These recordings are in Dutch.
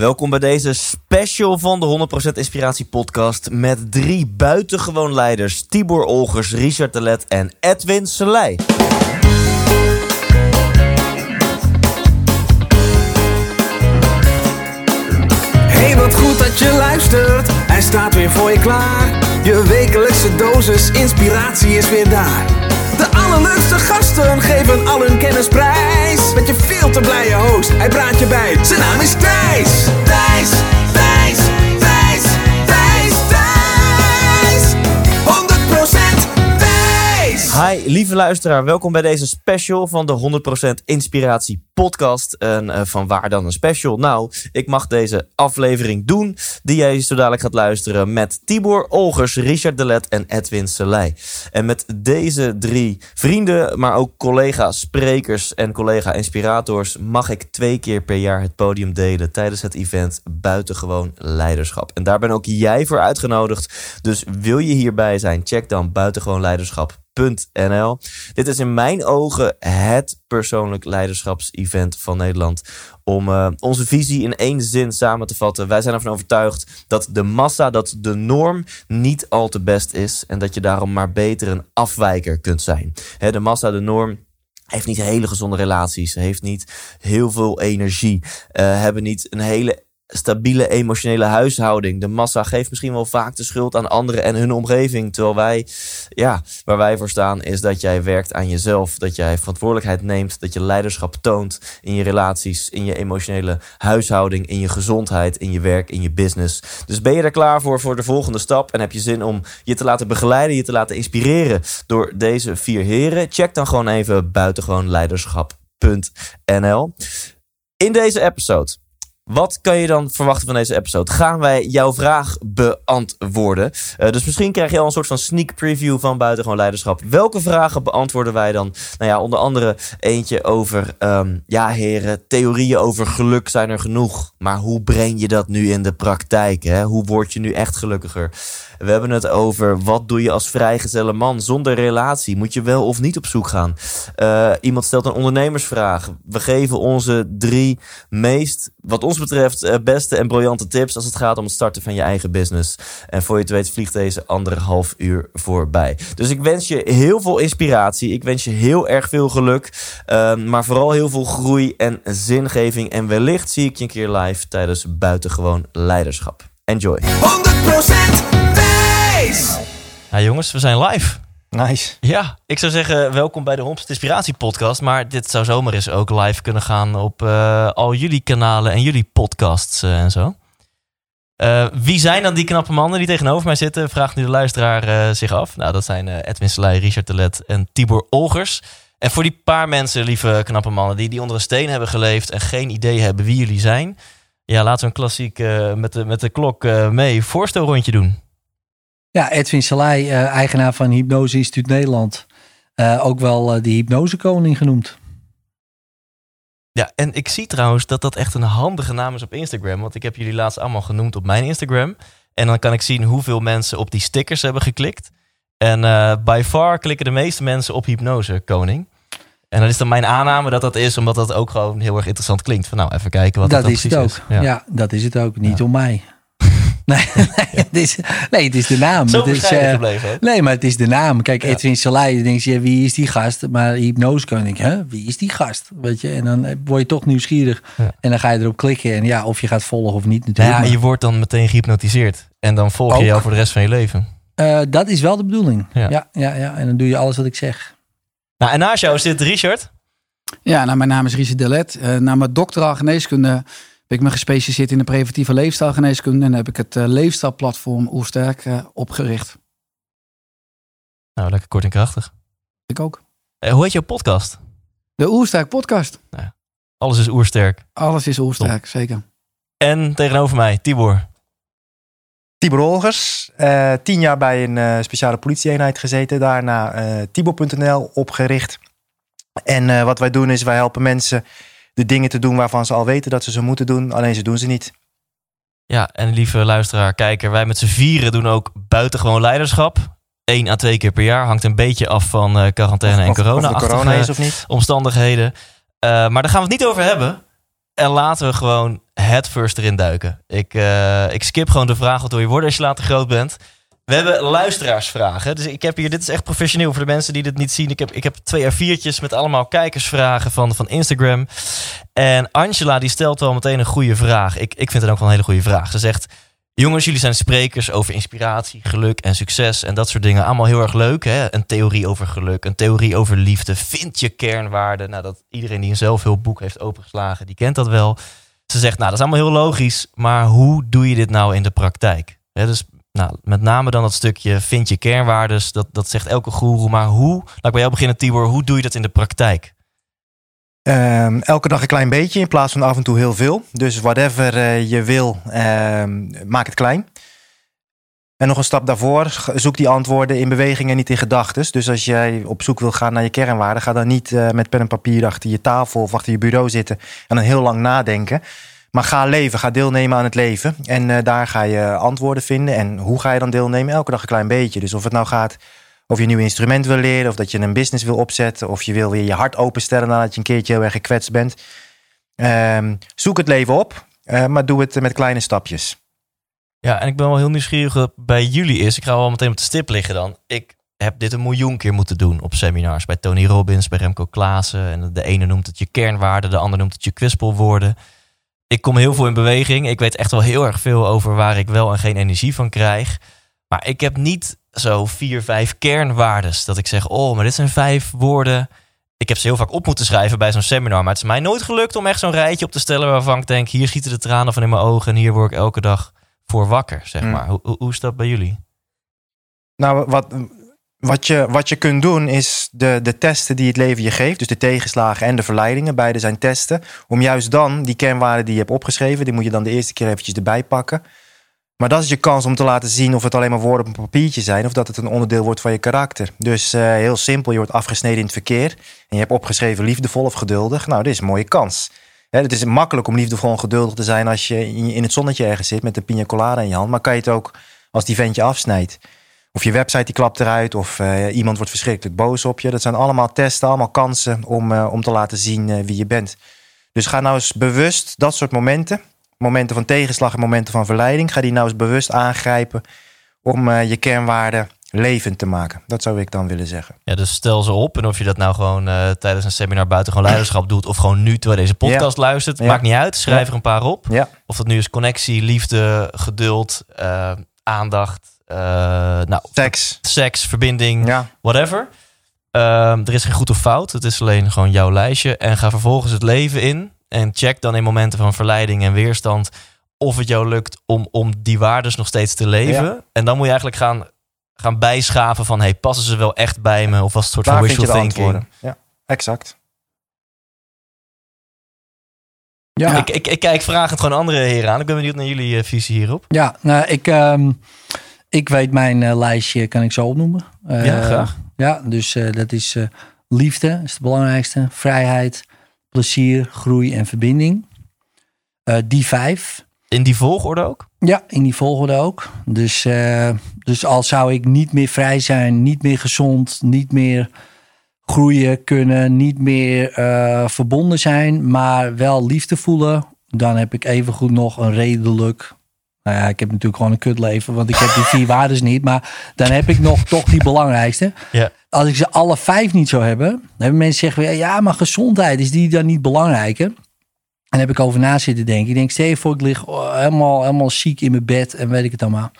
Welkom bij deze special van de 100% Inspiratie podcast met drie buitengewoon leiders. Tibor Olgers, Richard de Let en Edwin Selei. Hey, wat goed dat je luistert. Hij staat weer voor je klaar. Je wekelijkse dosis inspiratie is weer daar. De allerleukste gasten geven al hun kennis prijs. Met je veel te blije host, hij praat je bij. Zijn naam is Thijs. Thijs, Thijs, Thijs, Thijs, Thijs. 100% Thijs. Hi, lieve luisteraar. Welkom bij deze special van de 100% Inspiratie podcast. En eh, van waar dan een special? Nou, ik mag deze aflevering doen die jij zo dadelijk gaat luisteren met Tibor Olgers, Richard Delet en Edwin Selei. En met deze drie vrienden, maar ook collega-sprekers en collega-inspirators mag ik twee keer per jaar het podium delen tijdens het event Buitengewoon Leiderschap. En daar ben ook jij voor uitgenodigd. Dus wil je hierbij zijn, check dan buitengewoonleiderschap.nl. Dit is in mijn ogen het persoonlijk leiderschapsevent van Nederland. Om uh, onze visie in één zin samen te vatten. Wij zijn ervan overtuigd dat de massa, dat de norm niet al te best is. En dat je daarom maar beter een afwijker kunt zijn. De massa, de norm, heeft niet hele gezonde relaties, heeft niet heel veel energie, uh, hebben niet een hele stabiele emotionele huishouding. De massa geeft misschien wel vaak de schuld aan anderen en hun omgeving. Terwijl wij, ja, waar wij voor staan, is dat jij werkt aan jezelf. Dat jij verantwoordelijkheid neemt. Dat je leiderschap toont in je relaties, in je emotionele huishouding, in je gezondheid, in je werk, in je business. Dus ben je er klaar voor voor de volgende stap? En heb je zin om je te laten begeleiden, je te laten inspireren door deze vier heren? Check dan gewoon even buitengewoonleiderschap.nl. In deze episode wat kan je dan verwachten van deze episode? Gaan wij jouw vraag beantwoorden? Uh, dus misschien krijg je al een soort van sneak preview van Buitengewoon Leiderschap. Welke vragen beantwoorden wij dan? Nou ja, onder andere eentje over, um, ja heren, theorieën over geluk zijn er genoeg. Maar hoe breng je dat nu in de praktijk? Hè? Hoe word je nu echt gelukkiger? We hebben het over wat doe je als vrijgezelle man zonder relatie? Moet je wel of niet op zoek gaan? Uh, iemand stelt een ondernemersvraag. We geven onze drie meest, wat ons betreft, uh, beste en briljante tips als het gaat om het starten van je eigen business. En voor je het weet vliegt deze anderhalf uur voorbij. Dus ik wens je heel veel inspiratie. Ik wens je heel erg veel geluk. Uh, maar vooral heel veel groei en zingeving. En wellicht zie ik je een keer live tijdens Buitengewoon Leiderschap. Enjoy. 100% Thijs. Ja, jongens, we zijn live. Nice. Ja, ik zou zeggen welkom bij de Homst Inspiratie podcast. Maar dit zou zomaar eens ook live kunnen gaan op uh, al jullie kanalen en jullie podcasts uh, en zo. Uh, wie zijn dan die knappe mannen die tegenover mij zitten? Vraagt nu de luisteraar zich af. Nou, dat zijn Edwin Selei, Richard Telet en Tibor Olgers. En voor die paar mensen, lieve knappe mannen, die, die onder een steen hebben geleefd en geen idee hebben wie jullie zijn. Ja, laten we een klassiek met, de, met de klok mee voorstelrondje doen. Ja, Edwin Salai, uh, eigenaar van Hypnose Instituut Nederland. Uh, ook wel uh, de hypnosekoning genoemd. Ja, en ik zie trouwens dat dat echt een handige naam is op Instagram. Want ik heb jullie laatst allemaal genoemd op mijn Instagram. En dan kan ik zien hoeveel mensen op die stickers hebben geklikt. En by far klikken de meeste mensen op hypnosekoning. En dan is dan mijn aanname dat dat is, omdat dat ook gewoon heel erg interessant klinkt. Van nou, even kijken wat dat, dat is het ook. is. Ja. ja. dat is het ook. Niet ja. om mij. Nee, nee, het is, nee, het is de naam. Zo het is, uh, gebleven. Nee, maar het is de naam. Kijk, ja. Edwin Salai, dan denk je, wie is die gast? Maar hypnose kan ik, hè? Wie is die gast? Weet je, en dan word je toch nieuwsgierig. Ja. En dan ga je erop klikken. En ja, of je gaat volgen of niet natuurlijk. Nou ja, je wordt dan meteen gehypnotiseerd. En dan volg je Ook. jou voor de rest van je leven. Uh, dat is wel de bedoeling. Ja. Ja. Ja, ja, En dan doe je alles wat ik zeg. Nou, en naast jou zit Richard. Ja, nou, mijn naam is Richard Delet. Uh, na mijn doctoraal geneeskunde ik me gespecialiseerd in de preventieve leefstijlgeneeskunde. En heb ik het uh, leefstijlplatform Oersterk uh, opgericht. Nou, lekker kort en krachtig. Ik ook. Uh, hoe heet jouw podcast? De Oersterk podcast. Nou alles is oersterk. Alles is oersterk, Top. zeker. En tegenover mij, Tibor. Tibor Olgers, uh, tien jaar bij een uh, speciale politieeenheid gezeten. Daarna uh, Tibor.nl opgericht. En wat wij doen is, wij helpen mensen de dingen te doen waarvan ze al weten dat ze ze moeten doen. Alleen ze doen ze niet. Ja, en lieve luisteraar, kijker, wij met z'n vieren doen ook buitengewoon leiderschap. Eén à twee keer per jaar. Hangt een beetje af van uh, quarantaine of, en corona. Of, corona is of niet. Omstandigheden. Uh, maar daar gaan we het niet over hebben. En laten we gewoon het first erin duiken. Ik, eh, ik skip gewoon de vraag wat wil je worden als je later groot bent. We hebben luisteraarsvragen. Dus ik heb hier, dit is echt professioneel voor de mensen die dit niet zien. Ik heb, ik heb twee A4'tjes met allemaal kijkersvragen van, van Instagram. En Angela die stelt wel meteen een goede vraag. Ik, ik vind het ook wel een hele goede vraag. Ze zegt, jongens, jullie zijn sprekers over inspiratie, geluk en succes. En dat soort dingen. Allemaal heel erg leuk. Hè? Een theorie over geluk, een theorie over liefde. Vind je kernwaarden. Nou, dat iedereen die een zelfhulpboek heeft opengeslagen, die kent dat wel. Ze zegt, nou, dat is allemaal heel logisch. Maar hoe doe je dit nou in de praktijk? Dus nou, met name dan dat stukje vind je kernwaardes. Dat, dat zegt elke goeroe. Maar hoe, laat ik bij jou beginnen Tibor, hoe doe je dat in de praktijk? Ehm, elke dag een klein beetje in plaats van af en toe heel veel. Dus whatever eh, je wil, ehm, maak het klein. En nog een stap daarvoor, zoek die antwoorden in beweging en niet in gedachten. Dus als jij op zoek wil gaan naar je kernwaarden, ga dan niet eh, met pen en papier achter je tafel of achter je bureau zitten en dan heel lang nadenken. Maar ga leven, ga deelnemen aan het leven. En uh, daar ga je antwoorden vinden. En hoe ga je dan deelnemen? Elke dag een klein beetje. Dus of het nou gaat of je een nieuw instrument wil leren, of dat je een business wil opzetten, of je wil weer je hart openstellen nadat je een keertje heel erg gekwetst bent. Um, zoek het leven op, uh, maar doe het met kleine stapjes. Ja, en ik ben wel heel nieuwsgierig wat bij jullie is. Ik ga wel meteen op de stip liggen dan. Ik heb dit een miljoen keer moeten doen op seminars. Bij Tony Robbins, bij Remco Klaassen. En de ene noemt het je kernwaarden, de ander noemt het je kwispelwoorden ik kom heel veel in beweging. Ik weet echt wel heel erg veel over waar ik wel en geen energie van krijg. Maar ik heb niet zo vier, vijf kernwaardes. Dat ik zeg, oh, maar dit zijn vijf woorden. Ik heb ze heel vaak op moeten schrijven bij zo'n seminar. Maar het is mij nooit gelukt om echt zo'n rijtje op te stellen waarvan ik denk, hier schieten de tranen van in mijn ogen en hier word ik elke dag voor wakker, zeg mm. maar. Hoe, hoe, hoe is dat bij jullie? Nou, wat, wat je, wat je kunt doen is de, de testen die het leven je geeft, dus de tegenslagen en de verleidingen, beide zijn testen. Om juist dan die kernwaarden die je hebt opgeschreven, die moet je dan de eerste keer eventjes erbij pakken. Maar dat is je kans om te laten zien of het alleen maar woorden op een papiertje zijn of dat het een onderdeel wordt van je karakter. Dus uh, heel simpel, je wordt afgesneden in het verkeer en je hebt opgeschreven liefdevol of geduldig. Nou, dit is een mooie kans. het is makkelijk om liefdevol en geduldig te zijn als je in het zonnetje ergens zit met een pina colada in je hand. Maar kan je het ook als die ventje afsnijdt? Of je website die klapt eruit. Of uh, iemand wordt verschrikkelijk boos op je. Dat zijn allemaal testen, allemaal kansen om, uh, om te laten zien uh, wie je bent. Dus ga nou eens bewust dat soort momenten. Momenten van tegenslag en momenten van verleiding. Ga die nou eens bewust aangrijpen om je kernwaarden levend te maken. Dat zou ik dan willen zeggen. Ja, dus stel ze op. En of je dat nou gewoon uh, tijdens een seminar buitengewoon leiderschap doet... of gewoon nu terwijl deze podcast ja. luistert. Ja. Maakt niet uit. Schrijf er een paar op. Ja. Of dat nu is connectie, liefde, geduld, uh, aandacht... Uh, nou, seks. seks, verbinding, ja. whatever. Uh, er is geen goed of fout. Het is alleen gewoon jouw lijstje. En ga vervolgens het leven in. En check dan in momenten van verleiding en weerstand... of het jou lukt om, om die waardes nog steeds te leven. Ja. En dan moet je eigenlijk gaan, gaan bijschaven van... hey, passen ze wel echt bij me? Of was het een soort Daar van wishful thinking? Antwoorden. Ja, exact. Ja. Ik, ik, ik, kijk vragend gewoon andere heren aan. Ik ben benieuwd naar jullie uh, visie hierop. Ja, nou, ik... Um... Ik weet mijn uh, lijstje, kan ik zo opnoemen. Ja, graag. Ja, dus uh, dat is liefde, is het belangrijkste. Vrijheid, plezier, groei en verbinding. die vijf. In die volgorde ook? Ja, in die volgorde ook. Dus, dus al zou ik niet meer vrij zijn, niet meer gezond, niet meer groeien kunnen, niet meer verbonden zijn, maar wel liefde voelen, dan heb ik evengoed nog een redelijk nou ja, ik heb natuurlijk gewoon een kutleven, want ik heb die vier waardes niet. Maar dan heb ik nog toch die belangrijkste. Ja. Als ik ze alle vijf niet zou hebben, dan hebben mensen zeggen weer, ja, maar gezondheid is die dan niet belangrijker? En heb ik over na zitten denken. Ik denk, stel je voor, ik lig helemaal, helemaal ziek in mijn bed en weet ik het allemaal.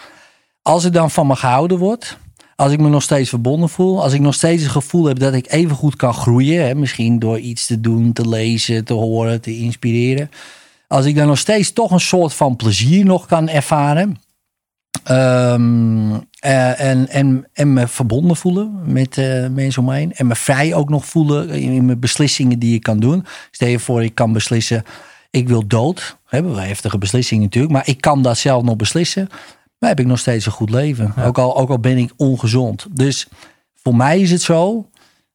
Als ik dan van me gehouden word, als ik me nog steeds verbonden voel, als ik nog steeds het gevoel heb dat ik even goed kan groeien, hè, misschien door iets te doen, te lezen, te horen, te inspireren als ik dan nog steeds toch een soort van plezier nog kan ervaren. Um, uh, en, en, en me verbonden voelen met uh, mensen om me heen. En me vrij ook nog voelen in, in, mijn beslissingen die ik kan doen. Stel je voor, ik kan beslissen, ik wil dood. Hebben we heftige beslissingen natuurlijk. Maar ik kan dat zelf nog beslissen. Maar heb ik nog steeds een goed leven. Ja. Ook, al, ook al ben ik ongezond. Dus voor mij is het zo,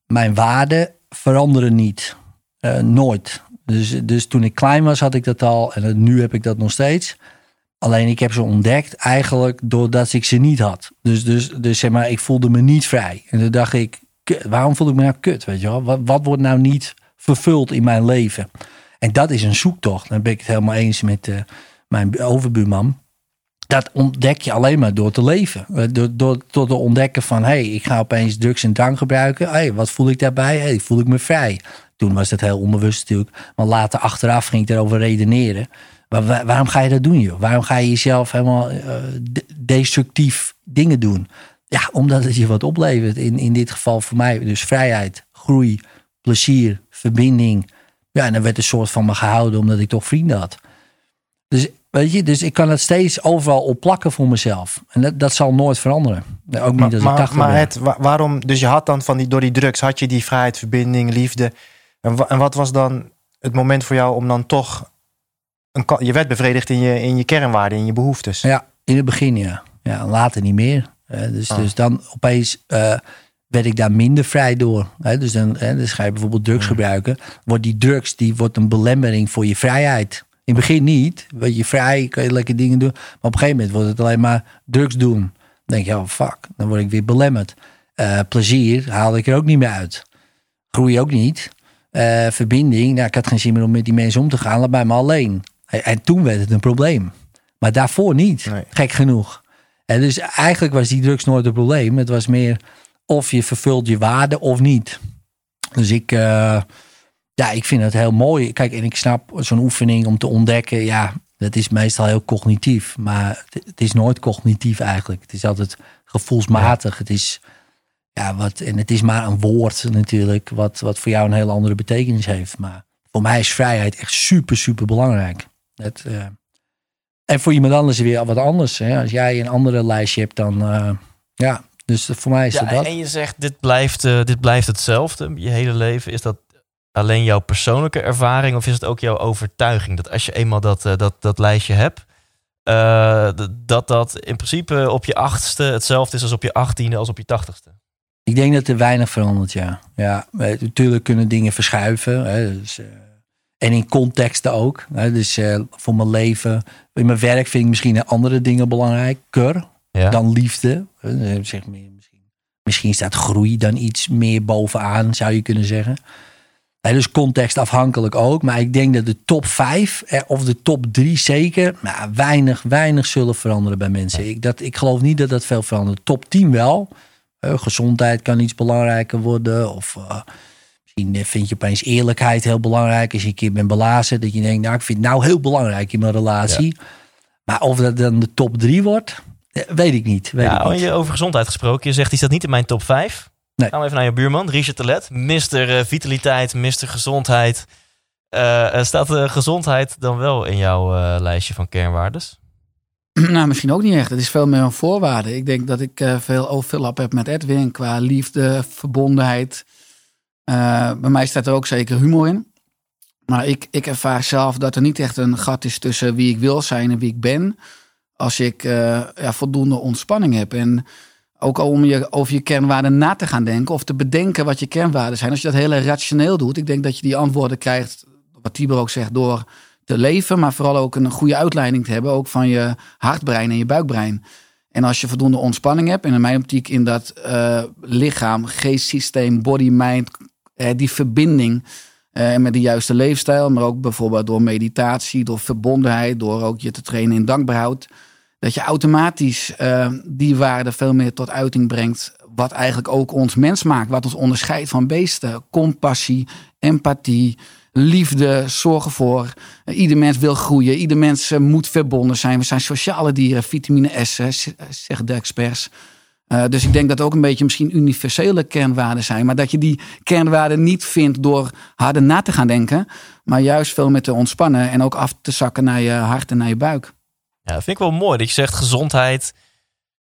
mijn waarden veranderen niet. Uh, nooit. Dus, dus toen ik klein was had ik dat al en nu heb ik dat nog steeds. Alleen ik heb ze ontdekt eigenlijk doordat ik ze niet had. Dus, dus, dus zeg maar, ik voelde me niet vrij. En toen dacht ik, waarom voel ik me nou kut? Weet je wel? Wat, wat wordt nou niet vervuld in mijn leven? En dat is een zoektocht. Dan ben ik het helemaal eens met eh, mijn overbuurman. Dat ontdek je alleen maar door te leven. Eh, Door, door, door te ontdekken van... hé, hey, ik ga opeens drugs en drank gebruiken. hey, wat voel ik daarbij? hey, voel ik me vrij? Toen was dat heel onbewust natuurlijk. Maar later achteraf ging ik daarover redeneren. Maar wa- waarom ga je dat doen, joh? Waarom ga je jezelf helemaal eh, de- destructief dingen doen? Ja, omdat het je wat oplevert. In, in dit geval voor mij dus vrijheid, groei, plezier, verbinding. Ja, en dan werd een soort van me gehouden omdat ik toch vrienden had. Dus weet je, dus ik kan het steeds overal opplakken voor mezelf. En dat, dat zal nooit veranderen. Ook niet Maar, als ik maar, 80 maar het, wa- waarom, dus je had dan van die, door die drugs, had je die vrijheid, verbinding, liefde. En, wa- en wat was dan het moment voor jou om dan toch, een, je werd bevredigd in je, in je kernwaarden, in je behoeftes. Ja, in het begin ja. Ja, later niet meer. Dus, Ah. dus dan opeens eh, werd ik daar minder vrij door. Hè, dus dan, hè, dus ga je bijvoorbeeld drugs gebruiken. Wordt die drugs die wordt een belemmering voor je vrijheid. In het begin niet. Weet je, vrij kan je lekker dingen doen. Maar op een gegeven moment wordt het alleen maar drugs doen. Dan denk je, oh fuck, dan word ik weer belemmerd. Eh, plezier haalde ik er ook niet meer uit. Groei ook niet. Eh, verbinding, nou, ik had geen zin meer om met die mensen om te gaan. Laat bij me alleen. En, en toen werd het een probleem. Maar daarvoor niet. Nee. Gek genoeg. En dus eigenlijk was die drugs nooit een probleem. Het was meer of je vervult je waarde of niet. Dus ik, eh, ja, ik vind het heel mooi. Kijk, en ik snap zo'n oefening om te ontdekken. Ja, dat is meestal heel cognitief. Maar het, het is nooit cognitief eigenlijk. Het is altijd gevoelsmatig. Het is, ja, wat, en het is maar een woord natuurlijk. Wat, wat voor jou een hele andere betekenis heeft. Maar voor mij is vrijheid echt super, super belangrijk. Het, eh, en voor iemand anders weer wat anders. Hè? Als jij een andere lijstje hebt, dan eh, ja. Dus voor mij is Ja, dat. en je zegt, dit blijft, eh, dit blijft hetzelfde je hele leven. Is dat alleen jouw persoonlijke ervaring of is het ook jouw overtuiging? Dat als je eenmaal dat, dat, dat lijstje hebt, dat dat in principe op je achtste hetzelfde is als op je achttiende, als op je tachtigste. Ik denk dat er weinig verandert, ja. ja natuurlijk kunnen dingen verschuiven. Hè, dus, eh, en in contexten ook. Hè, dus eh, voor mijn leven, in mijn werk vind ik misschien andere dingen belangrijker Ja? dan liefde. Eh, zeg meer, misschien, misschien staat groei dan iets meer bovenaan, zou je kunnen zeggen. Dus contextafhankelijk ook. Maar ik denk dat de top 5 eh, of de top 3 zeker nou, weinig, weinig zullen veranderen bij mensen. Ik, dat, ik geloof niet dat dat veel verandert. Top 10 wel. Eh, gezondheid kan iets belangrijker worden. Of eh, misschien eh, vind je opeens eerlijkheid heel belangrijk. Als je een keer bent belazen, dat je denkt, nou, ik vind het nou heel belangrijk in mijn relatie. Maar of dat dan de top 3 wordt, weet ik niet. Weet Ja, ik oh, niet. je over gezondheid gesproken. Je zegt, die staat niet in mijn top 5. Nee. Gaan we even naar je buurman, Richard Telet. Mr. eh, Vitaliteit, Mr. Gezondheid. Staat eh, gezondheid dan wel in jouw lijstje van kernwaardes? Nou, misschien ook niet echt. Het is veel meer een voorwaarde. Ik denk dat ik eh, veel overlap heb met Edwin qua liefde, verbondenheid. Eh, bij mij staat er ook zeker humor in. Maar ik, ik ervaar zelf dat er niet echt een gat is tussen wie ik wil zijn en wie ik ben. Als ik eh, ja, voldoende ontspanning heb. En ook om je, over je kernwaarden na te gaan denken of te bedenken wat je kernwaarden zijn. Als je dat heel rationeel doet, ik denk dat je die antwoorden krijgt, wat Tibor ook zegt, door te leven, maar vooral ook een goede uitleiding te hebben, ook van je hartbrein en je buikbrein. En als je voldoende ontspanning hebt, en in mijn optiek in dat eh, lichaam, geestsysteem, body, mind, eh, die verbinding eh, met de juiste leefstijl, maar ook bijvoorbeeld door meditatie, door verbondenheid, door ook je te trainen in dankbaarheid, dat je automatisch die waarde veel meer tot uiting brengt, wat eigenlijk ook ons mens maakt, wat ons onderscheidt van beesten. Compassie, empathie, liefde, zorgen voor. Ieder mens wil groeien, ieder mens eh, moet verbonden zijn. We zijn sociale dieren, vitamine S, zeggen de experts. Eh, dus ik denk dat ook een beetje misschien universele kernwaarden zijn. Maar dat je die kernwaarden niet vindt door harder na te gaan denken. Maar juist veel met te ontspannen en ook af te zakken naar je hart en naar je buik. Ja, dat vind ik wel mooi dat je zegt gezondheid.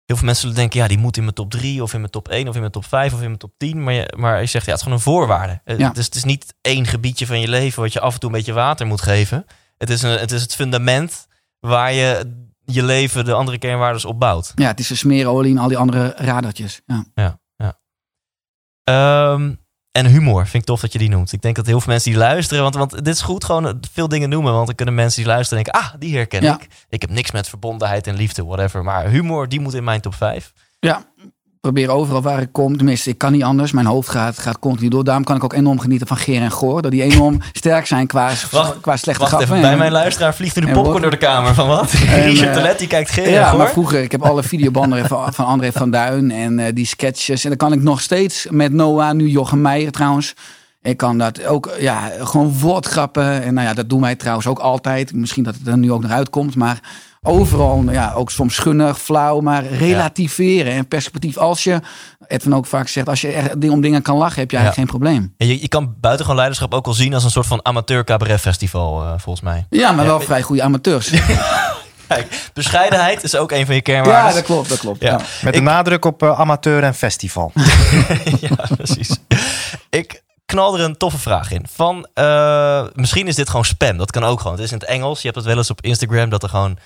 Heel veel mensen zullen denken, ja, die moet in mijn top 3 of in mijn top 1 of in mijn top 5 of in mijn top 10. Maar je, maar je zegt, ja, het is gewoon een voorwaarde. Eh, Ja. Dus het is niet één gebiedje van je leven wat je af en toe een beetje water moet geven. Het is, een, het, is het fundament waar je je leven de andere kernwaardes op bouwt. Ja, het is een smeerolie en al die andere radertjes. Ja. Ehm, en humor, vind ik tof dat je die noemt. Ik denk dat heel veel mensen die luisteren, want, want dit is goed gewoon veel dingen noemen. Want dan kunnen mensen die luisteren denken, ah, die herken Ja. ik. Ik heb niks met verbondenheid en liefde, whatever. Maar humor, die moet in mijn top 5. Ja, probeer overal waar ik kom, tenminste, ik kan niet anders. Mijn hoofd gaat, gaat continu door. Daarom kan ik ook enorm genieten van Geer en Goor. Dat die enorm sterk zijn qua, Wacht, qua slechte Wacht grappen. even, bij En- mijn luisteraar vliegt er en popcorn door de kamer. Van wat? En, Richard eh, Telet, die kijkt geen Ja, hoor. maar vroeger, ik heb alle videobanden van, van André van Duin en eh, die sketches. En dan kan ik nog steeds met Noah, nu Jochem Meijer trouwens. Ik kan dat ook, ja, gewoon woordgrappen. En nou ja, dat doen wij trouwens ook altijd. Misschien dat het er nu ook nog uitkomt, maar overal, ja, ook soms schunnig, flauw, maar relativeren en perspectief. Als je, Edwin ook vaak zegt, als je echt om dingen kan lachen, heb je eigenlijk geen probleem. En je, je kan buitengewoon leiderschap ook wel zien als een soort van amateur cabaret festival, eh, volgens mij. Ja, maar wel vrij goede amateurs. Kijk, bescheidenheid is ook een van je kernwaarden. Ja, dat klopt, dat klopt. Ja. Ja. Met Ik- de nadruk op eh, amateur en festival. ja, precies. Ik knal er een toffe vraag in. Van, eh, misschien is dit gewoon spam. Dat kan ook gewoon. Het is in het Engels. Je hebt het wel eens op Instagram dat er gewoon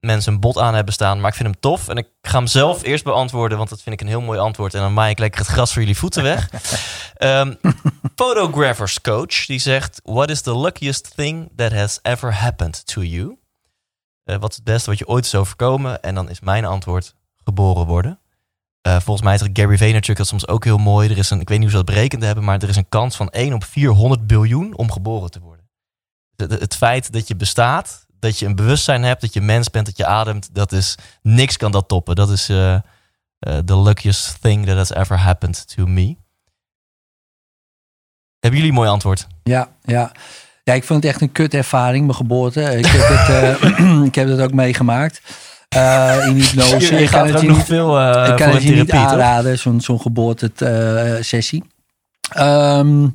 mensen een bot aan hebben staan. Maar ik vind hem tof. En ik ga hem zelf eerst beantwoorden, want dat vind ik een heel mooi antwoord. En dan maai ik lekker het gras voor jullie voeten weg. Ehm photographers coach, die zegt... What is the luckiest thing that has ever happened to you? Eh, wat is het beste wat je ooit is overkomen? En dan is mijn antwoord geboren worden. Eh, volgens mij zegt Gary Vaynerchuk dat soms ook heel mooi. Er is een, ik weet niet hoe ze dat berekend hebben, maar er is een kans van 1 op 400 biljoen om geboren te worden. Het, het- het feit dat je bestaat, dat je een bewustzijn hebt, dat je mens bent, dat je ademt, dat is niks kan dat toppen. Dat is eh, eh, the luckiest thing that has ever happened to me. Hebben jullie een mooi antwoord? Ja, ja. Ja, ik vond het echt een kut ervaring, mijn geboorte. Ik heb het, eh, ik heb het ook meegemaakt. Eh, in hypnose. je Ik kan er het je nog niet, veel eh, ik kan het je therapie, aanraden, zo'n zo'n geboortesessie. Ehm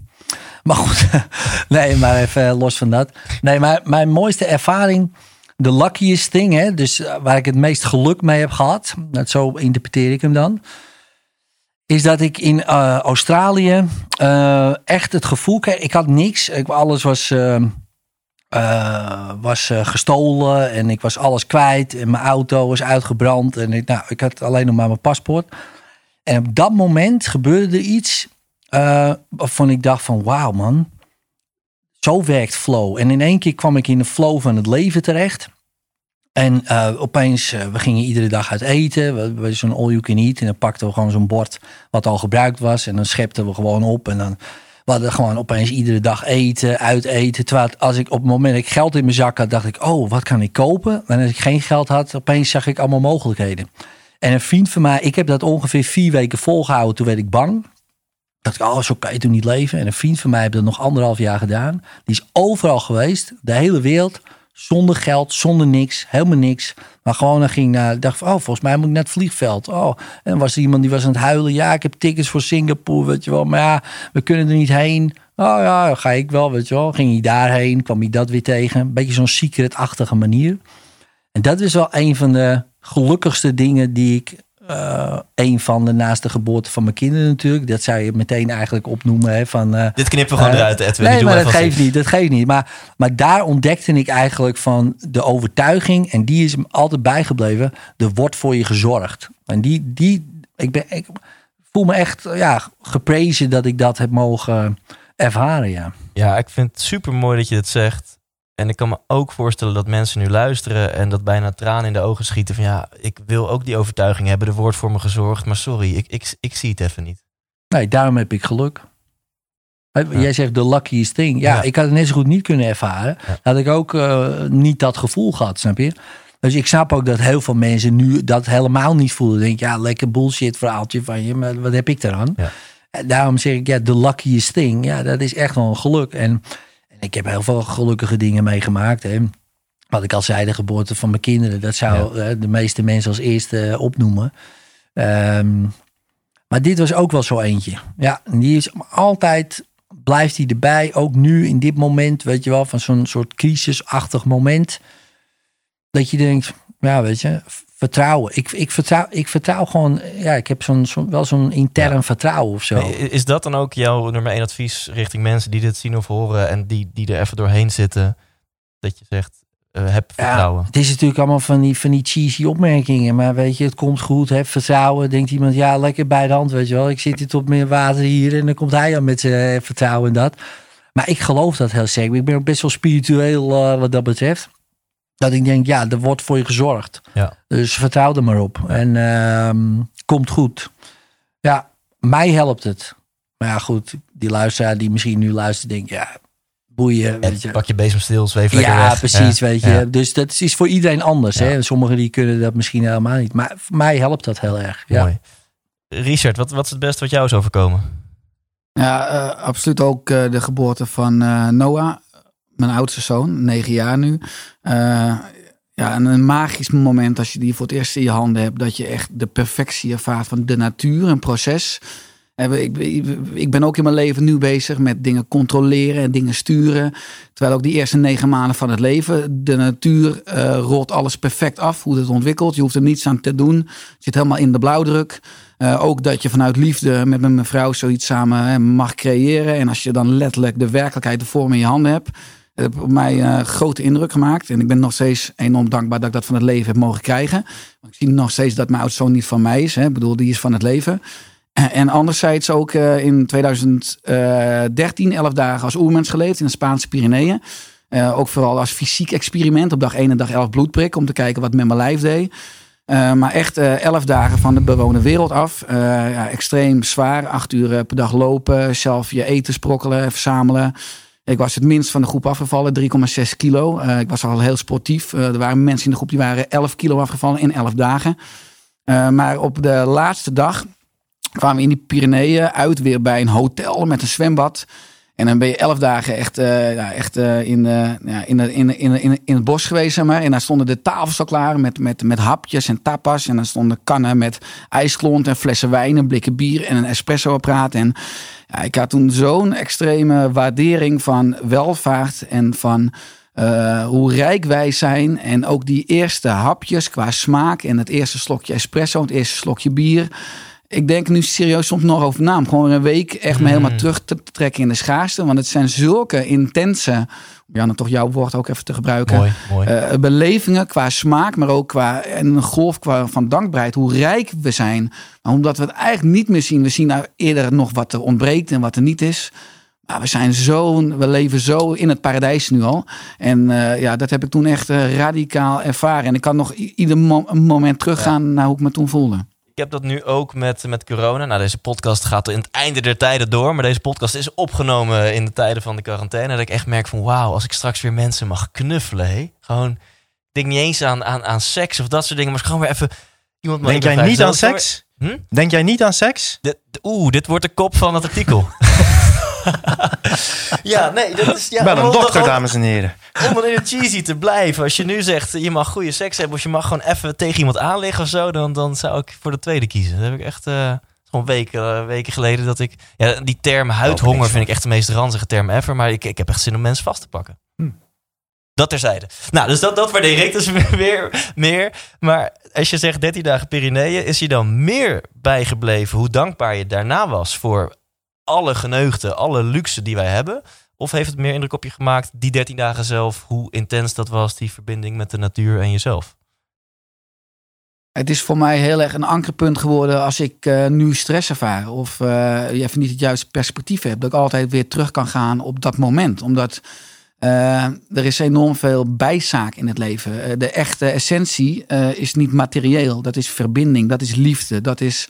maar goed, nee, maar even los van dat. Nee, maar mijn mooiste ervaring, de luckiest thing, hè, dus eh, waar ik het meest geluk mee heb gehad, dat zo interpreteer ik hem dan, is dat ik in eh, Australië eh, echt het gevoel kreeg, ik had niks, ik, alles was, eh, eh, was gestolen en ik was alles kwijt en mijn auto was uitgebrand en ik, nou, ik had alleen nog maar mijn paspoort. En op dat moment gebeurde er iets eh, waarvan ik dacht van wauw man, zo werkt flow. En in één keer kwam ik in de flow van het leven terecht. En eh, opeens, eh, we gingen iedere dag uit eten. We, we zo'n all you can eat. En dan pakten we gewoon zo'n bord wat al gebruikt was. En dan schepten we gewoon op. En dan we hadden gewoon opeens iedere dag eten, uit eten. Terwijl als ik op het moment dat ik geld in mijn zak had, dacht ik, oh, wat kan ik kopen? En als ik geen geld had, opeens zag ik allemaal mogelijkheden. En een vriend van mij, ik heb dat ongeveer vier weken volgehouden. Toen werd ik bang. Dacht ik, oh, zo kan je toen niet leven. En een vriend van mij heeft dat nog anderhalf jaar gedaan. Die is overal geweest, de hele wereld. Zonder geld, zonder niks, helemaal niks. Maar gewoon, dan ging naar, dacht oh, volgens mij moet ik naar het vliegveld. Oh, en was er iemand die was aan het huilen. Ja, ik heb tickets voor Singapore, weet je wel. Maar ja, we kunnen er niet heen. Oh ja, ga ik wel, weet je wel. Ging hij daarheen, kwam hij dat weer tegen. Een beetje zo'n secret-achtige manier. En dat is wel een van de gelukkigste dingen die ik... eh, een van de naast de geboorte van mijn kinderen natuurlijk. Dat zou je meteen eigenlijk opnoemen. Hè, van, eh, Dit knippen we gewoon eh, eruit, Edwin. Nee, maar dat geeft niet. Dat geeft niet. Maar, maar daar ontdekte ik eigenlijk van de overtuiging. En die is me altijd bijgebleven. Er wordt voor je gezorgd. En die, die ik, ben, ik voel me echt ja, geprezen dat ik dat heb mogen ervaren. Ja. Ja, ik vind het super mooi dat je dit zegt. En ik kan me ook voorstellen dat mensen nu luisteren en dat bijna tranen in de ogen schieten. Van ja, ik wil ook die overtuiging hebben. Er wordt voor me gezorgd. Maar sorry, ik, ik, ik zie het even niet. Nee, daarom heb ik geluk. Jij zegt de luckiest thing. Ja, Ja. ik had het net zo goed niet kunnen ervaren. Ja. Had ik ook eh, niet dat gevoel gehad, snap je? Dus ik snap ook dat heel veel mensen nu dat helemaal niet voelen. Denk ja, lekker bullshit verhaaltje van je, maar wat heb ik eraan? Daarom zeg ik, ja, de luckiest thing. Ja, dat is echt wel een geluk. En ik heb heel veel gelukkige dingen meegemaakt. Hè. Wat ik al zei, de geboorte van mijn kinderen. Dat zou eh, de meeste mensen als eerste eh, opnoemen. Ehm, maar dit was ook wel zo eentje. Ja, en die is altijd, blijft hij erbij. Ook nu in dit moment, weet je wel, van zo'n soort crisisachtig moment. Dat je denkt, ja, weet je, vertrouwen. Ik, ik, vertrouw, ik vertrouw gewoon, ja, ik heb zo'n, wel zo'n intern vertrouwen of zo. Is dat dan ook jouw nummer één advies richting mensen die dit zien of horen en die, die er even doorheen zitten? Dat je zegt, eh, heb vertrouwen. Het is natuurlijk allemaal van die, van die cheesy opmerkingen. Maar weet je, het komt goed, heb vertrouwen. Denkt iemand, ja, lekker bij de hand, weet je wel. Ik zit hier tot meer water hier en dan komt hij aan met zijn eh, vertrouwen en dat. Maar ik geloof dat heel zeker. Ik ben best wel spiritueel eh, wat dat betreft. Dat ik denk, ja, er wordt voor je gezorgd. Ja. Dus vertrouw er maar op. En ehm, komt goed. Ja, mij helpt het. Maar ja, goed, die luisteraar die misschien nu luistert, denkt, ja, boeien. Weet je. Pak je bezem stil, zweef lekker Ja, weg. precies, Ja. weet je. Ja. Dus dat is voor iedereen anders. Ja. Hè? Sommigen die kunnen dat misschien helemaal niet. Maar voor mij helpt dat heel erg. Ja. Mooi. Richard, wat, wat is het beste wat jou is overkomen? Ja, eh, absoluut ook eh, de geboorte van eh, Noah, mijn oudste zoon, negen jaar nu. Eh, ja, en een magisch moment als je die voor het eerst in je handen hebt, dat je echt de perfectie ervaart van de natuur, een proces. En we- Ik, ben ook in mijn leven nu bezig met dingen controleren en dingen sturen. Terwijl ook die eerste negen maanden van het leven, de natuur eh, rolt alles perfect af, hoe het ontwikkelt. Je hoeft er niets aan te doen. Je zit helemaal in de blauwdruk. Eh, ook dat je vanuit liefde met mijn vrouw zoiets samen hè, mag creëren. En als je dan letterlijk de werkelijkheid, vorm in je handen hebt. Dat heeft op mij eh, grote indruk gemaakt. En ik ben nog steeds enorm dankbaar dat ik dat van het leven heb mogen krijgen. Ik zie nog steeds dat mijn oudste zoon niet van mij is. Hè. Ik bedoel, die is van het leven. En- En anderzijds ook eh, in 2013 elf dagen als oermens geleefd in de Spaanse Pyreneeën. Eh, ook vooral als fysiek experiment. Op dag 1 en dag 11 bloedprik. Om te kijken wat met mijn lijf deed. Eh, maar echt eh, elf dagen van de bewoonde wereld af. Eh, ja, extreem zwaar. Acht uur eh, per dag lopen. Zelf je eten sprokkelen, verzamelen. Ik was het minst van de groep afgevallen, 3,6 kilo. Eh, ik was al heel sportief. Eh, er waren mensen in de groep die waren 11 kilo afgevallen in 11 dagen. Eh, maar op de laatste dag kwamen we in die Pyreneeën uit weer bij een hotel met een zwembad. En dan ben je elf dagen echt, eh, ja, echt eh, in, eh, in, in, in, in, het bos geweest. Zeg maar. En daar stonden de tafels al klaar met, met, met hapjes en tapas. En dan stonden kannen met ijsklont en flessen wijn en blikken bier en een espresso-apparaat. En ja, ik had toen zo'n extreme waardering van welvaart en van hoe rijk wij zijn. En ook die eerste hapjes qua smaak en het eerste slokje espresso, het eerste slokje bier. Ik denk nu serieus soms nog over na. Om gewoon een week echt me helemaal terug te trekken in de schaarste. Want het zijn zulke intense, om Janne toch jouw woord ook even te gebruiken. Mooi, mooi. eh, belevingen qua smaak, maar ook qua en een golf qua, van dankbaarheid. Hoe rijk we zijn. Maar omdat we het eigenlijk niet meer zien. We zien nou eerder nog wat er ontbreekt en wat er niet is. Maar we zijn zo, we leven zo in het paradijs nu al. En eh, ja, dat heb ik toen echt eh, radicaal ervaren. En ik kan nog ieder mo- moment teruggaan naar hoe ik me toen voelde. Ik heb dat nu ook met, met corona. Nou, deze podcast gaat in het einde der tijden door. Maar deze podcast is opgenomen in de tijden van de quarantaine. Dat ik echt merk van wauw, als ik straks weer mensen mag knuffelen. Hé? Gewoon, ik denk niet eens aan, aan, aan seks of dat soort dingen. Maar gewoon weer even iemand maar Denk jij niet aan seks? Hm? Denk jij niet aan seks? Oeh, dit wordt de kop van het artikel. ja, nee, dat is... Ja, Wel een om- dokter, om- dames en heren. om dan in het cheesy te blijven. Als je nu zegt, je mag goede seks hebben... of je mag gewoon even tegen iemand aanliggen of zo... dan, dan zou ik voor de tweede kiezen. Dat heb ik echt... eh gewoon weken, eh, weken geleden dat ik... Ja, die term huidhonger vind ik echt de meest ranzige term ever. Maar ik, ik heb echt zin om mensen vast te pakken. Dat terzijde. Nou, dus dat, dat waardeer ik dus weer meer. Maar als je zegt 13 dagen Pyreneeën... is je dan meer bijgebleven hoe dankbaar je daarna was... voor alle geneugten, alle luxe die wij hebben... Of heeft het meer indruk op je gemaakt, die 13 dagen zelf, hoe intens dat was, die verbinding met de natuur en jezelf? Het is voor mij heel erg een ankerpunt geworden als ik eh, nu stress ervaar. Of je even niet het juiste perspectief hebt. Dat ik altijd weer terug kan gaan op dat moment. Omdat eh, er is enorm veel bijzaak in het leven. De echte essentie is niet materieel. Dat is verbinding, dat is liefde, dat is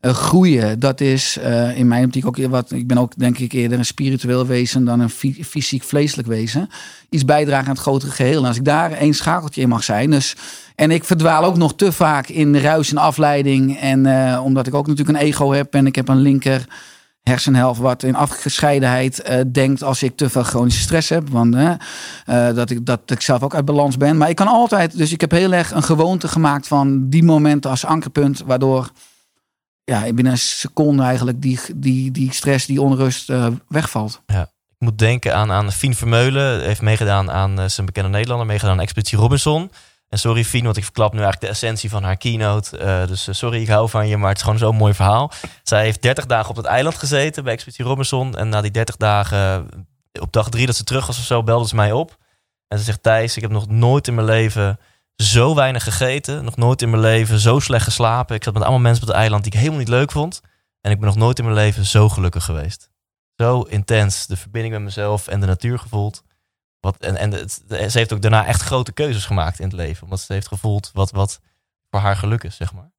groeien. Dat is eh, in mijn optiek ook wat. Ik ben ook denk ik eerder een spiritueel wezen dan een fy- fysiek vleeselijk wezen. Iets bijdragen aan het grotere geheel. En als ik daar één schakeltje in mag zijn. Dus, en ik verdwaal ook nog te vaak in ruis en afleiding. En eh, omdat ik ook natuurlijk een ego heb en ik heb een linker hersenhelft wat in afgescheidenheid eh, denkt als ik te veel chronische stress heb. Want dat, ik, dat ik zelf ook uit balans ben. Maar ik kan altijd, dus ik heb heel erg een gewoonte gemaakt van die momenten als ankerpunt. Waardoor ja, binnen een seconde eigenlijk die, die, die stress, die onrust eh, wegvalt. Ik moet denken aan, aan Fien Vermeulen, heeft meegedaan aan uh, zijn bekende Nederlander, meegedaan aan Expeditie Robinson. En sorry Fien, want ik verklap nu eigenlijk de essentie van haar keynote. Uh, dus sorry, ik hou van je, maar het is gewoon zo'n mooi verhaal. Zij heeft 30 dagen op het eiland gezeten bij Expeditie Robinson. En na die 30 dagen, op dag drie dat ze terug was of zo, belde ze mij op. En ze zegt, Thijs, ik heb nog nooit in mijn leven zo weinig gegeten. Nog nooit in mijn leven zo slecht geslapen. Ik zat met allemaal mensen op het eiland die ik helemaal niet leuk vond. En ik ben nog nooit in mijn leven zo gelukkig geweest. Zo intens de verbinding met mezelf en de natuur gevoeld. Wat, en en het, ze heeft ook daarna echt grote keuzes gemaakt in het leven. Omdat ze heeft gevoeld wat, wat voor haar geluk is, zeg maar.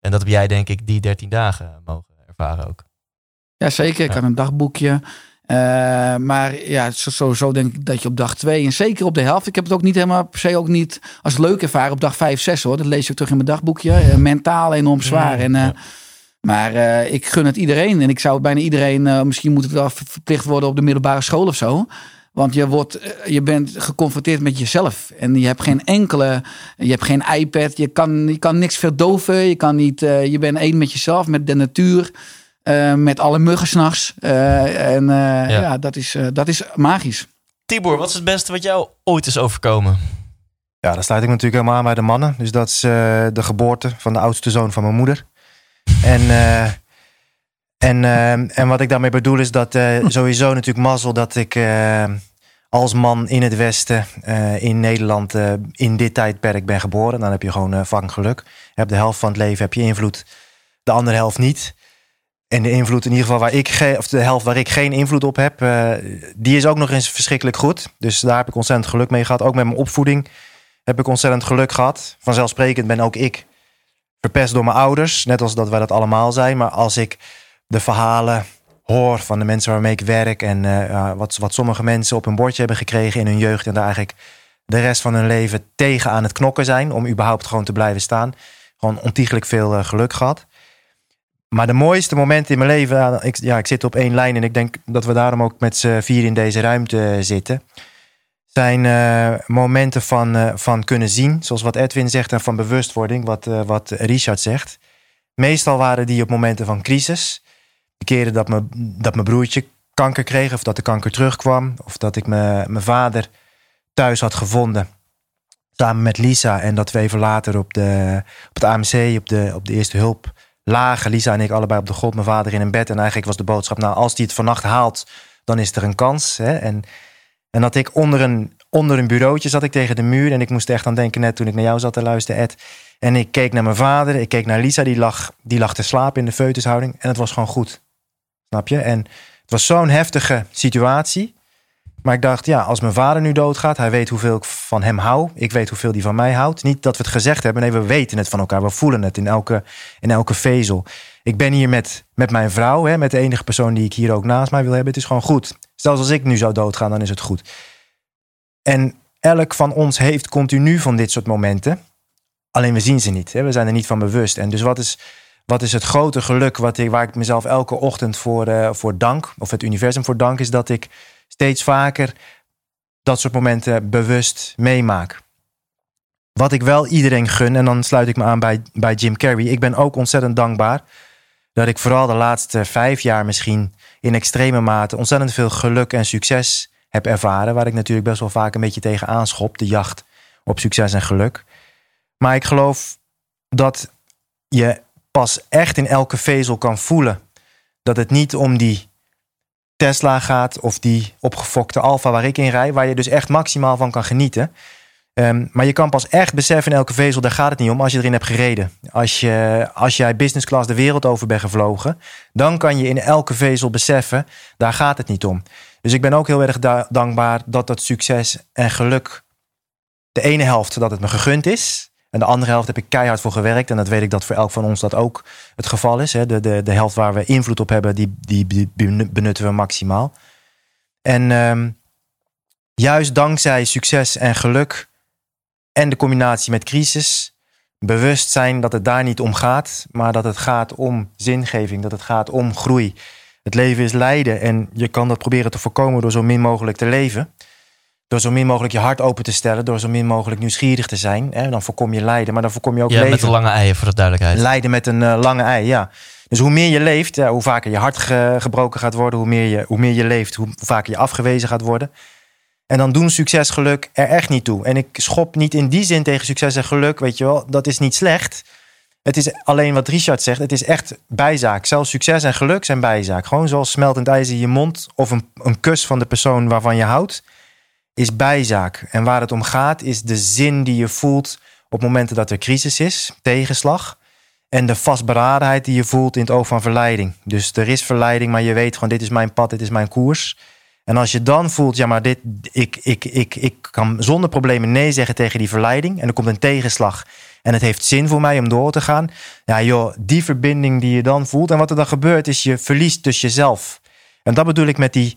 En dat heb jij denk ik die 13 dagen mogen ervaren ook. Ja, zeker. Ik Ja. had een dagboekje. Eh, maar ja, sowieso denk ik dat je op dag twee en zeker op de helft. Ik heb het ook niet helemaal per se ook niet als leuk ervaren op dag vijf, zes hoor. Dat lees je ook terug in mijn dagboekje. Eh, mentaal enorm zwaar. En, eh, ja. Maar ik gun het iedereen. En ik zou het bijna iedereen, misschien moet het wel ver- verplicht worden op de middelbare school of zo. Want je, wordt, je bent geconfronteerd met jezelf. En je hebt geen enkele, je hebt geen iPad. Je kan, je kan niks verdoven. Je, kan niet, je bent één met jezelf, met de natuur. Eh, met alle muggen s'nachts. Eh en eh, ja. dat, is, eh, dat is magisch. Tibor, wat is het beste wat jou ooit is overkomen? Ja, dan sluit ik natuurlijk helemaal aan bij de mannen. Dus dat is eh, de geboorte van de oudste zoon van mijn moeder. En, eh, en, en wat ik daarmee bedoel is dat eh, sowieso natuurlijk mazzel dat ik als man in het Westen, eh, in Nederland, eh, in dit tijdperk ben geboren. Dan heb je gewoon eh vang geluk. Je hebt de helft van het leven heb je invloed, de andere helft niet. En de invloed in ieder geval waar ik of de helft waar ik geen invloed op heb, eh, die is ook nog eens verschrikkelijk goed. Dus daar heb ik ontzettend geluk mee gehad. Ook met mijn opvoeding heb ik ontzettend geluk gehad. Vanzelfsprekend ben ook ik verpest door mijn ouders. Net als dat wij dat allemaal zijn. Maar als ik de verhalen hoor van de mensen waarmee ik werk... en eh, ja, wat, wat sommige mensen op hun bordje hebben gekregen in hun jeugd... en daar eigenlijk de rest van hun leven tegen aan het knokken zijn... om überhaupt gewoon te blijven staan. Gewoon ontiegelijk veel eh, geluk gehad. Maar de mooiste momenten in mijn leven... ja, ik, ja, ik zit op één lijn en ik denk dat we daarom ook met z'n vier in deze ruimte zitten zijn eh, momenten van, eh, van kunnen zien, zoals wat Edwin zegt, en van bewustwording, wat, eh, wat Richard zegt. Meestal waren die op momenten van crisis. De keren dat, me, dat mijn broertje kanker kreeg, of dat de kanker terugkwam, of dat ik me, mijn vader thuis had gevonden. Samen met Lisa, en dat we even later op, de, op het AMC, op de, op de eerste hulp lagen. Lisa en ik allebei op de grond, mijn vader in een bed. En eigenlijk was de boodschap, nou, als hij het vannacht haalt, dan is er een kans. Hè? En en dat ik onder een, onder een bureautje zat ik tegen de muur. En ik moest echt aan denken net toen ik naar jou zat te luisteren, Ed. En ik keek naar mijn vader. Ik keek naar Lisa, die lag, die lag te slapen in de foetushouding. En het was gewoon goed. Snap je? En het was zo'n heftige situatie. Maar ik dacht, ja, als mijn vader nu doodgaat... hij weet hoeveel ik van hem hou. Ik weet hoeveel hij van mij houdt. Niet dat we het gezegd hebben. Nee, we weten het van elkaar. We voelen het in elke, in elke vezel. Ik ben hier met, met mijn vrouw. Hè, met de enige persoon die ik hier ook naast mij wil hebben. Het is gewoon goed. Zelfs als ik nu zou doodgaan, dan is het goed. En elk van ons heeft continu van dit soort momenten. Alleen we zien ze niet. Hè? We zijn er niet van bewust. En dus wat is, wat is het grote geluk wat ik, waar ik mezelf elke ochtend voor, eh, voor dank, of het universum voor dank, is dat ik steeds vaker dat soort momenten bewust meemaak. Wat ik wel iedereen gun, en dan sluit ik me aan bij, bij Jim Carrey. Ik ben ook ontzettend dankbaar dat ik vooral de laatste vijf jaar misschien in extreme mate ontzettend veel geluk en succes heb ervaren. Waar ik natuurlijk best wel vaak een beetje tegen aanschop. De jacht op succes en geluk. Maar ik geloof dat je pas echt in elke vezel kan voelen dat het niet om die Tesla gaat of die opgefokte Alfa waar ik in rij, waar je dus echt maximaal van kan genieten. Um, maar je kan pas echt beseffen in elke vezel, daar gaat het niet om als je erin hebt gereden. Als, je, als jij business class de wereld over bent gevlogen, dan kan je in elke vezel beseffen, daar gaat het niet om. Dus ik ben ook heel erg da- dankbaar dat dat succes en geluk, de ene helft dat het me gegund is. En de andere helft heb ik keihard voor gewerkt. En dat weet ik dat voor elk van ons dat ook het geval is. Hè. De, de, de helft waar we invloed op hebben, die, die, benutten we maximaal. En um, juist dankzij succes en geluk en de combinatie met crisis, bewust zijn dat het daar niet om gaat, maar dat het gaat om zingeving, dat het gaat om groei. Het leven is lijden en je kan dat proberen te voorkomen door zo min mogelijk te leven. Door zo min mogelijk je hart open te stellen, door zo min mogelijk nieuwsgierig te zijn. Hè? Dan voorkom je lijden, maar dan voorkom je ook ja, leven. met de lange eieren voor de duidelijkheid. Lijden met een uh, lange ei, ja. Dus hoe meer je leeft, ja, hoe vaker je hart ge gebroken gaat worden, hoe meer je, hoe meer je leeft, hoe vaker je afgewezen gaat worden. En dan doen succes, geluk er echt niet toe. En ik schop niet in die zin tegen succes en geluk, weet je wel. Dat is niet slecht. Het is alleen wat Richard zegt, het is echt bijzaak. Zelfs succes en geluk zijn bijzaak. Gewoon zoals smeltend ijs in je mond of een, een kus van de persoon waarvan je houdt, is bijzaak. En waar het om gaat, is de zin die je voelt op momenten dat er crisis is, tegenslag. En de vastberadenheid die je voelt in het oog van verleiding. Dus er is verleiding, maar je weet gewoon, dit is mijn pad, dit is mijn koers. En als je dan voelt, ja, maar dit, ik, ik, ik, ik kan zonder problemen nee zeggen tegen die verleiding. En er komt een tegenslag. En het heeft zin voor mij om door te gaan. Ja, joh, die verbinding die je dan voelt. En wat er dan gebeurt, is je verliest dus jezelf. En dat bedoel ik met die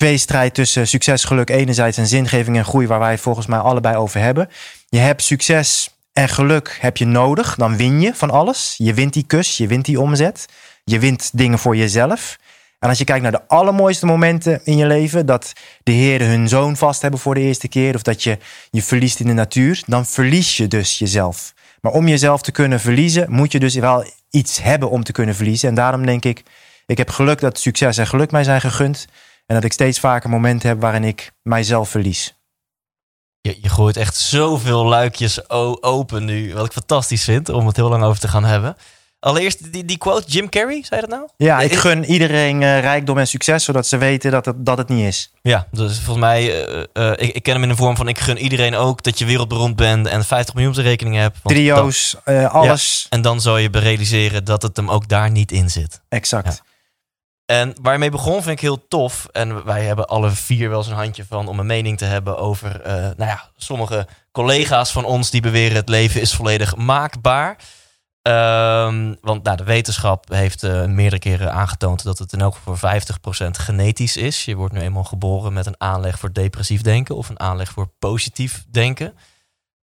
tweestrijd tussen succes, geluk enerzijds en zingeving en groei, waar wij volgens mij allebei over hebben. Je hebt succes en geluk heb je nodig. Dan win je van alles. Je wint die kus, je wint die omzet. Je wint dingen voor jezelf. En als je kijkt naar de allermooiste momenten in je leven, dat de heren hun zoon vast hebben voor de eerste keer, of dat je je verliest in de natuur, dan verlies je dus jezelf. Maar om jezelf te kunnen verliezen, moet je dus wel iets hebben om te kunnen verliezen. En daarom denk ik, ik heb geluk dat succes en geluk mij zijn gegund. En dat ik steeds vaker momenten heb waarin ik mijzelf verlies. Je, je gooit echt zoveel luikjes open nu. Wat ik fantastisch vind om het heel lang over te gaan hebben. Allereerst die, die quote, Jim Carrey, zei dat nou? Ja, ik gun iedereen eh, rijkdom en succes, zodat ze weten dat het, dat het niet is. Ja, dus volgens mij, eh, eh, ik, ik ken hem in de vorm van ik gun iedereen ook dat je wereldberoemd bent en 50 miljoen op de rekening hebt. Dan- Trio's, alles. en dan zou je realiseren dat het hem ook daar niet in zit. Exact. En waar je mee begon vind ik heel tof. En wij hebben alle vier wel eens een handje van om een mening te hebben over, eh, nou ja, sommige collega's van ons die beweren het leven is volledig maakbaar. Ehm, want nou, de wetenschap heeft eh, meerdere keren aangetoond dat het in elk geval voor 50% genetisch is. Je wordt nu eenmaal geboren met een aanleg voor depressief denken of een aanleg voor positief denken.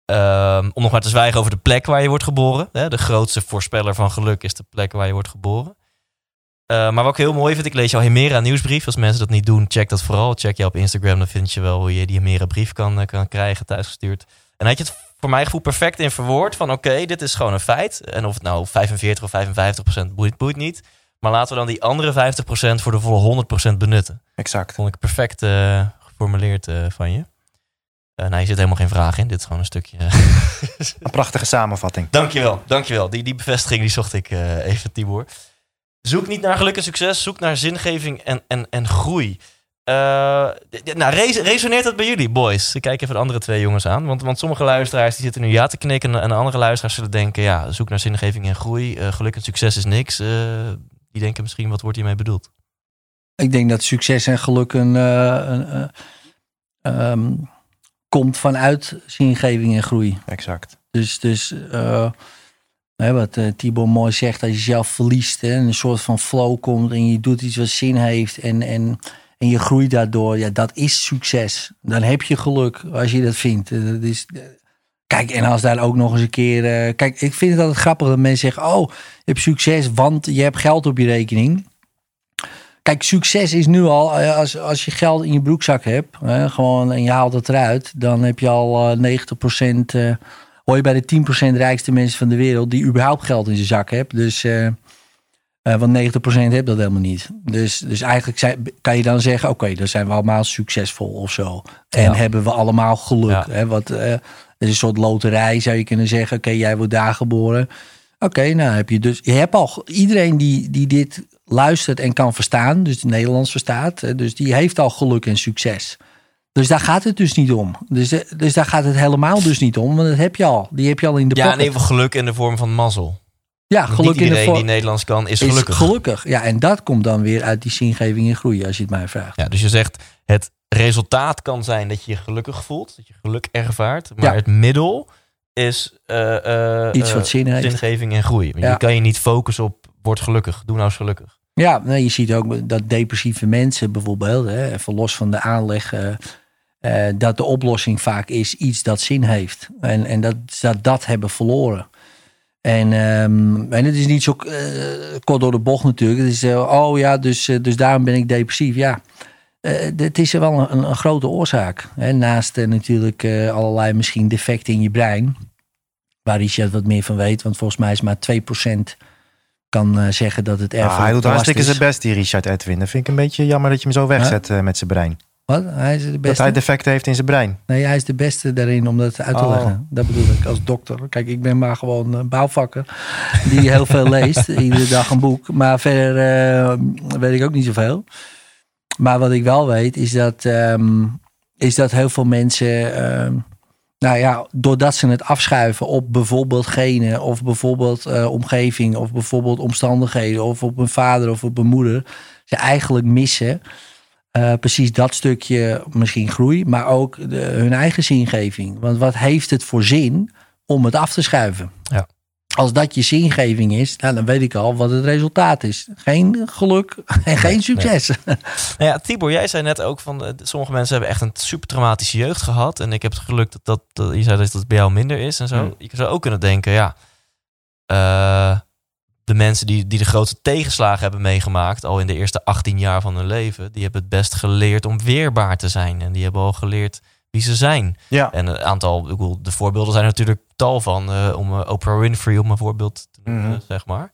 Ehm, om nog maar te zwijgen over de plek waar je wordt geboren. Hè, de grootste voorspeller van geluk is de plek waar je wordt geboren. Uh, maar wat ik heel mooi vind, ik lees jouw Hemera nieuwsbrief. Als mensen dat niet doen, check dat vooral. Check je op Instagram, dan vind je wel hoe je die Hemera brief kan, uh, kan krijgen thuisgestuurd. En had je het voor mijn gevoel perfect in verwoord van oké, okay, dit is gewoon een feit. En of het nou 45 of 55 procent boeit, boeit niet. Maar laten we dan die andere 50 procent voor de volle 100 procent benutten. Exact. Vond ik perfect uh, geformuleerd van je. nou, je zit helemaal geen vraag in. Dit is gewoon een stukje... een prachtige samenvatting. Dankjewel, dankjewel. Die, die bevestiging die zocht ik uh, even, Tibor. Zoek niet naar geluk en succes, zoek naar zingeving en, en, en groei. Uh, nou, res resoneert dat bij jullie, boys? Ik kijk even de andere twee jongens aan. Want, want sommige luisteraars die zitten nu ja te knikken... en andere luisteraars zullen denken... ja, zoek naar zingeving en groei. Uh, geluk en succes is niks. Uh, die denken misschien, wat wordt hiermee bedoeld? Ik denk dat succes en geluk een, een um, komt vanuit zingeving en groei. Exact. Dus, dus Hè, wat uh, mooi zegt, als je jezelf verliest en een soort van flow komt en je doet iets wat zin heeft en, en, en je groeit daardoor, ja, dat is succes. Dan heb je geluk als je dat vindt. Uh, dat is, uh, kijk, en als daar ook nog eens een keer. kijk, ik vind het altijd grappig dat mensen zeggen: Oh, je hebt succes, want je hebt geld op je rekening. Kijk, succes is nu al, als, als je geld in je broekzak hebt, gewoon en je haalt het eruit, dan heb je al 90 procent hoor je bij de 10% rijkste mensen van de wereld die überhaupt geld in zijn zak hebben. Dus, uh, uh, want 90% heeft dat helemaal niet. Dus, dus eigenlijk zijn, kan je dan zeggen, oké, okay, dan zijn we allemaal succesvol of zo. En ja. hebben we allemaal geluk. Ja. Hè? Wat, uh, het is een soort loterij, zou je kunnen zeggen. Oké, okay, jij wordt daar geboren. Oké, okay, nou heb je dus, je hebt al, iedereen die, die dit luistert en kan verstaan, dus het Nederlands verstaat, dus die heeft al geluk en succes. Dus daar gaat het dus niet om. Dus, dus daar gaat het helemaal dus niet om. Want dat heb je al. Die heb je al in de Ja, pocket. en even geluk in de vorm van mazzel. Ja, geluk niet in de iedereen vorm die Nederlands kan, is gelukkig. Is gelukkig. Ja, en dat komt dan weer uit die zingeving en groei, als je het mij vraagt. Ja, dus je zegt, het resultaat kan zijn dat je je gelukkig voelt. Dat je geluk ervaart. Maar Ja. het middel is eh, eh, Iets wat eh, zin heeft. zingeving en groei. Ja. Je kan je niet focussen op, word gelukkig. Doe nou eens gelukkig. Ja, nee, je ziet ook dat depressieve mensen bijvoorbeeld, hè, even los van de aanleg, eh, eh, dat de oplossing vaak is iets dat zin heeft. En, en dat dat, dat hebben verloren. En, ehm, en het is niet zo eh, kort door de bocht natuurlijk. Het is, eh, oh ja, dus, dus daarom ben ik depressief. Ja, het is wel een, een grote oorzaak. Hè? Naast natuurlijk allerlei misschien defecten in je brein. Waar Richard wat meer van weet. Want volgens mij is maar 2% kan zeggen dat het erg Ah, hij doet hartstikke zijn best, die Richard Edwin. Dat vind ik een beetje jammer dat je hem zo wegzet met zijn brein. Wat? Hij is de Dat beste? hij defecten heeft in zijn brein. Nee, hij is de beste daarin om dat uit te Oh. leggen. Dat bedoel ik als dokter. Kijk, ik ben maar gewoon een bouwvakker die heel veel leest. Iedere dag een boek. Maar verder eh, weet ik ook niet zoveel. Maar wat ik wel weet is dat, ehm, is dat heel veel mensen... ehm, nou ja, doordat ze het afschuiven op bijvoorbeeld genen... of bijvoorbeeld eh, omgeving of bijvoorbeeld omstandigheden... of op een vader of op een moeder... ze eigenlijk missen... Eh, precies dat stukje misschien groei, maar ook de, hun eigen zingeving. Want wat heeft het voor zin om het af te schuiven. Ja. Als dat je zingeving is, nou, dan weet ik al wat het resultaat is. Geen geluk en geen succes. Nou ja, Tibor, jij zei net ook van eh, sommige mensen hebben echt een super traumatische jeugd gehad. En ik heb het geluk dat, dat, dat je zei dat het bij jou minder is en zo. Hmm. Je zou ook kunnen denken, ja, eh, de mensen die, die de grootste tegenslagen hebben meegemaakt, al in de eerste 18 jaar van hun leven, die hebben het best geleerd om weerbaar te zijn. En die hebben al geleerd wie ze zijn. Ja. En een aantal, ik bedoel, de voorbeelden zijn natuurlijk tal van, eh, om eh, Oprah Winfrey om een voorbeeld te noemen, Mhm. zeg maar.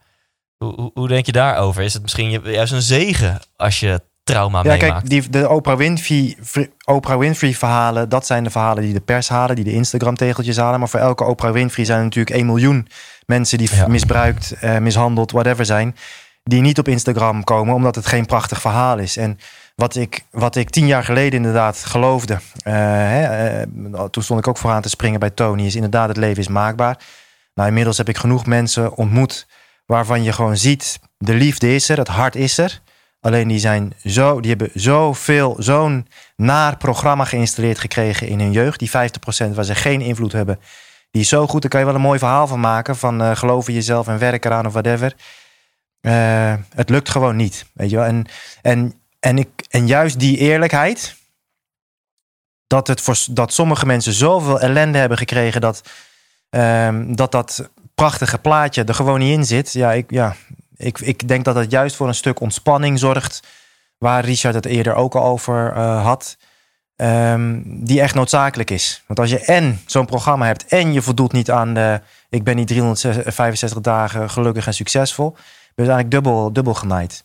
Hoe, hoe, hoe denk je daarover? Is het misschien ju- juist een zegen als je trauma Ja, meemaakt? kijk, die, de Oprah Winfrey, Oprah Winfrey verhalen, dat zijn de verhalen die de pers halen, die de Instagram tegeltjes halen. Maar voor elke Oprah Winfrey zijn er natuurlijk 1 miljoen mensen die Ja. misbruikt, eh, mishandeld, whatever zijn, die niet op Instagram komen, omdat het geen prachtig verhaal is. En wat ik, wat ik tien jaar geleden inderdaad geloofde, eh, hè, eh, toen stond ik ook vooraan te springen bij Tony, is inderdaad het leven is maakbaar. Nou, inmiddels heb ik genoeg mensen ontmoet waarvan je gewoon ziet, de liefde is er, het hart is er. Alleen die zijn zo, die hebben zoveel, zo'n naar programma geïnstalleerd gekregen in hun jeugd. Die 50% waar ze geen invloed hebben. Die is zo goed, daar kan je wel een mooi verhaal van maken. Van eh geloof in jezelf en werk eraan of whatever. Eh, het lukt gewoon niet. Weet je wel? En, en, en, ik, en juist die eerlijkheid. Dat, het voor, dat sommige mensen zoveel ellende hebben gekregen. Dat ehm, dat, dat prachtige plaatje er gewoon niet in zit. Ja, ik, ja, ik, ik denk dat het juist voor een stuk ontspanning zorgt. Waar Richard het eerder ook al over eh, had. Ehm, die echt noodzakelijk is. Want als je en zo'n programma hebt. en je voldoet niet aan de. ik ben niet 365 dagen gelukkig en succesvol. ben je eigenlijk dubbel, dubbel genaaid.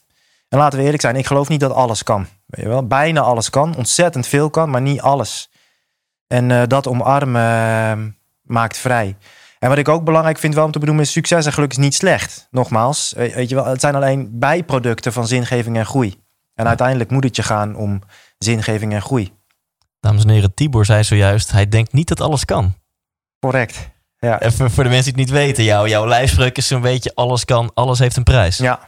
En laten we eerlijk zijn, ik geloof niet dat alles kan. Weet je wel? Bijna alles kan, ontzettend veel kan, maar niet alles. En eh, dat omarmen eh, maakt vrij. En wat ik ook belangrijk vind wel om te benoemen is succes en geluk is niet slecht. Nogmaals, eh, weet je wel, het zijn alleen bijproducten van zingeving en groei. En uiteindelijk moet het je gaan om zingeving en groei. Dames en heren, Tibor zei zojuist, hij denkt niet dat alles kan. Correct. Ja, Even voor de mensen die het niet weten, jouw, jouw lijfspreuk is zo'n beetje alles kan, alles heeft een prijs. ja.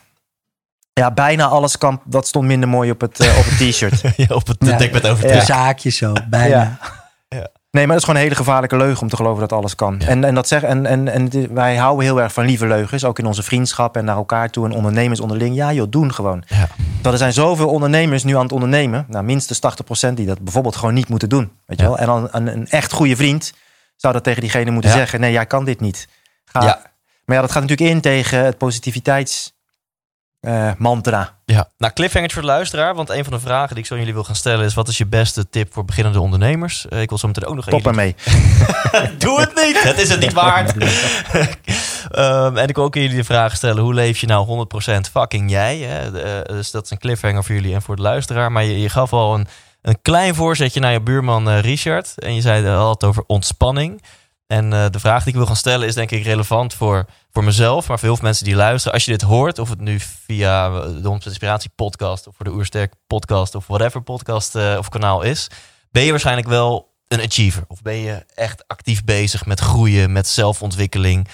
ja bijna alles kan. Dat stond minder mooi op het, eh, op het t-shirt. Ja, op het Ja. dekbed over De terug. zaakjes zo, bijna. Nee, maar dat is gewoon een hele gevaarlijke leugen om te geloven dat alles kan. En, en, dat zeg, en, en, en wij houden heel erg van lieve leugens, ook in onze vriendschap en naar elkaar toe en ondernemers onderling. Ja, joh, doen gewoon. Ja. Dat er zijn zoveel ondernemers nu aan het ondernemen, nou, minstens 80% die dat bijvoorbeeld gewoon niet moeten doen. Weet je Ja. wel? En dan een, een echt goede vriend zou dat tegen diegene moeten zeggen: nee, jij kan dit niet. Ga. Ja. Maar ja, dat gaat natuurlijk in tegen het positiviteits eh, mantra. Ja. Nou, cliffhanger voor de luisteraar, want een van de vragen die ik zo aan jullie wil gaan stellen is: wat is je beste tip voor beginnende ondernemers? Eh, ik wil zo meteen ook nog Top even. ermee. Doe het niet, het is het niet waard. Ehm, en ik wil ook jullie de vraag stellen: hoe leef je nou 100% fucking jij? Hè? Eh, dus dat is een cliffhanger voor jullie en voor de luisteraar. Maar je, je gaf al een, een klein voorzetje naar je buurman Richard. En je zei al het over ontspanning. En eh, de vraag die ik wil gaan stellen is denk ik relevant voor, voor mezelf, maar voor heel veel mensen die luisteren. Als je dit hoort, of het nu via de 100% Inspiratie podcast of voor de Oersterk podcast of whatever podcast eh, of kanaal is, ben je waarschijnlijk wel een achiever. Of ben je echt actief bezig met groeien, met zelfontwikkeling.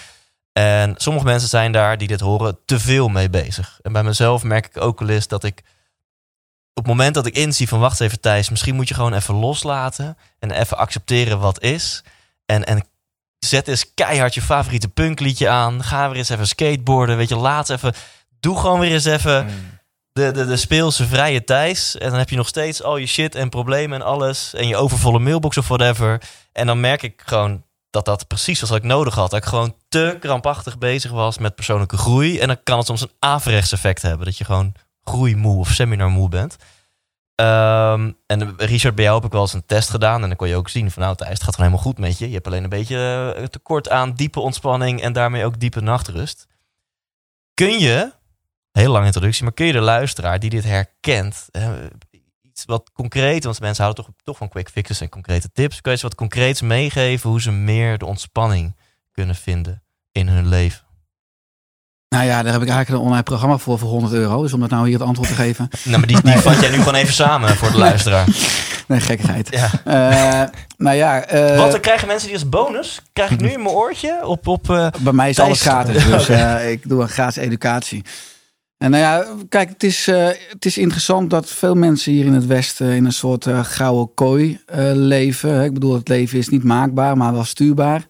En sommige mensen zijn daar die dit horen te veel mee bezig. En bij mezelf merk ik ook wel eens dat ik op het moment dat ik inzie van wacht even Thijs, misschien moet je gewoon even loslaten en even accepteren wat is. En, en zet eens keihard je favoriete punkliedje aan. Ga weer eens even skateboarden. Weet je, laat even. Doe gewoon weer eens even de, de, de speelse vrije Thijs. En dan heb je nog steeds al je shit en problemen en alles. En je overvolle mailbox of whatever. En dan merk ik gewoon dat dat precies was wat ik nodig had. Dat ik gewoon te krampachtig bezig was met persoonlijke groei. En dan kan het soms een averechts effect hebben. Dat je gewoon groeimoe of seminarmoe bent. Ehm, en Richard, bij jou heb ik wel eens een test gedaan. En dan kon je ook zien van nou Thijs, het gaat gewoon helemaal goed met je. Je hebt alleen een beetje eh, tekort aan diepe ontspanning. En daarmee ook diepe nachtrust. Kun je, heel lange introductie, maar kun je de luisteraar die dit herkent... eh, iets wat concreet, want mensen houden toch, toch van quick fixes en concrete tips. Kun je ze wat concreets meegeven hoe ze meer de ontspanning kunnen vinden in hun leven? Nou ja, daar heb ik eigenlijk een online programma voor voor 100 euro. Dus om dat nou hier het antwoord te geven. Nou, maar die, die vat jij nu gewoon even samen voor de luisteraar. Nee, gekkigheid. Ja. Eh, nou ja, eh, Wat, dan krijgen mensen die als bonus? Krijg ik nu in mijn oortje op... op eh, bij mij is alles gratis. Dus eh, ik doe een gratis educatie. En nou ja, kijk, het is, het is interessant dat veel mensen hier in het Westen in een soort gouden kooi leven. Ik bedoel, het leven is niet maakbaar, maar wel stuurbaar.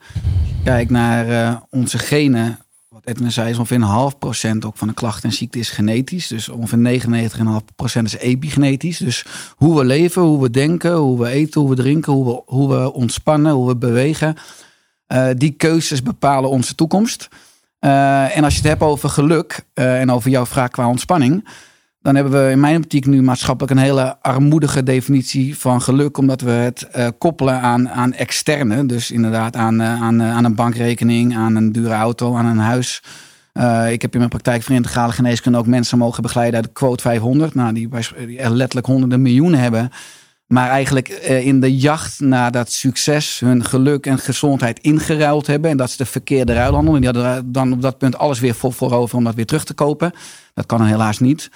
Kijk naar onze genen. Edwin zei, is ongeveer een half procent ook van de klachten en ziekte is genetisch. Dus ongeveer 99,5 procent is epigenetisch. Dus hoe we leven, hoe we denken, hoe we eten, hoe we drinken, hoe we, hoe we ontspannen, hoe we bewegen. die keuzes bepalen onze toekomst. Uh, en als je het hebt over geluk uh, en over jouw vraag qua ontspanning, dan hebben we in mijn optiek nu maatschappelijk een hele armoedige definitie van geluk, omdat we het uh, koppelen aan, aan externe. Dus inderdaad aan, aan, aan een bankrekening, aan een dure auto, aan een huis. ik heb in mijn praktijk voor integrale geneeskunde ook mensen mogen begeleiden uit de quote 500, nou, die, die letterlijk honderden miljoenen hebben. Maar eigenlijk eh, in de jacht naar dat succes hun geluk en gezondheid ingeruild hebben. En dat ze de verkeerde ruilhandel. En die hadden dan op dat punt alles weer voor, voorover om dat weer terug te kopen. Dat kan helaas niet.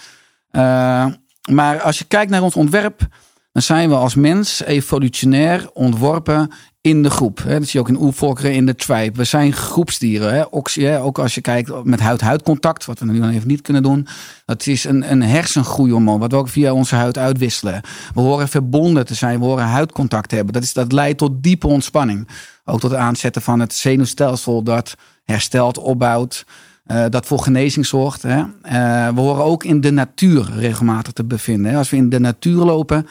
Uh, maar als je kijkt naar ons ontwerp, dan zijn we als mens evolutionair ontworpen in de groep. Dat zie je ook in oervolkeren in de tribe. We zijn groepsdieren. Ook als je kijkt met huid-huid-contact, wat we nu dan even niet kunnen doen. Dat is een, een hersengroeihormoon, wat we ook via onze huid uitwisselen. We horen verbonden te zijn, we horen huidcontact hebben. Dat, is, dat leidt tot diepe ontspanning. Ook tot het aanzetten van het zenuwstelsel dat herstelt, opbouwt. Uh, dat voor genezing zorgt. Hè? Uh, we horen ook in de natuur regelmatig te bevinden. Als we in de natuur lopen,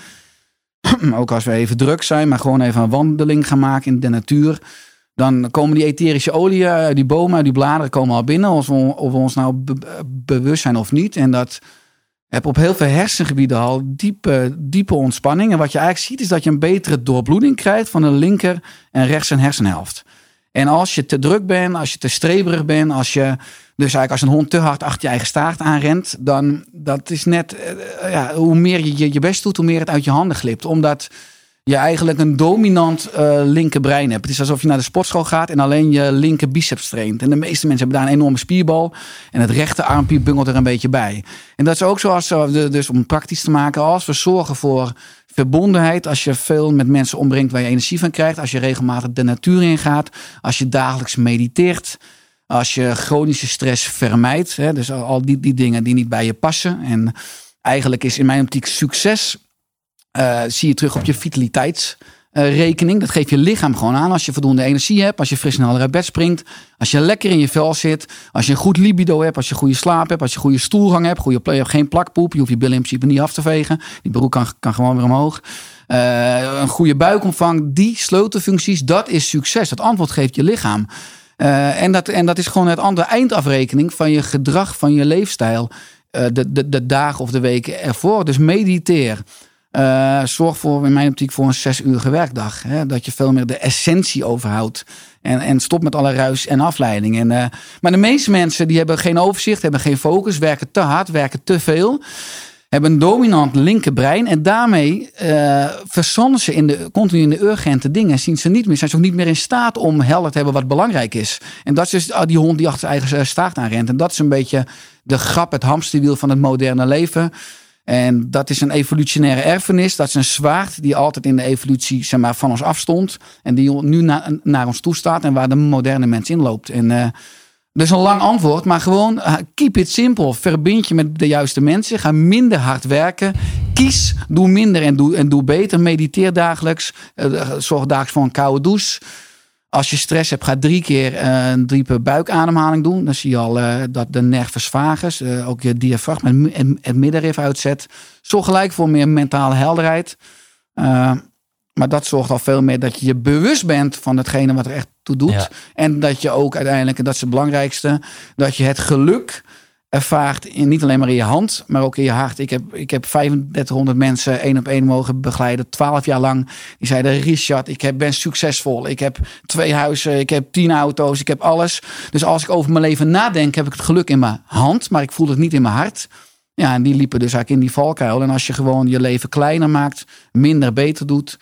ook als we even druk zijn, maar gewoon even een wandeling gaan maken in de natuur. Dan komen die etherische oliën, die bomen, die bladeren komen al binnen. Of we, of ons nou bewust zijn of niet. En dat heb op heel veel hersengebieden al diepe, diepe ontspanning. En wat je eigenlijk ziet is dat je een betere doorbloeding krijgt van de linker en rechts en hersenhelft. En als je te druk bent, als je te streberig bent, als je dus eigenlijk als een hond te hard achter je eigen staart aanrent, dan dat is net, uh, ja, hoe meer je je best doet, hoe meer het uit je handen glipt. Omdat je eigenlijk een dominant uh, linkerbrein hebt. Het is alsof je naar de sportschool gaat en alleen je linker biceps traint. En de meeste mensen hebben daar een enorme spierbal en het rechte armpje bungelt er een beetje bij. En dat is ook zoals, dus om het praktisch te maken, als we zorgen voor verbondenheid, als je veel met mensen ombrengt waar je energie van krijgt, als je regelmatig de natuur ingaat, als je dagelijks mediteert, als je chronische stress vermijdt. Hè, dus al die, die dingen die niet bij je passen. En eigenlijk is in mijn optiek succes, uh, zie je terug op je vitaliteitsrekening. dat geeft je lichaam gewoon aan als je voldoende energie hebt, als je fris en helder uit bed springt, als je lekker in je vel zit, als je een goed libido hebt, als je goede slaap hebt, als je goede stoelgang hebt, goede play, geen plakpoep, je hoeft je billen in principe niet af te vegen, die broek kan, kan gewoon weer omhoog. Uh, een goede buikomvang, die sleutelfuncties, dat is succes. Dat antwoord geeft je lichaam. Uh, en, dat, en dat is gewoon het andere eindafrekening van je gedrag, van je leefstijl. De, de, de dagen of de weken ervoor. Dus mediteer. Uh, zorg voor, in mijn optiek, voor een zes uur werkdag. Hè? Dat je veel meer de essentie overhoudt. En, en stop met alle ruis en afleiding. En, maar de meeste mensen die hebben geen overzicht, hebben geen focus, werken te hard, werken te veel hebben een dominant linkerbrein. En daarmee uh, verzanden ze in de, continu in de urgente dingen. Zien ze niet meer, zijn ze ook niet meer in staat om helder te hebben wat belangrijk is. En dat is dus ah, die hond die achter zijn eigen staart aanrent. En dat is een beetje de grap, het hamsterwiel van het moderne leven. En dat is een evolutionaire erfenis. Dat is een zwaard die altijd in de evolutie zeg maar, van ons afstond. En die nu naar ons toe staat en waar de moderne mens in loopt. En uh, dus een lang antwoord, maar gewoon eh, keep it simple. Verbind je met de juiste mensen. Ga minder hard werken. Kies, doe minder en doe, en doe beter. Mediteer dagelijks. Uh, zorg dagelijks voor een koude douche. Als je stress hebt, ga drie keer uh, een diepe buikademhaling doen. Dan zie je al uh, dat de nervus vagus, uh, ook je diafragma en het middenrif uitzet. Zorg gelijk voor meer mentale helderheid. Maar dat zorgt al veel meer dat je je bewust bent van hetgene wat er echt toe doet. En dat je ook uiteindelijk, en dat is het belangrijkste, dat je het geluk ervaart in, niet alleen maar in je hand, maar ook in je hart. Ik heb, ik heb 3500 mensen één op één mogen begeleiden, 12 jaar lang. Die zeiden, Richard, ik heb, ben succesvol. Ik heb twee huizen, ik heb tien auto's, ik heb alles. Dus als ik over mijn leven nadenk, heb ik het geluk in mijn hand, maar ik voel het niet in mijn hart. Ja, en die liepen dus eigenlijk in die valkuil. En als je gewoon je leven kleiner maakt, minder beter doet,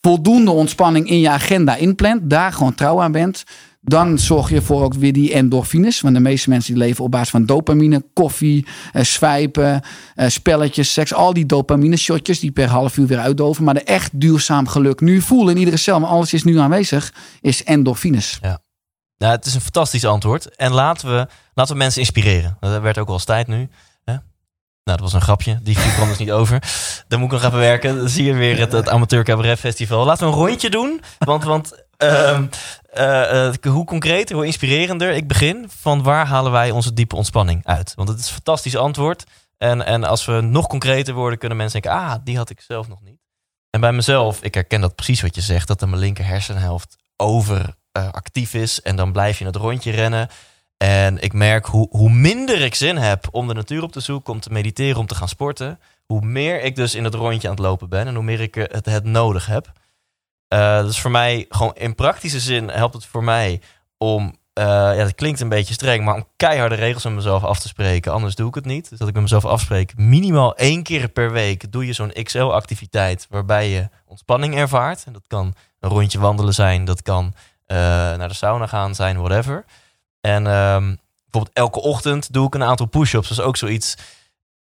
voldoende ontspanning in je agenda inplant, daar gewoon trouw aan bent, dan zorg je voor ook weer die endorfines. Want de meeste mensen die leven op basis van dopamine, koffie, eh, swijpen, eh, spelletjes, seks. Al die dopamine shotjes die per half uur weer uitdoven. Maar de echt duurzaam geluk nu voelen in iedere cel, maar alles is nu aanwezig, is endorfines. Ja. Nou, het is een fantastisch antwoord. En laten we, laten we mensen inspireren. Dat werd ook al eens tijd nu. Nou, dat was een grapje. Die kwam dus niet over. Daar moet ik nog even werken. Dan zie je weer het, het Amateur Cabaret Festival. Laten we een rondje doen. Want, want ehm, eh, eh, hoe concreter, hoe inspirerender ik begin. Van waar halen wij onze diepe ontspanning uit? Want het is een fantastisch antwoord. En, en als we nog concreter worden, kunnen mensen denken... ah, die had ik zelf nog niet. En bij mezelf, ik herken dat precies wat je zegt... dat mijn linker hersenhelft over eh, actief is. En dan blijf je in het rondje rennen. En ik merk hoe, hoe minder ik zin heb om de natuur op te zoeken... om te mediteren, om te gaan sporten... hoe meer ik dus in het rondje aan het lopen ben... en hoe meer ik het, het nodig heb... Dus voor mij, gewoon in praktische zin helpt het voor mij om, uh, ja, dat klinkt een beetje streng, maar om keiharde regels met mezelf af te spreken. Anders doe ik het niet. Dus dat ik met mezelf afspreek. Minimaal één keer per week doe je zo'n XL-activiteit waarbij je ontspanning ervaart. En dat kan een rondje wandelen zijn, dat kan uh, naar de sauna gaan zijn, whatever. En um, bijvoorbeeld elke ochtend doe ik een aantal push-ups. Dat is ook zoiets.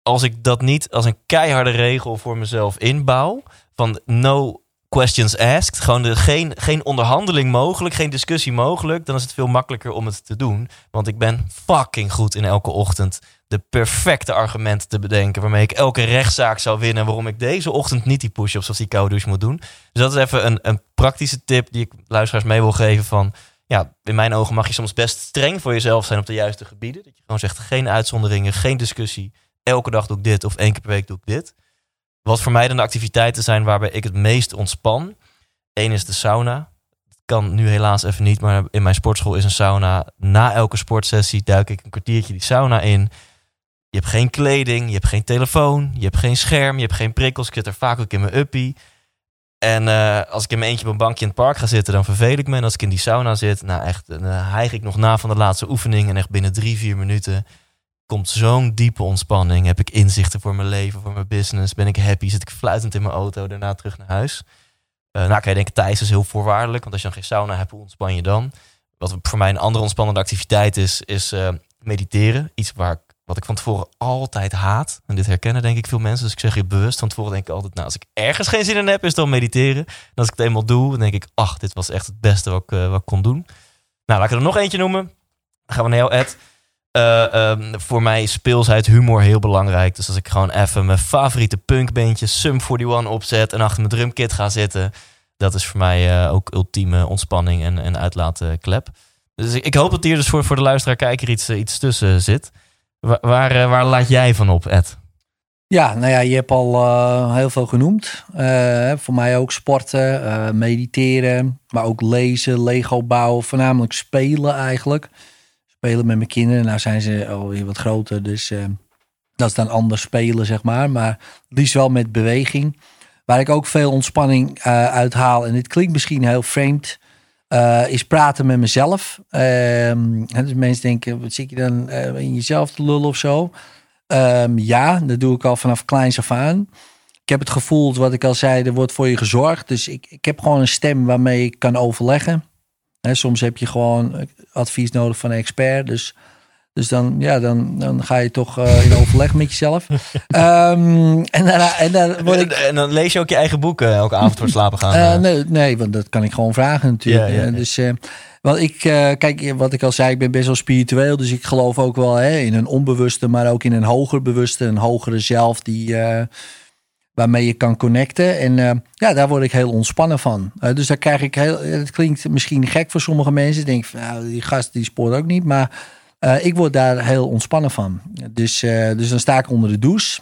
Als ik dat niet als een keiharde regel voor mezelf inbouw, van no questions asked. Gewoon geen, geen onderhandeling mogelijk, geen discussie mogelijk. Dan is het veel makkelijker om het te doen. Want ik ben fucking goed in elke ochtend de perfecte argumenten te bedenken. Waarmee ik elke rechtszaak zou winnen. Waarom ik deze ochtend niet die push-ups of die koude moet doen. Dus dat is even een, een praktische tip die ik luisteraars mee wil geven. Van ja, in mijn ogen mag je soms best streng voor jezelf zijn op de juiste gebieden. Dat je gewoon zegt geen uitzonderingen, geen discussie. Elke dag doe ik dit of één keer per week doe ik dit. Wat voor mij dan de activiteiten zijn waarbij ik het meest ontspan. Eén is de sauna. Dat kan nu helaas even niet, maar in mijn sportschool is een sauna. Na elke sportsessie duik ik een kwartiertje die sauna in. Je hebt geen kleding, je hebt geen telefoon, je hebt geen scherm, je hebt geen prikkels. Ik zit er vaak ook in mijn uppie. En uh, als ik in mijn eentje op een bankje in het park ga zitten, dan verveel ik me. En als ik in die sauna zit, nou echt, dan hijg ik nog na van de laatste oefening. En echt binnen drie, vier minuten komt zo'n diepe ontspanning. Heb ik inzichten voor mijn leven, voor mijn business. Ben ik happy, zit ik fluitend in mijn auto, daarna terug naar huis. Uh, nou kan je denken, Thijs is heel voorwaardelijk. Want als je dan geen sauna hebt, hoe ontspan je dan? Wat voor mij een andere ontspannende activiteit is, is uh, mediteren. Iets waar ik, wat ik van tevoren altijd haat. En dit herkennen denk ik veel mensen. Dus ik zeg je bewust van tevoren denk ik altijd... Nou, als ik ergens geen zin in heb, is dan mediteren. En als ik het eenmaal doe, dan denk ik... Ach, dit was echt het beste wat ik, uh, wat kon doen. Nou, laat ik er nog eentje noemen. Dan gaan we naar jou, Ed. Uh, um, voor mij is speelsheid, humor heel belangrijk. Dus als ik gewoon even mijn favoriete punkbeentje Sum 41 opzet en achter mijn drumkit ga zitten, dat is voor mij uh, ook ultieme ontspanning en, en uitlaatklep. Dus ik, hoop dat hier dus voor, voor de luisteraar-kijker iets, uh, iets tussen zit. Waar, waar, waar, laat jij van op, Ed? Ja, nou ja, je hebt al heel veel genoemd. voor mij ook sporten, mediteren, maar ook lezen, Lego bouwen, voornamelijk spelen eigenlijk spelen met mijn kinderen. Nou zijn ze alweer wat groter, dus uh, dat is dan anders spelen, zeg maar. Maar liefst wel met beweging. Waar ik ook veel ontspanning uh, uit haal, en dit klinkt misschien heel vreemd, uh, is praten met mezelf. Ehm, dus mensen denken, wat zit je dan in jezelf te lullen of zo? Um, ja, dat doe ik al vanaf kleins af aan. Ik heb het gevoel, wat ik al zei, er wordt voor je gezorgd. Dus ik, ik heb gewoon een stem waarmee ik kan overleggen soms heb je gewoon advies nodig van een expert. Dus, dus dan, ja, dan, dan ga je toch uh, in overleg met jezelf. um, en, daarna, en, dan word ik... en dan lees je ook je eigen boeken elke avond voor slapen gaan? Uh, nee, nee, want dat kan ik gewoon vragen natuurlijk. Ja, ja, ja. Dus, want ik, kijk, wat ik al zei, ik ben best wel spiritueel. Dus ik geloof ook wel hè, in een onbewuste, maar ook in een hoger bewuste, een hogere zelf die waarmee je kan connecten. En uh, ja, daar word ik heel ontspannen van. Uh, dus daar krijg ik heel. Het klinkt misschien gek voor sommige mensen. Denk van, nou, die gast die spoort ook niet. Maar uh, ik word daar heel ontspannen van. Dus, dus dan sta ik onder de douche.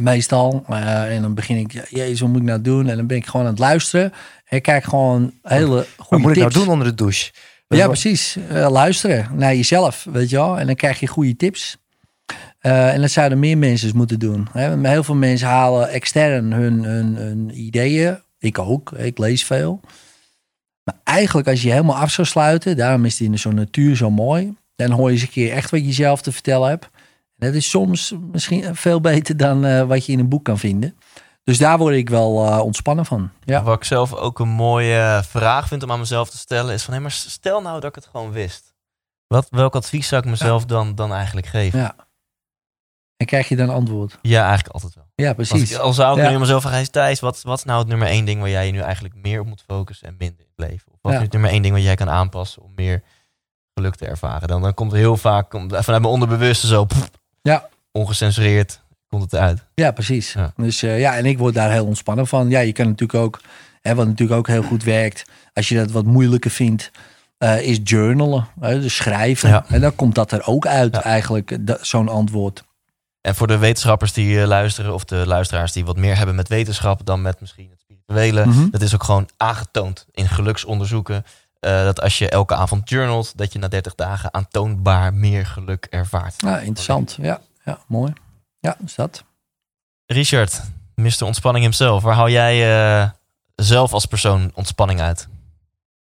Meestal. en dan begin ik, jezus, wat moet ik nou doen? En dan ben ik gewoon aan het luisteren. En ik kijk gewoon hele goede Wat moet tips. ik nou doen onder de douche? Ja, precies. luisteren naar jezelf, weet je wel. En dan krijg je goede tips. Uh, en dat zouden meer mensen moeten doen. Hè? Heel veel mensen halen extern hun, hun, hun, ideeën. Ik ook. Ik lees veel. Maar eigenlijk als je helemaal af zou sluiten. Daarom is die in zo'n natuur zo mooi. Dan hoor je eens een keer echt wat je zelf te vertellen hebt. En dat is soms misschien veel beter dan uh, wat je in een boek kan vinden. Dus daar word ik wel uh, ontspannen van. Ja. Wat ik zelf ook een mooie vraag vind om aan mezelf te stellen. Is van, hé, maar stel nou dat ik het gewoon wist. Wat, welk advies zou ik mezelf ja. dan, dan eigenlijk geven? Ja. En krijg je dan antwoord? Ja, eigenlijk altijd wel. Ja, precies. Ik, al zou ik ja. nu mezelf vragen, Thijs, wat, wat is nou het nummer één ding waar jij je nu eigenlijk meer op moet focussen en minder in het leven? Of wat ja. is het nummer één ding wat jij kan aanpassen om meer geluk te ervaren? Dan, dan komt er heel vaak vanuit mijn onderbewuste zo, pff, ja. ongecensureerd, komt het uit. Ja, precies. Ja. Dus eh, ja, en ik word daar heel ontspannen van. Ja, je kan natuurlijk ook, hè, wat natuurlijk ook heel goed werkt, als je dat wat moeilijker vindt, eh, is journalen. Hè, dus schrijven. En dan komt dat er ook uit, eigenlijk, zo'n antwoord. En voor de wetenschappers die eh, luisteren, of de luisteraars die wat meer hebben met wetenschap dan met misschien het spirituele, Mhm. dat is ook gewoon aangetoond in geluksonderzoeken. eh, dat als je elke avond journalt, dat je na 30 dagen aantoonbaar meer geluk ervaart. Nou, interessant. Ja, ja mooi. Ja, is dat. Richard, Mr. Ontspanning himself, waar haal jij eh, zelf als persoon ontspanning uit?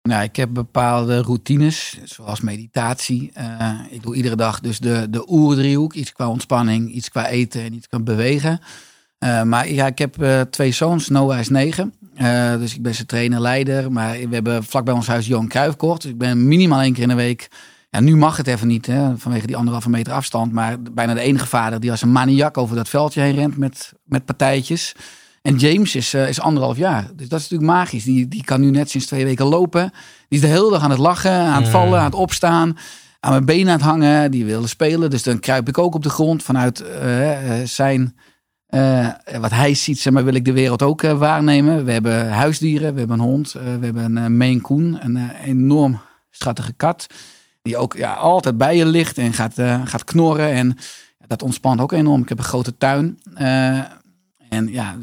Nou, ik heb bepaalde routines, zoals meditatie. Eh, ik doe iedere dag dus de, de oerdriehoek. Iets qua ontspanning, iets qua eten en iets qua bewegen. Eh, maar ja, ik heb eh, twee zoons. Noah is negen. Dus ik ben zijn trainer, leider. Maar we hebben vlak bij ons huis Johan Cruijffkort. Dus ik ben minimaal één keer in de week... Ja, nu mag het even niet, hè, vanwege die anderhalve meter afstand. Maar bijna de enige vader die als een maniak over dat veldje heen rent met, met partijtjes. En James is, eh, is anderhalf jaar. Dus dat is natuurlijk magisch. Die, die kan nu net sinds twee weken lopen. Die is de hele dag aan het lachen, aan het vallen, aan het opstaan. Aan mijn benen aan het hangen. Die wilde spelen. Dus dan kruip ik ook op de grond vanuit eh, eh, zijn... wat hij ziet, zeg maar, wil ik de wereld ook waarnemen. We hebben huisdieren, we hebben een hond, we hebben een Maine Coon, een enorm schattige kat. Die ook ja, altijd bij je ligt en gaat, gaat knorren. En dat ontspant ook enorm. Ik heb een grote tuin. En ja,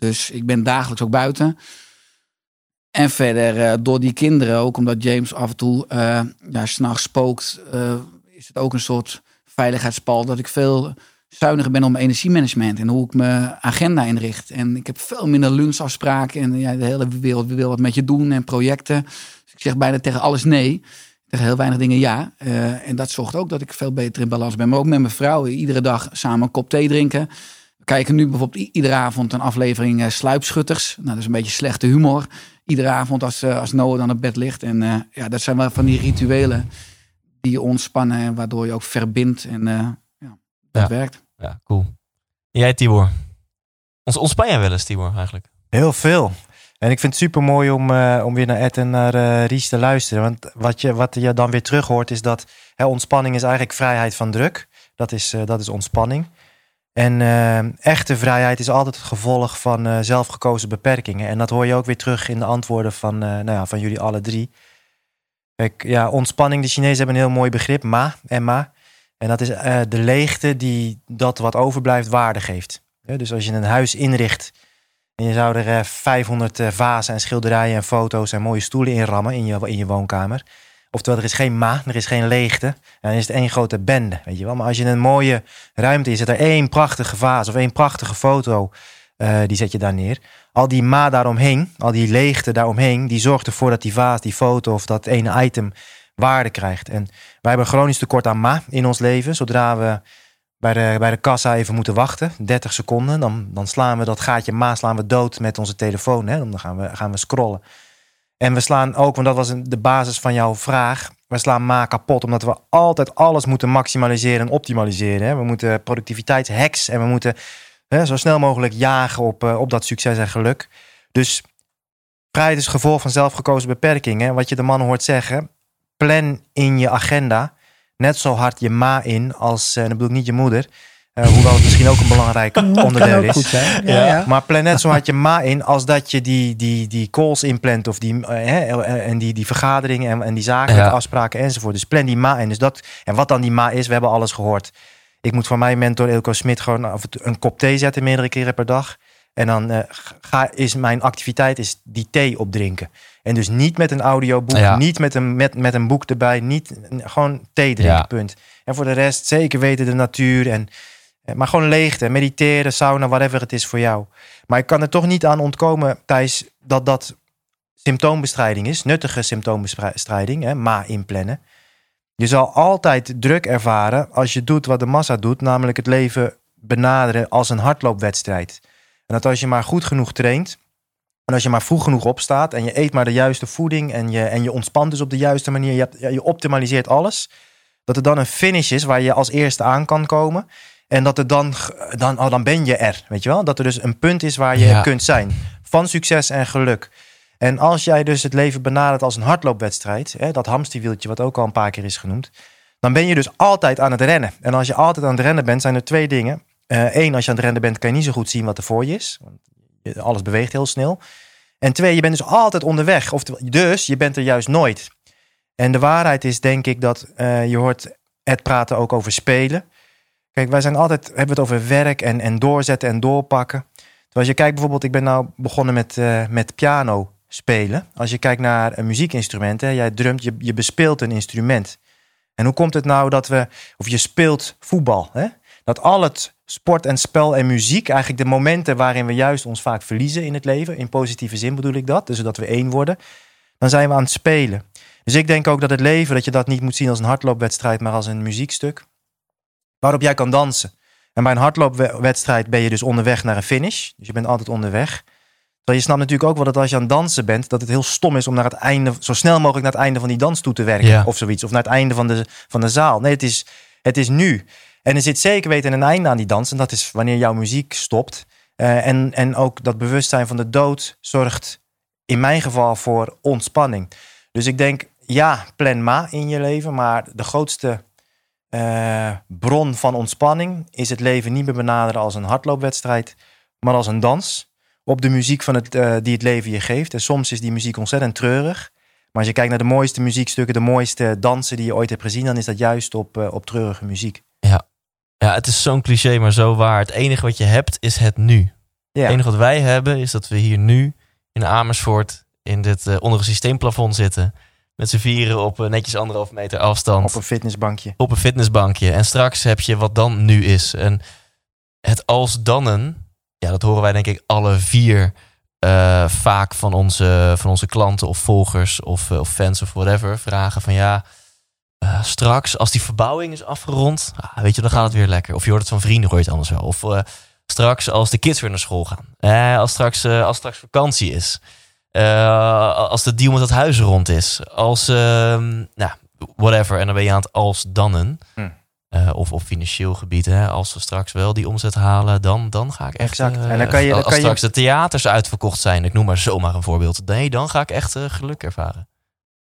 dus ik ben dagelijks ook buiten. En verder eh, door die kinderen, ook omdat James af en toe uh, ja, s'nachts spookt, uh, is het ook een soort veiligheidspal dat ik veel zuiniger ben op mijn energiemanagement en hoe ik mijn agenda inricht. En ik heb veel minder lunchafspraken en ja, de hele wereld wil wat met je doen en projecten. Dus ik zeg bijna tegen alles nee. Tegen heel weinig dingen ja. En dat zorgt ook dat ik veel beter in balans ben. Maar ook met mijn vrouw iedere dag samen een kop thee drinken. We kijken nu bijvoorbeeld iedere avond een aflevering uh, Sluipschutters. Nou, dat is een beetje slechte humor. Iedere avond als, uh, als Noah dan op bed ligt. En uh, ja, dat zijn wel van die rituelen die je ontspannen en waardoor je ook verbindt. En uh, ja, dat Ja. werkt. Ja, cool. En jij, Tibor? Ons, ontspan jij wel eens, Tibor, eigenlijk? Heel veel. En ik vind het super mooi om, uh, om weer naar Ed en naar uh, Ries te luisteren. Want wat je, wat je dan weer terug hoort is dat hè, ontspanning is eigenlijk vrijheid van druk. Dat is, uh, dat is ontspanning. En uh, echte vrijheid is altijd het gevolg van uh, zelfgekozen beperkingen. En dat hoor je ook weer terug in de antwoorden van, uh, nou ja, van jullie alle drie. Kijk, ja, ontspanning, de Chinezen hebben een heel mooi begrip, ma en ma. En dat is de leegte die dat wat overblijft waarde geeft. Dus als je een huis inricht en je zou er 500 vazen en schilderijen en foto's en mooie stoelen in rammen in je, in je woonkamer. Oftewel, er is geen ma, er is geen leegte. En dan is het één grote bende, weet je wel. Maar als je een mooie ruimte is, zet er één prachtige vaas of één prachtige foto, uh, die zet je daar neer. Al die ma daaromheen, al die leegte daaromheen, die zorgt ervoor dat die vaas, die foto of dat ene item waarde krijgt. En wij hebben chronisch tekort aan ma in ons leven. Zodra we bij de, bij de kassa even moeten wachten, 30 seconden, dan, dan slaan we dat gaatje ma slaan we dood met onze telefoon. Hè? Dan gaan we, gaan we scrollen. En we slaan ook, want dat was de basis van jouw vraag. We slaan ma kapot, omdat we altijd alles moeten maximaliseren en optimaliseren. We moeten productiviteitshacks en we moeten zo snel mogelijk jagen op, uh, op dat succes en geluk. Dus vrijheid is gevolg van zelfgekozen beperkingen. Wat je de mannen hoort zeggen, plan in je agenda net zo hard je ma in als, en dat bedoel ik niet je moeder, uh, hoewel het misschien ook een belangrijk onderdeel is. Zijn. Ja, Ja. ja. Maar plan net zo hard je ma in als dat je die, die, die calls inplant of die, uh, hè, en die, die vergaderingen en, en die zakelijke Ja. afspraken enzovoort. Dus plan die ma in. Dus dat, en wat dan die ma is, we hebben alles gehoord. Ik moet van mijn mentor Ilko Smit gewoon een kop thee zetten meerdere keren per dag. En dan uh, ga, is mijn activiteit is die thee opdrinken. En dus niet met een audioboek, Ja. niet met een, met, met een boek erbij, niet gewoon thee drinken, Ja. punt. En voor de rest zeker weten de natuur en eh, maar gewoon leegte, mediteren, sauna, whatever het is voor jou. Maar ik kan er toch niet aan ontkomen, Thijs, dat dat symptoombestrijding is. Nuttige symptoombestrijding, hè, ma inplannen. Je zal altijd druk ervaren als je doet wat de massa doet, namelijk het leven benaderen als een hardloopwedstrijd. En dat als je maar goed genoeg traint, en als je maar vroeg genoeg opstaat en je eet maar de juiste voeding en je, en je ontspant dus op de juiste manier, je, je optimaliseert alles, dat er dan een finish is waar je als eerste aan kan komen. En dat er dan, dan, oh, dan ben je er, weet je wel? Dat er dus een punt is waar je Ja. kunt zijn. Van succes en geluk. En als jij dus het leven benadert als een hardloopwedstrijd, hè, dat hamsterwieltje wat ook al een paar keer is genoemd, dan ben je dus altijd aan het rennen. En als je altijd aan het rennen bent, zijn er twee dingen. eh één, als je aan het rennen bent, kan je niet zo goed zien wat er voor je is. Want alles beweegt heel snel. En twee, je bent dus altijd onderweg. Of dus je bent er juist nooit. En de waarheid is denk ik dat eh, je hoort het praten ook over spelen. Kijk, wij zijn altijd, hebben het over werk en, en doorzetten en doorpakken. Terwijl als je kijkt bijvoorbeeld, ik ben nou begonnen met, eh, met piano spelen. Als je kijkt naar een muziekinstrument, hè, jij drumt, je, je bespeelt een instrument. En hoe komt het nou dat we, of je speelt voetbal, hè? dat al het sport en spel en muziek, eigenlijk de momenten waarin we juist ons vaak verliezen in het leven, in positieve zin bedoel ik dat, dus dat we één worden, dan zijn we aan het spelen. Dus ik denk ook dat het leven, dat je dat niet moet zien als een hardloopwedstrijd, maar als een muziekstuk, waarop jij kan dansen. En bij een hardloopwedstrijd ben je dus onderweg naar een finish, dus je bent altijd onderweg. Terwijl je snapt natuurlijk ook wel dat als je aan het dansen bent, dat het heel stom is om naar het einde, zo snel mogelijk naar het einde van die dans toe te werken. Ja. Of zoiets. Of naar het einde van de, van de zaal. Nee, het is, het is nu. En er zit zeker weten een einde aan die dans. En dat is wanneer jouw muziek stopt. Eh, en, en ook dat bewustzijn van de dood zorgt in mijn geval voor ontspanning. Dus ik denk, ja, plan ma in je leven. Maar de grootste eh, bron van ontspanning is het leven niet meer benaderen als een hardloopwedstrijd, maar als een dans op de muziek van het, eh, die het leven je geeft. En soms is die muziek ontzettend treurig. Maar als je kijkt naar de mooiste muziekstukken, de mooiste dansen die je ooit hebt gezien, dan is dat juist op, eh, op treurige muziek. Ja, het is zo'n cliché, maar zo waar. Het enige wat je hebt is het nu. Ja, Het enige wat wij hebben is dat we hier nu in Amersfoort in dit eh, onder een systeemplafond zitten. Met z'n vieren op eh, netjes anderhalf meter afstand. op een fitnessbankje. op een fitnessbankje. En straks heb je wat dan nu is. En het als dannen, ja, dat horen wij denk ik alle vier eh, vaak van onze, van onze klanten of volgers of, eh, of fans of whatever. Vragen van ja, straks als die verbouwing is afgerond, ah, weet je, dan gaat het weer lekker. Of je hoort het van vrienden, hoor je het anders wel. Of straks als de kids weer naar school gaan. Als, straks, als straks vakantie is. Eh, als de deal met het huis rond is. Als, ehm, nou, whatever. En dan ben je aan het als dannen. Hm. Eh, of op financieel gebied. Hè. Als we straks wel die omzet halen, dan, dan ga ik echt... Exact. eh, En dan kan je- dan als kan je- straks de theaters uitverkocht zijn. Ik noem maar zomaar een voorbeeld. Nee, dan ga ik echt eh, geluk ervaren.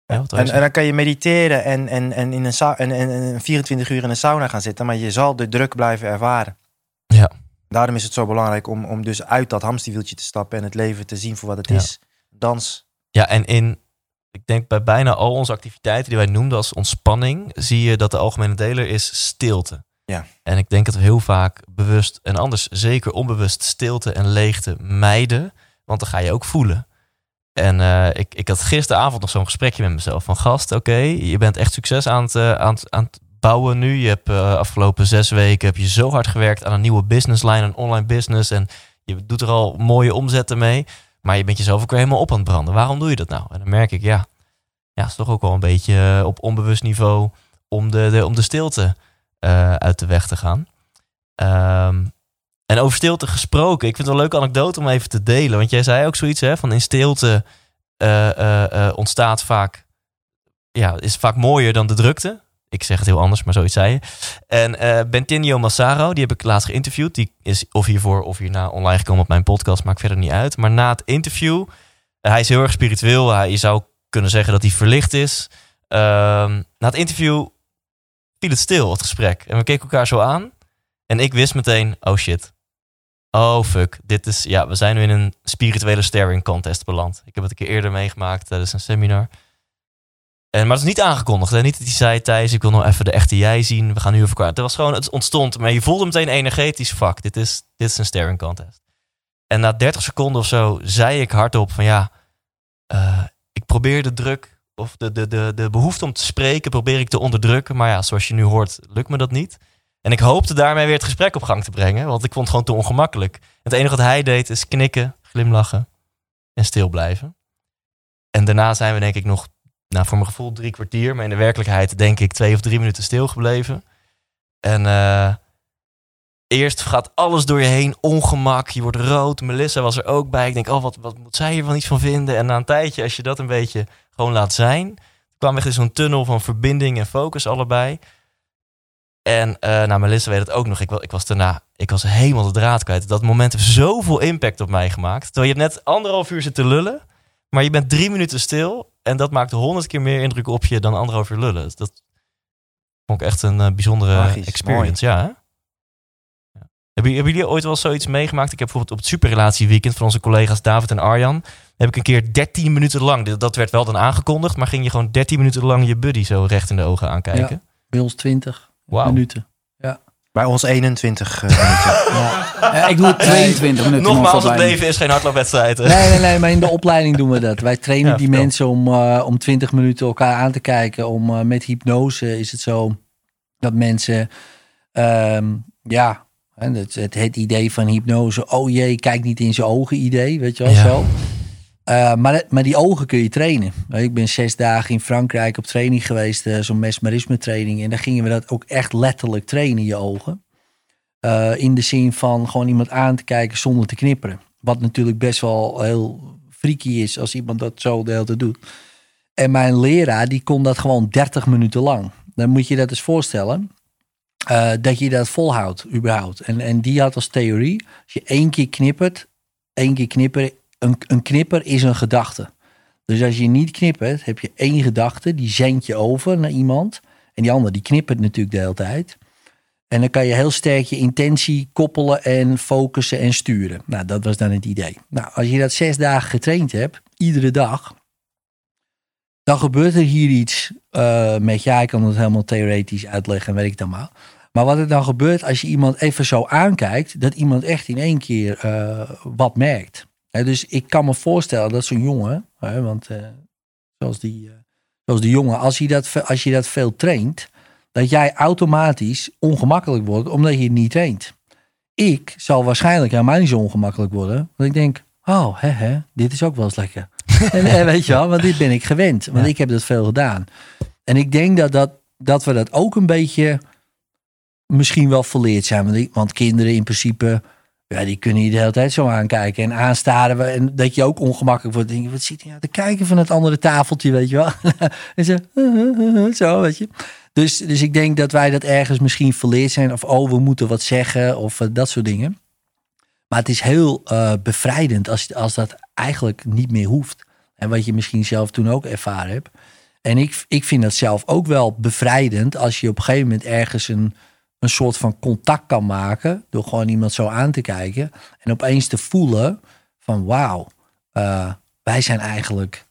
Ja, En, en dan kan je mediteren en, en, en, in een en, en, en 24 uur in een sauna gaan zitten, maar je zal de druk blijven ervaren. Ja. Daarom is het zo belangrijk om, om dus uit dat hamsterwieltje te stappen en het leven te zien voor wat het Ja. is. Dans. Ja, en in, ik denk bij bijna al onze activiteiten die wij noemden als ontspanning, zie je dat de algemene deler is stilte. Ja. En ik denk dat we heel vaak bewust en anders zeker onbewust stilte en leegte mijden, want dan ga je ook voelen. En eh, ik, ik had gisteravond nog zo'n gesprekje met mezelf van gast, oké, je bent echt succes aan het, eh, aan het, aan het bouwen nu. Je hebt eh, afgelopen zes weken heb je zo hard gewerkt aan een nieuwe businessline, een online business en je doet er al mooie omzetten mee. Maar je bent jezelf ook weer helemaal op aan het branden. Waarom doe je dat nou? En dan merk ik, ja, ja het is toch ook wel een beetje eh, op onbewust niveau om de, de, om de stilte eh, uit de weg te gaan. Ehm, en over stilte gesproken, ik vind het een leuke anekdote om even te delen. Want jij zei ook zoiets, hè, van in stilte eh, ontstaat vaak, ja, is vaak mooier dan de drukte. Ik zeg het heel anders, maar zoiets zei je. En eh Bentinho Massaro, die heb ik laatst geïnterviewd. Die is of hiervoor of hierna online gekomen op mijn podcast, maakt verder niet uit. Maar na het interview, eh, hij is heel erg spiritueel. Hij, je zou kunnen zeggen dat hij verlicht is. Ehm, na het interview viel het stil, het gesprek. En we keken elkaar zo aan. En ik wist meteen, oh shit. Oh fuck, dit is, ja, we zijn nu in een spirituele staring contest beland. Ik heb het een keer eerder meegemaakt tijdens een seminar. En, maar het is niet aangekondigd. Hè? Niet dat hij zei, Thijs, ik wil nog even de echte jij zien. We gaan nu even elkaar. Het was gewoon, het ontstond. Maar je voelde meteen energetisch, fuck, dit is, dit is een staring contest. En na 30 seconden of zo zei ik hardop van ja, eh, ik probeer de druk of de, de, de, de behoefte om te spreken, probeer ik te onderdrukken. Maar ja, zoals je nu hoort, lukt me dat niet. En ik hoopte daarmee weer het gesprek op gang te brengen, want ik vond het gewoon te ongemakkelijk. Het enige wat hij deed is knikken, glimlachen en stil blijven. En daarna zijn we denk ik nog, nou voor mijn gevoel drie kwartier, maar in de werkelijkheid denk ik twee of drie minuten stilgebleven. En eh, eerst gaat alles door je heen, ongemak, je wordt rood. Melissa was er ook bij. Ik denk, oh, wat, wat moet zij hier van iets van vinden? En na een tijdje, als je dat een beetje gewoon laat zijn, kwam echt zo'n tunnel van verbinding en focus allebei. En eh nou, Melissa weet het ook nog. Ik, ik was daarna, ik was helemaal de draad kwijt. Dat moment heeft zoveel impact op mij gemaakt. Terwijl je hebt net anderhalf uur zitten lullen, maar je bent drie minuten stil. En dat maakt honderd keer meer indruk op je dan anderhalf uur lullen. Dat vond ik echt een eh, bijzondere Magisch, experience, ja. Hè? Ja. Hebben, hebben jullie ooit wel zoiets meegemaakt? Ik heb bijvoorbeeld op het superrelatieweekend van onze collega's David en Arjan... heb ik een keer 13 minuten lang, dat werd wel dan aangekondigd... maar ging je gewoon 13 minuten lang je buddy zo recht in de ogen aankijken? Bij ons 20 Wauw. minuten. Bij ons 21 eh, minuten. Ja. Eh, ik doe het 22 minuten. Nogmaals, het leven is geen hardloopwedstrijd. Nee, nee, nee, maar in de opleiding doen we dat. Wij trainen Ja, die vertel. mensen om, eh, om 20 minuten elkaar aan te kijken. Om, met hypnose is het zo dat mensen, ehm, ja, het, het, het idee van hypnose, oh jee, kijk niet in zijn ogen idee, weet je wel Ja. zo. Eh, maar, maar die ogen kun je trainen. Ik ben zes dagen in Frankrijk op training geweest, eh, zo'n mesmerisme training. En daar gingen we dat ook echt letterlijk trainen, je ogen. Eh, in de zin van gewoon iemand aan te kijken zonder te knipperen. Wat natuurlijk best wel heel freaky is als iemand dat zo de hele doet. En mijn leraar die kon dat gewoon 30 minuten lang. Dan moet je dat eens voorstellen. dat je dat volhoudt, überhaupt. En, en die had als theorie, als je één keer knippert, één keer knipperen, een, knipper is een gedachte. Dus als je niet knippert, heb je één gedachte, die zend je over naar iemand. En die ander, die knippert natuurlijk de hele tijd. En dan kan je heel sterk je intentie koppelen en focussen en sturen. Nou, dat was dan het idee. Nou, als je dat zes dagen getraind hebt, iedere dag, dan gebeurt er hier iets eh, met, ja, ik kan het helemaal theoretisch uitleggen, weet ik dan maar. Maar wat er dan gebeurt als je iemand even zo aankijkt, dat iemand echt in één keer eh, wat merkt. Dus ik kan me voorstellen dat zo'n jongen, want eh, zoals, die, eh, zoals die jongen, als, hij dat, als je dat veel traint, dat jij automatisch ongemakkelijk wordt omdat je het niet traint. Ik zal waarschijnlijk helemaal niet zo ongemakkelijk worden. Want ik denk, oh, hè, hè, dit is ook wel eens lekker. en, en weet je wel, want dit ben ik gewend. Want ik heb dat veel gedaan. En ik denk dat, dat, dat we dat ook een beetje misschien wel verleerd zijn. Want, ik- want kinderen in principe, ja, die kunnen je de hele tijd zo aankijken en aanstaren. En dat je ook ongemakkelijk wordt. Denk wat zit hij nou te kijken van het andere tafeltje, weet je wel? en zo, zo, weet je. Dus, dus ik denk dat wij dat ergens misschien verleerd zijn. Of, oh, we moeten wat zeggen. Of eh, dat soort dingen. Maar het is heel eh, bevrijdend als, als dat eigenlijk niet meer hoeft. En wat je misschien zelf toen ook ervaren hebt. En ik, ik vind dat zelf ook wel bevrijdend als je op een gegeven moment ergens een, een soort van contact kan maken. Door gewoon iemand zo aan te kijken. En opeens te voelen van wauw, eh, wij zijn eigenlijk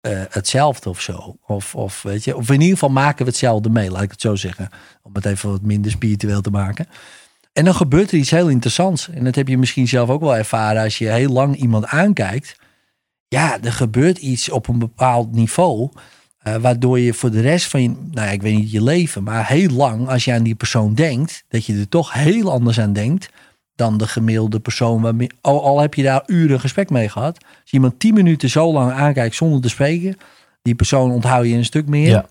eh, hetzelfde of zo. Of, of, weet je, of in ieder geval maken we hetzelfde mee, laat ik het zo zeggen. Om het even wat minder spiritueel te maken. En dan gebeurt er iets heel interessants. En dat heb je misschien zelf ook wel ervaren als je heel lang iemand aankijkt. Ja, er gebeurt iets op een bepaald niveau. Eh, waardoor je voor de rest van je, nou ja, ik weet niet je leven, maar heel lang, als je aan die persoon denkt, dat je er toch heel anders aan denkt dan de gemiddelde persoon. Waarmee, al, al heb je daar uren gesprek mee gehad. Als je iemand tien minuten zo lang aankijkt zonder te spreken, die persoon onthoud je een stuk meer Ja.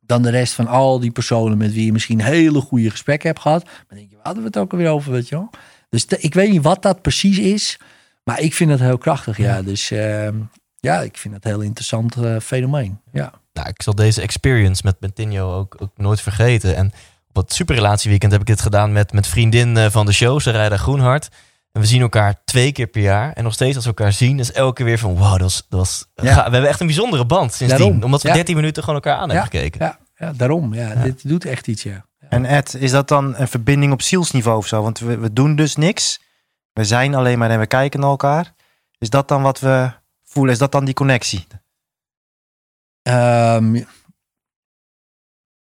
dan de rest van al die personen met wie je misschien hele goede gesprekken hebt gehad. Maar dan denk je, waar hadden we het ook alweer over, weet je wel? Dus ik weet niet wat dat precies is, maar ik vind het heel krachtig, ja. Dus ehm, ja, ik vind het een heel interessant eh, fenomeen, ja. Nou, ik zal deze experience met Bentinho ook, ook nooit vergeten. En op het superrelatieweekend heb ik dit gedaan met, met vriendin eh, van de show, Sarayda Groenhart. En we zien elkaar twee keer per jaar. En nog steeds als we elkaar zien, is elke keer weer van... Wow, dat was... Dat was Ja. ga- we hebben echt een bijzondere band sindsdien. Daarom, Omdat we ja. 13 minuten gewoon elkaar aan hebben gekeken. Ja, ja daarom. Ja, Dit doet echt iets, ja. En Ed, is dat dan een verbinding op zielsniveau of zo? Want we, we doen dus niks. We zijn alleen maar en we kijken naar elkaar. Is dat dan wat we voelen? Is dat dan die connectie? Ehm,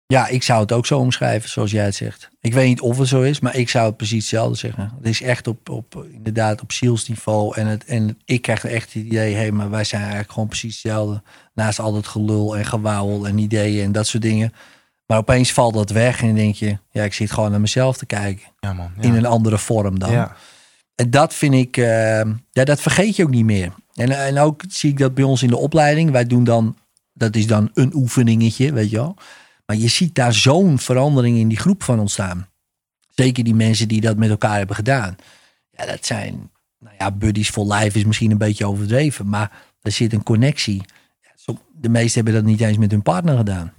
ja, ik zou het ook zo omschrijven, zoals jij het zegt. Ik weet niet of het zo is, maar ik zou het precies hetzelfde zeggen. Het is echt op, op inderdaad op zielsniveau. En, het, en ik krijg echt het idee, hé, hey, maar wij zijn eigenlijk gewoon precies hetzelfde. Naast al dat gelul en gewauwel en ideeën en dat soort dingen. Maar opeens valt dat weg en dan denk je, ja, ik zit gewoon naar mezelf te kijken. Ja, man. In een andere vorm dan. Ja. En dat vind ik, eh, ja, dat vergeet je ook niet meer. En, en ook zie ik dat bij ons in de opleiding. Wij doen dan, dat is dan een oefeningetje, weet je wel. Maar je ziet daar zo'n verandering in die groep van ontstaan. Zeker die mensen die dat met elkaar hebben gedaan. Ja, dat zijn, nou ja, buddies for life is misschien een beetje overdreven. Maar er zit een connectie. De meesten hebben dat niet eens met hun partner gedaan.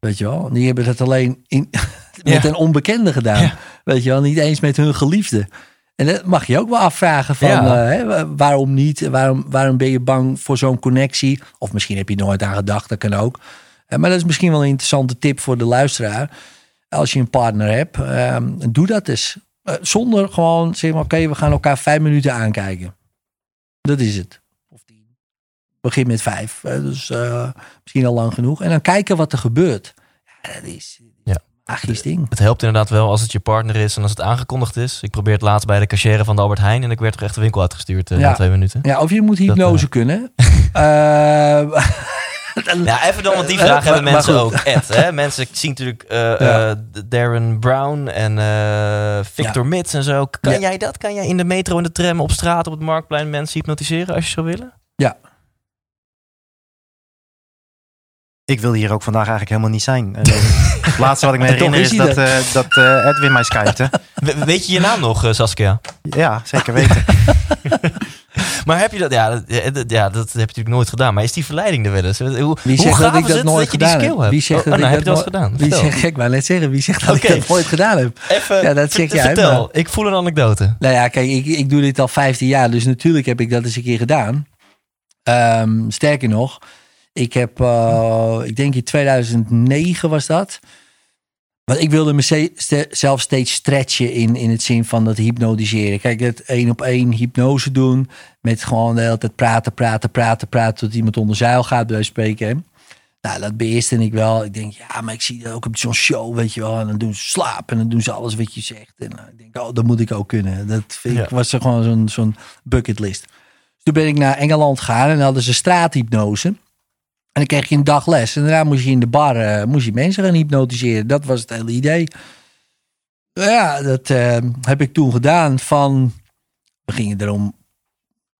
Weet je wel? Die hebben dat alleen in, met Ja. een onbekende gedaan. Ja. Weet je wel? Niet eens met hun geliefde. En dat mag je ook wel afvragen van Ja. eh, waarom niet? Waarom, waarom ben je bang voor zo'n connectie? Of misschien heb je nooit aan gedacht, dat kan ook. Eh, maar dat is misschien wel een interessante tip voor de luisteraar. Als je een partner hebt, ehm, doe dat eens. Eh, zonder gewoon zeg maar, oké, we gaan elkaar vijf minuten aankijken. Dat is het. Of tien. Begin met vijf. dus misschien al lang genoeg. En dan kijken wat er gebeurt. Ja, dat is Ja. ding. Het helpt inderdaad wel als het je partner is en als het aangekondigd is. Ik probeer het laatst bij de cashier van de Albert Heijn en ik werd er echt de winkel uitgestuurd eh, Ja. na twee minuten. Ja, of je moet hypnose kunnen. Eh, Ja, even dan, want die Eh, vraag hebben maar- mensen maar ook. Ed, hè? Mensen zien natuurlijk eh, Ja. eh, Darren Brown en eh, Victor Mits en zo. Kan Ja. jij dat? Kan jij in de metro en de tram op straat op het marktplein mensen hypnotiseren als je zou willen? Ik wil hier ook vandaag eigenlijk helemaal niet zijn. Eh, Het laatste wat ik me herinner is dat, eh, dat eh, Edwin mij skypte. We- weet je je naam nog, Saskia? Ja, zeker weten. Maar heb je dat? Ja, dat, ja, dat, ja, dat heb je natuurlijk nooit gedaan. Maar is die verleiding er wel eens? Hoe, Wie hoe zegt gaaf dat ik is dat het nooit dat je die gedaan skill heb? hebt? Wie zegt oh, dat nou, ik heb dat dat eens gedaan? Wie zegt, ik wou net zeggen, wie zegt dat ik dat nooit gedaan heb? Even, Ja, dat zeg jij, Vertel, maar- ik voel een anekdote. Nou ja, kijk, ik, ik doe dit al 15 jaar, dus natuurlijk heb ik dat eens een keer gedaan. Ehm, sterker nog, ik heb, eh, ik denk in 2009 was dat. Want ik wilde mezelf steeds stretchen in, in het zin van dat hypnotiseren. Kijk, het één op één hypnose doen. Met gewoon de hele tijd praten, praten, praten, praten. Tot iemand onder zeil gaat, bij spreken. Nou, dat beheerste ik wel. Ik denk, ja, maar ik zie dat ook op zo'n show, weet je wel. En dan doen ze slaap en dan doen ze alles wat je zegt. En eh, ik denk, oh, dat moet ik ook kunnen. Dat vind ik, Ja. was er gewoon zo'n zo'n bucketlist. Dus toen ben ik naar Engeland gegaan en dan hadden ze straathypnose. En dan kreeg je een dag les. En daarna moest je in de bar eh, moest je mensen gaan hypnotiseren. Dat was het hele idee. Ja, dat eh, heb ik toen gedaan. Van, we gingen er om,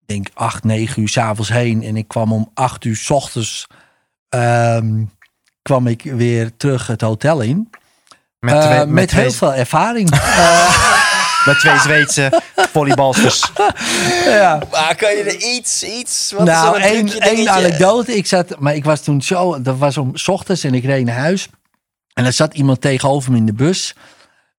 ik denk, acht, negen uur s'avonds heen. En ik kwam om acht uur s ochtends ehm, kwam ik weer terug het hotel in. Met, Eh, met, met, twee, heel veel ervaring. Met twee Zweedse volleybalsters. ja. Maar kan je er iets, iets... Wat nou, is één, trucje, één dingetje? anekdote. Ik zat, maar ik was toen zo, dat was om 's ochtends en ik reed naar huis. En er zat iemand tegenover me in de bus.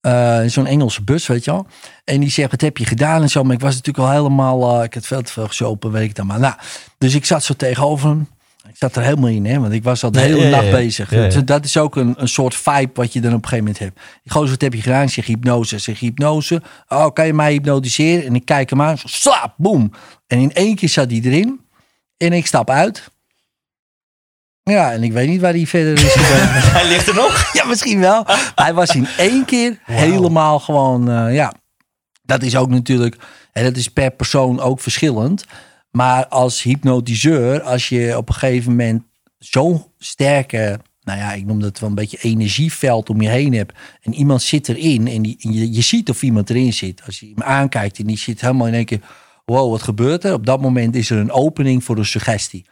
Eh, Zo'n Engelse bus, weet je wel. En die zegt, wat heb je gedaan en zo. Maar ik was natuurlijk al helemaal, eh, ik had veel te veel gesopen, weet ik dan maar. Nou, dus ik zat zo tegenover hem. Ik zat er helemaal in, hè, want ik was al de hele ja, ja, nacht bezig. Dus dat is ook een, een soort vibe wat je dan op een gegeven moment hebt. Ik gozer, wat heb je gedaan? Zeg hypnose. Zeg hypnose. Oh, kan je mij hypnotiseren? En ik kijk hem aan. Zo, slaap, boem. En in één keer zat hij erin. En ik stap uit. Ja, en ik weet niet waar hij verder is. Hij ligt er nog. ja, misschien wel. Maar hij was in één keer helemaal gewoon, eh, ja. Dat is ook natuurlijk, en dat is per persoon ook verschillend. Maar als hypnotiseur, als je op een gegeven moment zo'n sterke, nou ja, ik noem dat wel een beetje energieveld om je heen hebt. En iemand zit erin en, die, en je, je ziet of iemand erin zit. Als je hem aankijkt en die zit helemaal in één keer, wow, wat gebeurt er? Op dat moment is er een opening voor een suggestie.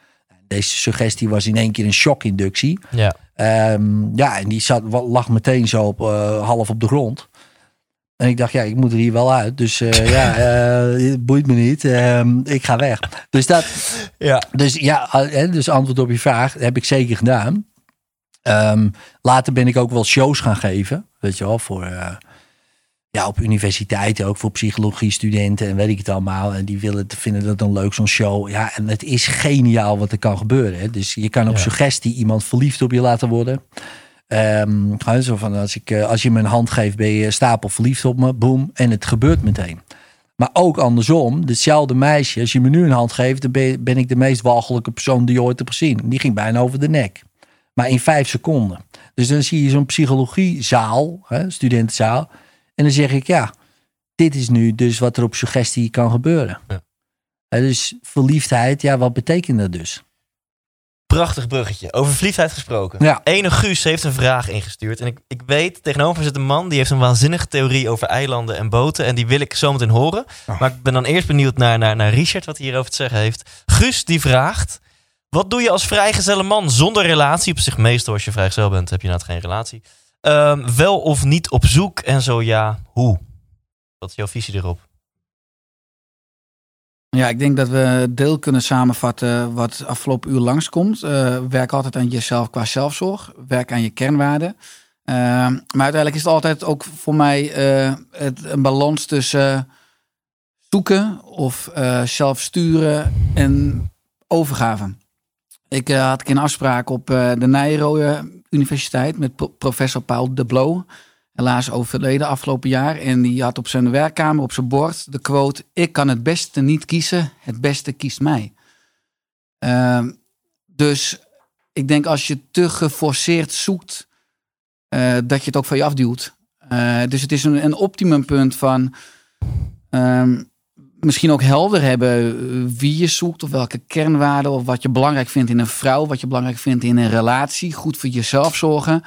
Deze suggestie was in één keer een shockinductie. Ja. Ehm, ja, en die zat, lag meteen zo op, eh, half op de grond. En ik dacht, ja, ik moet er hier wel uit. Dus eh, ja, eh, het boeit me niet. Ehm, ik ga weg. Dus, dat, Ja. dus ja, dus antwoord op je vraag heb ik zeker gedaan. Ehm, later ben ik ook wel shows gaan geven. Weet je wel, voor, eh, ja, op universiteiten, ook voor psychologie studenten en weet ik het allemaal. En die willen, vinden dat dan leuk, zo'n show. Ja, en het is geniaal wat er kan gebeuren. Hè. Dus je kan op Ja. suggestie iemand verliefd op je laten worden. Hè, zo van als, ik, eh, als je me een hand geeft, ben je stapel verliefd op me. Boom. En het gebeurt meteen. Maar ook andersom, hetzelfde meisje, als je me nu een hand geeft, dan ben, ik de meest walgelijke persoon die je ooit hebt gezien. Die ging bijna over de nek. Maar in vijf seconden. Dus dan zie je zo'n psychologiezaal, hè, studentenzaal. En dan zeg ik, ja, dit is nu dus wat er op suggestie kan gebeuren. Ja. Dus verliefdheid, ja, wat betekent dat dus? Prachtig bruggetje. Over verliefdheid gesproken. Ja. Ene Guus heeft een vraag ingestuurd. En ik, ik weet, tegenover zit een man die heeft een waanzinnige theorie over eilanden en boten. En die wil ik zo meteen horen. Oh. Maar ik ben dan eerst benieuwd naar, naar, naar Richard, wat hij hierover te zeggen heeft. Guus die vraagt, wat doe je als vrijgezelle man zonder relatie? Op zich meestal als je vrijgezel bent, heb je inderdaad geen relatie. Ehm, wel of niet op zoek? En zo ja, hoe? Wat is jouw visie erop? Ja, ik denk dat we deel kunnen samenvatten wat afgelopen uur langskomt. Eh werk altijd aan jezelf qua zelfzorg. Werk aan je kernwaarden. Eh, maar uiteindelijk is het altijd ook voor mij eh, het, een balans tussen zoeken of zelf sturen en overgave. Ik had een afspraak op de Nijrode Universiteit met pro- professor Paul de Bloo. Helaas overleden afgelopen jaar. En die had op zijn werkkamer, op zijn bord, de quote: Ik kan het beste niet kiezen, het beste kiest mij. Ehm, dus ik denk als je te geforceerd zoekt, eh, dat je het ook van je afduwt. Eh, dus het is een, een optimumpunt van ehm, misschien ook helder hebben eh, wie je zoekt of welke kernwaarden of wat je belangrijk vindt in een vrouw, wat je belangrijk vindt in een relatie, goed voor jezelf zorgen.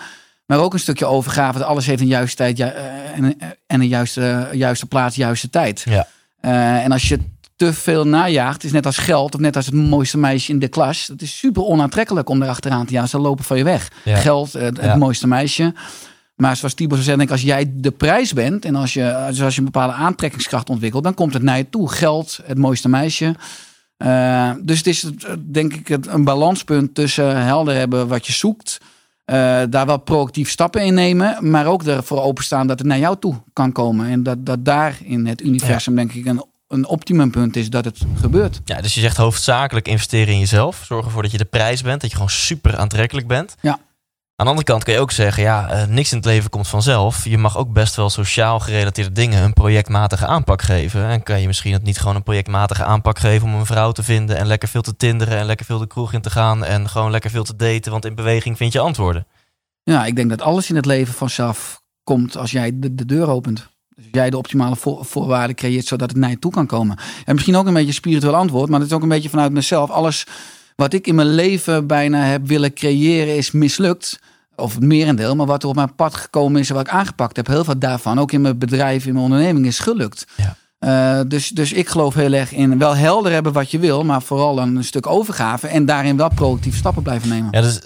Maar ook een stukje overgave. dat Alles heeft een juiste tijd ju- eh, en, en een juiste, juiste plaats, juiste tijd. Ja. Eh, en als je te veel najaagt, is net als geld of net als het mooiste meisje in de klas. Het is super onaantrekkelijk om erachteraan te jagen. Ze lopen van je weg. Ja. Geld, eh, het, mooiste meisje. Maar zoals Tibor zeggen, denk ik, als jij de prijs bent en als je, dus als je een bepaalde aantrekkingskracht ontwikkelt, dan komt het naar je toe. Geld, het mooiste meisje. Eh, dus het is eh, denk ik een balanspunt tussen helder hebben wat je zoekt. Eh, daar wel proactief stappen in nemen, maar ook ervoor openstaan dat het naar jou toe kan komen. En dat, dat daar in het universum, denk ik, een, een optimumpunt is dat het gebeurt. Ja, dus je zegt hoofdzakelijk investeren in jezelf. Zorg ervoor dat je de prijs bent. Dat je gewoon super aantrekkelijk bent. Ja. Aan de andere kant kun je ook zeggen, ja, eh, niks in het leven komt vanzelf. Je mag ook best wel sociaal gerelateerde dingen een projectmatige aanpak geven. En kan je misschien het niet gewoon een projectmatige aanpak geven om een vrouw te vinden en lekker veel te tinderen en lekker veel de kroeg in te gaan en gewoon lekker veel te daten, want in beweging vind je antwoorden. Ja, ik denk dat alles in het leven vanzelf komt als jij de, de deur opent. Dus jij de optimale voor- voorwaarden creëert zodat het naar je toe kan komen. En misschien ook een beetje spiritueel antwoord, maar het is ook een beetje vanuit mezelf. Alles wat ik in mijn leven bijna heb willen creëren is mislukt. Of het merendeel, maar wat er op mijn pad gekomen is en wat ik aangepakt heb, heel veel daarvan, ook in mijn bedrijf, in mijn onderneming, is gelukt. Ja. Eh, dus, dus ik geloof heel erg in wel helder hebben wat je wil, maar vooral een stuk overgave en daarin wel proactief stappen blijven nemen. Ja, dus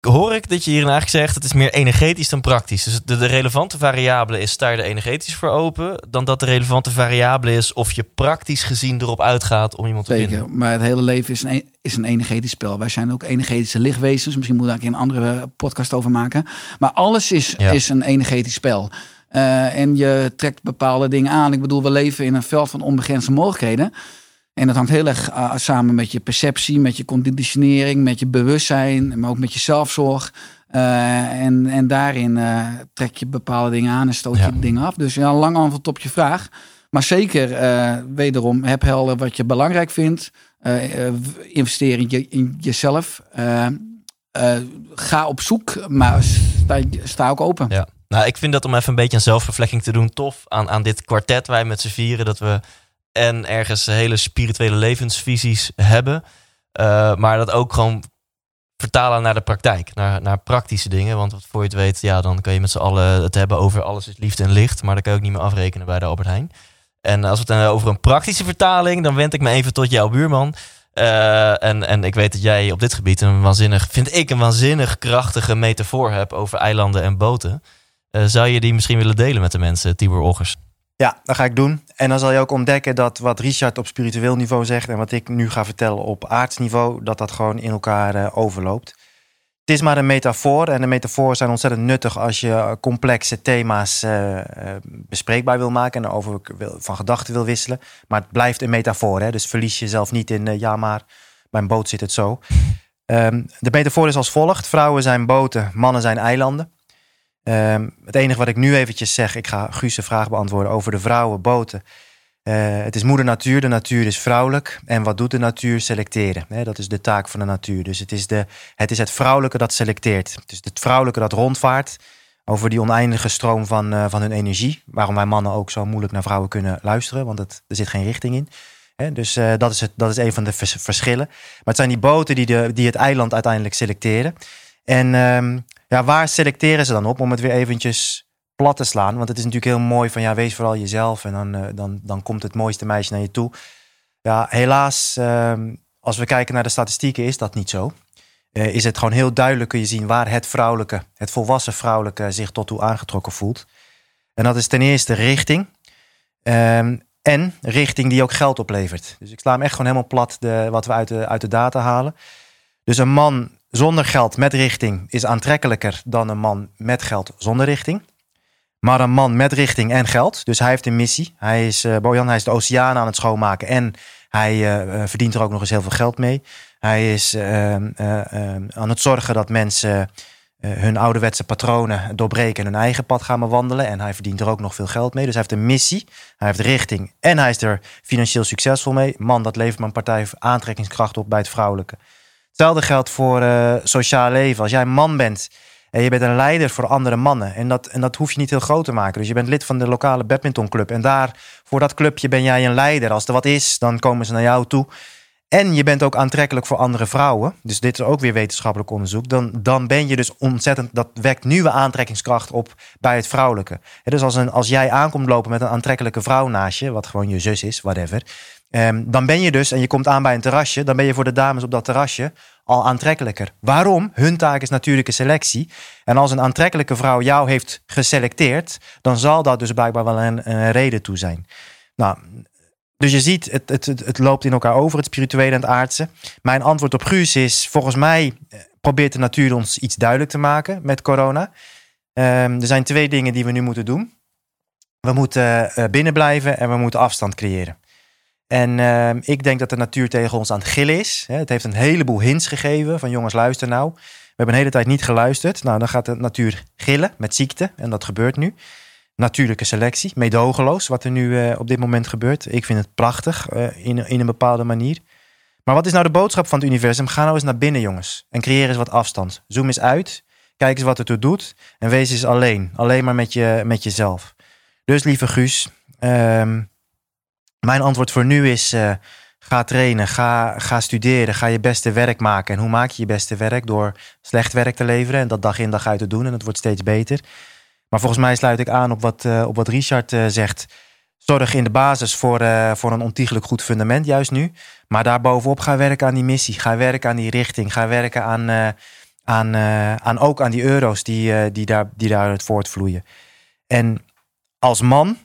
hoor ik dat je hierin eigenlijk zegt, het is meer energetisch dan praktisch. Dus de, de relevante variabele is, sta je er energetisch voor open, dan dat de relevante variabele is of je praktisch gezien erop uitgaat om iemand te Zeker, vinden. maar het hele leven is een, is een energetisch spel. Wij zijn ook energetische lichtwezens. Misschien moet ik daar een een andere podcast over maken. Maar alles is, Ja. is een energetisch spel. Eh, en je trekt bepaalde dingen aan. Ik bedoel, we leven in een veld van onbegrensde mogelijkheden. En dat hangt heel erg uh, samen met je perceptie, met je conditionering, met je bewustzijn, maar ook met je zelfzorg. Uh, en, en daarin uh, trek je bepaalde dingen aan en stoot Ja. je dingen af. Dus ja, een lang antwoord op je vraag. Maar zeker, wederom, heb helder wat je belangrijk vindt. Investeer in, je, in jezelf. Ga op zoek, maar sta, sta ook open. Ja. Nou, ik vind dat om even een beetje een zelfvervlekking te doen tof aan, aan dit kwartet wij met z'n vieren. Dat we en ergens hele spirituele levensvisies hebben. Uh, maar dat ook gewoon vertalen naar de praktijk, naar, naar praktische dingen. Want wat voor je het weet, ja, dan kan je met z'n allen het hebben over alles is liefde en licht. Maar dat kan je ook niet meer afrekenen bij de Albert Heijn. En als we het dan over een praktische vertaling, dan wend ik me even tot jouw buurman. Uh, en, en ik weet dat jij op dit gebied een waanzinnig, vind ik, een waanzinnig krachtige metafoor hebt over eilanden en boten. Uh, zou je die misschien willen delen met de mensen, Tibor Oggers? Ja, dat ga ik doen. En dan zal je ook ontdekken dat wat Richard op spiritueel niveau zegt en wat ik nu ga vertellen op aardsniveau, dat dat gewoon in elkaar uh, overloopt. Het is maar een metafoor en de metaforen zijn ontzettend nuttig als je complexe thema's uh, bespreekbaar wil maken en over van gedachten wil wisselen. Maar het blijft een metafoor, hè? dus verlies jezelf niet in ja maar, bij een boot zit het zo. Um, de metafoor is als volgt. Vrouwen zijn boten, mannen zijn eilanden. Um, het enige wat ik nu eventjes zeg, ik ga Guus' vraag beantwoorden over de vrouwen, boten. Uh, het is moeder natuur, de natuur is vrouwelijk. En wat doet de natuur? Selecteren. Dat is de taak van de natuur. Dus het is, de, het is het vrouwelijke dat selecteert. Het is het vrouwelijke dat rondvaart over die oneindige stroom van, uh, van hun energie. Waarom wij mannen ook zo moeilijk naar vrouwen kunnen luisteren, want het, er zit geen richting in. Dus uh, dat, is het, dat is een van de vers verschillen. Maar het zijn die boten die, de, die het eiland uiteindelijk selecteren. En um, ja, waar selecteren ze dan op? Om het weer eventjes plat te slaan. Want het is natuurlijk heel mooi van ja, wees vooral jezelf. En dan, uh, dan, dan komt het mooiste meisje naar je toe. Ja, helaas, uh, als we kijken naar de statistieken, is dat niet zo. Uh, is het gewoon heel duidelijk kun je zien waar het vrouwelijke, het volwassen vrouwelijke zich tot toe aangetrokken voelt. En dat is ten eerste richting. Um, en richting die ook geld oplevert. Dus ik sla hem echt gewoon helemaal plat de, wat we uit de, uit de data halen. Dus een man zonder geld met richting is aantrekkelijker dan een man met geld zonder richting. Maar een man met richting en geld, dus hij heeft een missie. Hij is, uh, Bojan, hij is de oceaan aan het schoonmaken en hij uh, verdient er ook nog eens heel veel geld mee. Hij is aan het zorgen dat mensen eh, hun ouderwetse patronen doorbreken en hun eigen pad gaan bewandelen. En hij verdient er ook nog veel geld mee. Dus hij heeft een missie, hij heeft richting en hij is er financieel succesvol mee. Man, dat levert mijn partij aantrekkingskracht op bij het vrouwelijke. Hetzelfde geldt voor uh, sociaal leven. Als jij man bent en je bent een leider voor andere mannen. En dat, en dat hoef je niet heel groot te maken. Dus je bent lid van de lokale badmintonclub. En daar, voor dat clubje ben jij een leider. Als er wat is, dan komen ze naar jou toe. En je bent ook aantrekkelijk voor andere vrouwen. Dus dit is ook weer wetenschappelijk onderzoek. Dan, dan ben je dus ontzettend. Dat wekt nieuwe aantrekkingskracht op bij het vrouwelijke. Dus als, een, als jij aankomt lopen met een aantrekkelijke vrouw naast je, wat gewoon je zus is, whatever. Um, dan ben je dus, en je komt aan bij een terrasje, dan ben je voor de dames op dat terrasje al aantrekkelijker. Waarom? Hun taak is natuurlijke selectie. En als een aantrekkelijke vrouw jou heeft geselecteerd, dan zal dat dus blijkbaar wel een, reden toe zijn. Nou, dus je ziet, het, het, het, loopt in elkaar over, het spirituele en het aardse. Mijn antwoord op Guus is, volgens mij eh, probeert de natuur ons iets duidelijk te maken met corona. Um, er zijn twee dingen die we nu moeten doen. We moeten uh, binnen blijven en we moeten afstand creëren. En uh, ik denk dat de natuur tegen ons aan het gillen is. Het heeft een heleboel hints gegeven van jongens, luister nou. We hebben een hele tijd niet geluisterd. Nou, dan gaat de natuur gillen met ziekte en dat gebeurt nu natuurlijke selectie. Medogeloos, wat er nu uh, op dit moment gebeurt. Ik vind het prachtig uh, in, in een bepaalde manier. Maar wat is nou de boodschap van het universum? Ga nou eens naar binnen, jongens. En creëer eens wat afstand. Zoom eens uit. Kijk eens wat het er doet. En wees eens alleen. Alleen maar met, je, met jezelf. Dus lieve Guus, um, mijn antwoord voor nu is: uh, ga trainen, ga, ga studeren, ga je beste werk maken. En hoe maak je je beste werk? Door slecht werk te leveren en dat dag in dag uit te doen. En het wordt steeds beter. Maar volgens mij sluit ik aan op wat, uh, op wat Richard uh, zegt. Zorg in de basis voor, voor een ontiegelijk goed fundament, juist nu. Maar daarbovenop ga werken aan die missie. Ga werken aan die richting. Ga werken aan, aan, aan ook aan die euro's die, die, daar, die daaruit voortvloeien. En als man,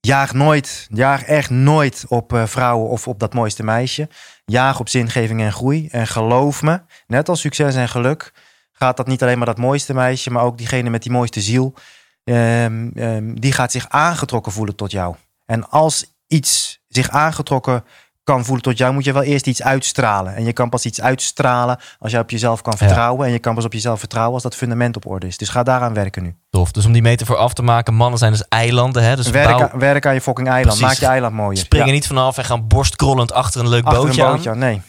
jaag nooit, jaag echt nooit op vrouwen of op dat mooiste meisje. Jaag op zingeving en groei. En geloof me, net als succes en geluk gaat dat niet alleen maar dat mooiste meisje, maar ook diegene met die mooiste ziel. Um, um, die gaat zich aangetrokken voelen tot jou. En als iets zich aangetrokken kan voelen tot jou, moet je wel eerst iets uitstralen. En je kan pas iets uitstralen als je op jezelf kan vertrouwen. Ja. En je kan pas op jezelf vertrouwen als dat fundament op orde is. Dus ga daaraan werken nu. Tof. Dus om die meter voor af te maken, mannen zijn dus eilanden. Hè? Dus werk, bouw... aan, werk aan je fucking eiland. Precies. Maak je eiland mooier. Spring er ja. niet vanaf en gaan borstkrollend achter een leuk achter bootje, een bootje aan. Nee.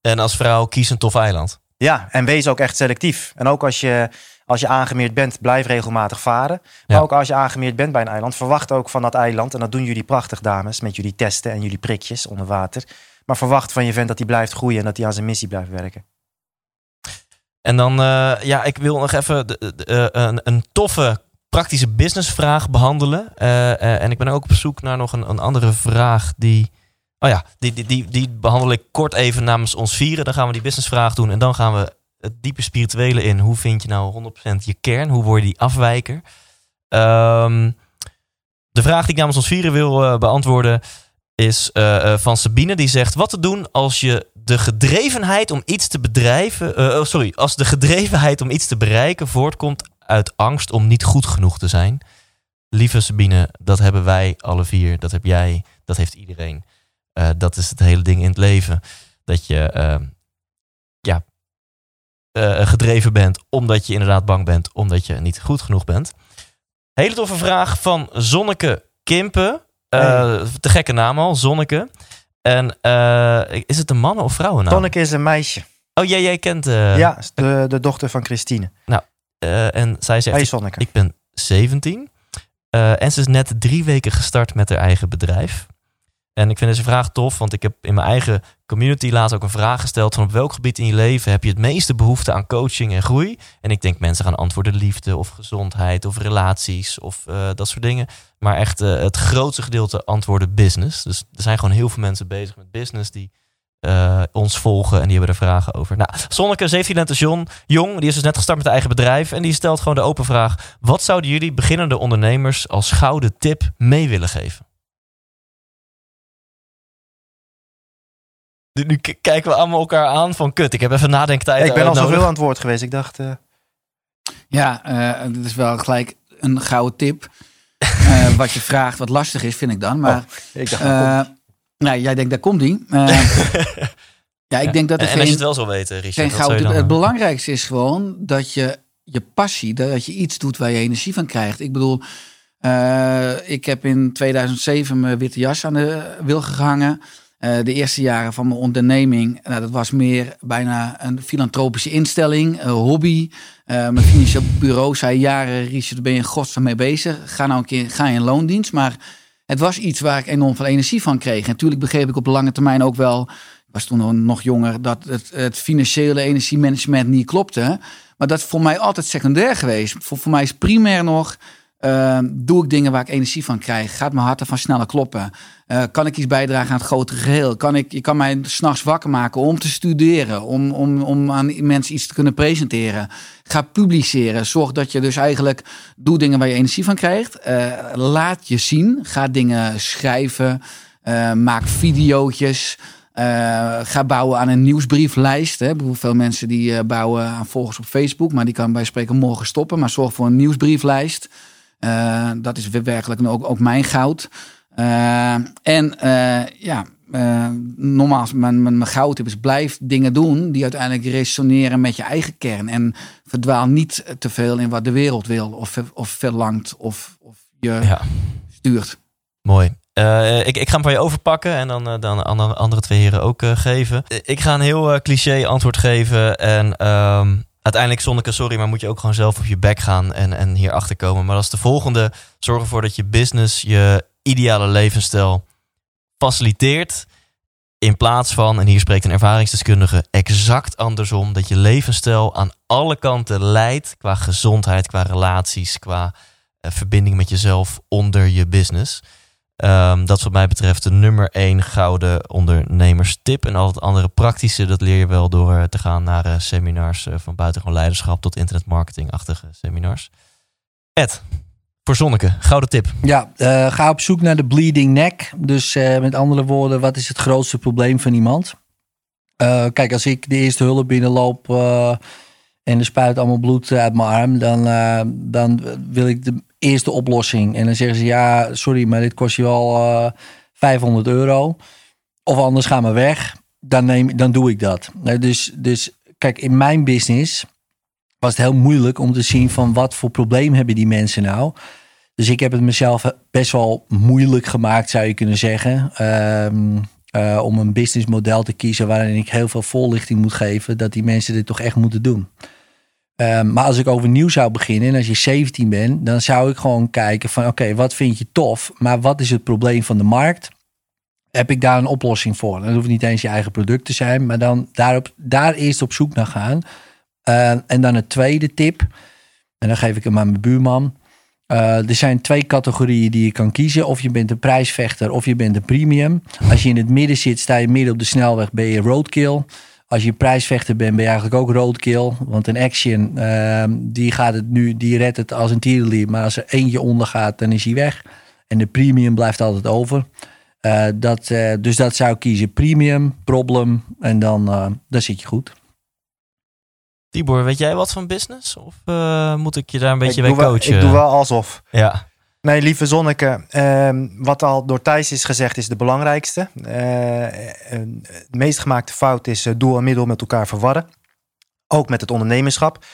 En als vrouw kies een tof eiland. Ja, en wees ook echt selectief. En ook als je, als je aangemeerd bent, blijf regelmatig varen. Maar ja. ook als je aangemeerd bent bij een eiland, verwacht ook van dat eiland. En dat doen jullie prachtig, dames, met jullie testen en jullie prikjes onder water. Maar verwacht van je vent dat hij blijft groeien en dat hij aan zijn missie blijft werken. En dan, uh, ja, ik wil nog even de, de, uh, een, een toffe praktische businessvraag behandelen. Uh, en ik ben ook op zoek naar nog een, een andere vraag die Oh ja, die, die, die, die behandel ik kort even namens ons vieren. Dan gaan we die businessvraag doen. En dan gaan we het diepe spirituele in. Hoe vind je nou 100% je kern? Hoe word je die afwijker? Um, de vraag die ik namens ons vieren wil uh, beantwoorden is uh, uh, van Sabine. Die zegt, wat te doen als je de gedrevenheid om iets te bedrijven... oh, sorry, als de gedrevenheid om iets te bereiken voortkomt uit angst om niet goed genoeg te zijn. Lieve Sabine, dat hebben wij alle vier. Dat heb jij, dat heeft iedereen. Uh, dat is het hele ding in het leven. Dat je uh, ja, uh, gedreven bent omdat je inderdaad bang bent, omdat je niet goed genoeg bent. Hele toffe vraag van Zonneke Kimpen. Hey. Te gekke naam al, Zonneke. En is het een man of vrouwen? Zonneke is een meisje. Oh, jij, jij kent... ja, de, de dochter van Christine. Nou, en zij zegt... Hey. Ik ben 17. en ze is net drie weken gestart met haar eigen bedrijf. En ik vind deze vraag tof, want ik heb in mijn eigen community laatst ook een vraag gesteld van op welk gebied in je leven heb je het meeste behoefte aan coaching en groei? En ik denk mensen gaan antwoorden liefde of gezondheid of relaties of uh, dat soort dingen. Maar echt uh, het grootste gedeelte antwoorden business. Dus er zijn gewoon heel veel mensen bezig met business die uh, ons volgen en die hebben er vragen over. Nou, Sonneke, 17 John, jong, die is dus net gestart met een eigen bedrijf en die stelt gewoon de open vraag. Wat zouden jullie beginnende ondernemers als gouden tip mee willen geven? Nu kijken we allemaal elkaar aan van kut. Ik heb even nadenktijd. Ik ben al zoveel aan het woord geweest. Ik dacht. Uh... Ja, uh, dat is wel gelijk een gouden tip. uh, wat je vraagt, wat lastig is, vind ik dan. Maar oh, ik dacht, nou, jij denkt, daar komt die. ja, ik denk dat er en, geen, als je het wel zo weten, Richard. Geen gouden tip. Het belangrijkste is gewoon dat je je passie, dat je iets doet waar je energie van krijgt. Ik bedoel, uh, ik heb in 2007 mijn witte jas aan de wil gehangen. Uh, de eerste jaren van mijn onderneming, nou, dat was meer bijna een filantropische instelling, een hobby. Uh, mijn financieel bureau zei jaren, Richard, ben je in godsnaam mee bezig? Ga nou een keer, ga in loondienst. Maar het was iets waar ik enorm veel energie van kreeg. En natuurlijk begreep ik op lange termijn ook wel, ik was toen nog jonger, dat het, het financiële energiemanagement niet klopte. Maar dat is voor mij altijd secundair geweest. Voor, voor mij is primair nog uh, doe ik dingen waar ik energie van krijg? Gaat mijn hart ervan sneller kloppen? Uh, kan ik iets bijdragen aan het grotere geheel? Kan ik, je kan mij s'nachts wakker maken om te studeren, om, om, om aan mensen iets te kunnen presenteren. Ga publiceren. Zorg dat je dus eigenlijk doe dingen waar je energie van krijgt. Uh, laat je zien. Ga dingen schrijven. maak video's. ga bouwen aan een nieuwsbrieflijst. Hè. Veel mensen die bouwen aan volgers op Facebook, maar die kan bij spreken morgen stoppen. Maar zorg voor een nieuwsbrieflijst. Uh, dat is werkelijk ook, ook mijn goud. Uh, en uh, ja, nogmaals, mijn, mijn, mijn goud is blijf dingen doen die uiteindelijk resoneren met je eigen kern. En verdwaal niet te veel in wat de wereld wil of, of verlangt of, of je ja. stuurt. Mooi. Uh, ik, ik ga hem van je overpakken en dan, uh, dan andere, andere twee heren ook uh, geven. Ik ga een heel cliché antwoord geven. En um, uiteindelijk, Zonneke, sorry, maar moet je ook gewoon zelf op je bek gaan en, en hierachter komen. Maar als de volgende, zorg ervoor dat je business je ideale levensstijl faciliteert. In plaats van, en hier spreekt een ervaringsdeskundige, exact andersom. Dat je levensstijl aan alle kanten leidt. Qua gezondheid, qua relaties, qua uh, verbinding met jezelf onder je business. Um, dat is wat mij betreft de nummer één gouden ondernemerstip. En al het andere praktische, dat leer je wel door eh, te gaan naar uh, seminars uh, van buitengewoon leiderschap tot internetmarketingachtige seminars. Ed, voor Zonneke, gouden tip. Ja, ga op zoek naar de bleeding neck. Dus met andere woorden, wat is het grootste probleem van iemand? kijk, als ik de eerste hulp binnenloop en er spuit allemaal bloed uit mijn arm, dan, dan wil ik de eerste oplossing. En dan zeggen ze, ja, sorry, maar dit kost je wel uh, eh, 500 euro. Of anders gaan we weg. Dan, neem, dan doe ik dat. Dus, dus kijk, in mijn business was het heel moeilijk om te zien van wat voor probleem hebben die mensen nou. Dus ik heb het mezelf best wel moeilijk gemaakt, zou je kunnen zeggen. Um, uh, om een businessmodel te kiezen waarin ik heel veel voorlichting moet geven. Dat die mensen dit toch echt moeten doen. Um, maar als ik overnieuw zou beginnen en als je 17 bent, dan zou ik gewoon kijken van oké, wat vind je tof, maar wat is het probleem van de markt? Heb ik daar een oplossing voor? Dat hoeft niet eens je eigen product te zijn, maar dan daarop, daar eerst op zoek naar gaan. Uh, en dan het tweede tip, en dan geef ik hem aan mijn buurman. Uh, er zijn twee categorieën die je kan kiezen. Of je bent een prijsvechter of je bent een premium. Als je in het midden zit, sta je midden op de snelweg, ben je roadkill. Als je prijsvechter bent, ben je eigenlijk ook roadkill. Want een action, uh, die gaat het nu, die redt het als een tierenlier. Maar als er eentje ondergaat, dan is hij weg. En de premium blijft altijd over. Uh, dat, uh, dus dat zou ik kiezen. Premium, problem. En dan, uh, dan zit je goed. Tibor, weet jij wat van business? Of moet ik je daar een beetje bij coachen? ik doe wel alsof. Ja. Nee, lieve Zonneke, uh, wat al door Thijs is gezegd is de belangrijkste. Uh, het meest gemaakte fout is uh, doel en middel met elkaar verwarren. Ook met het ondernemerschap.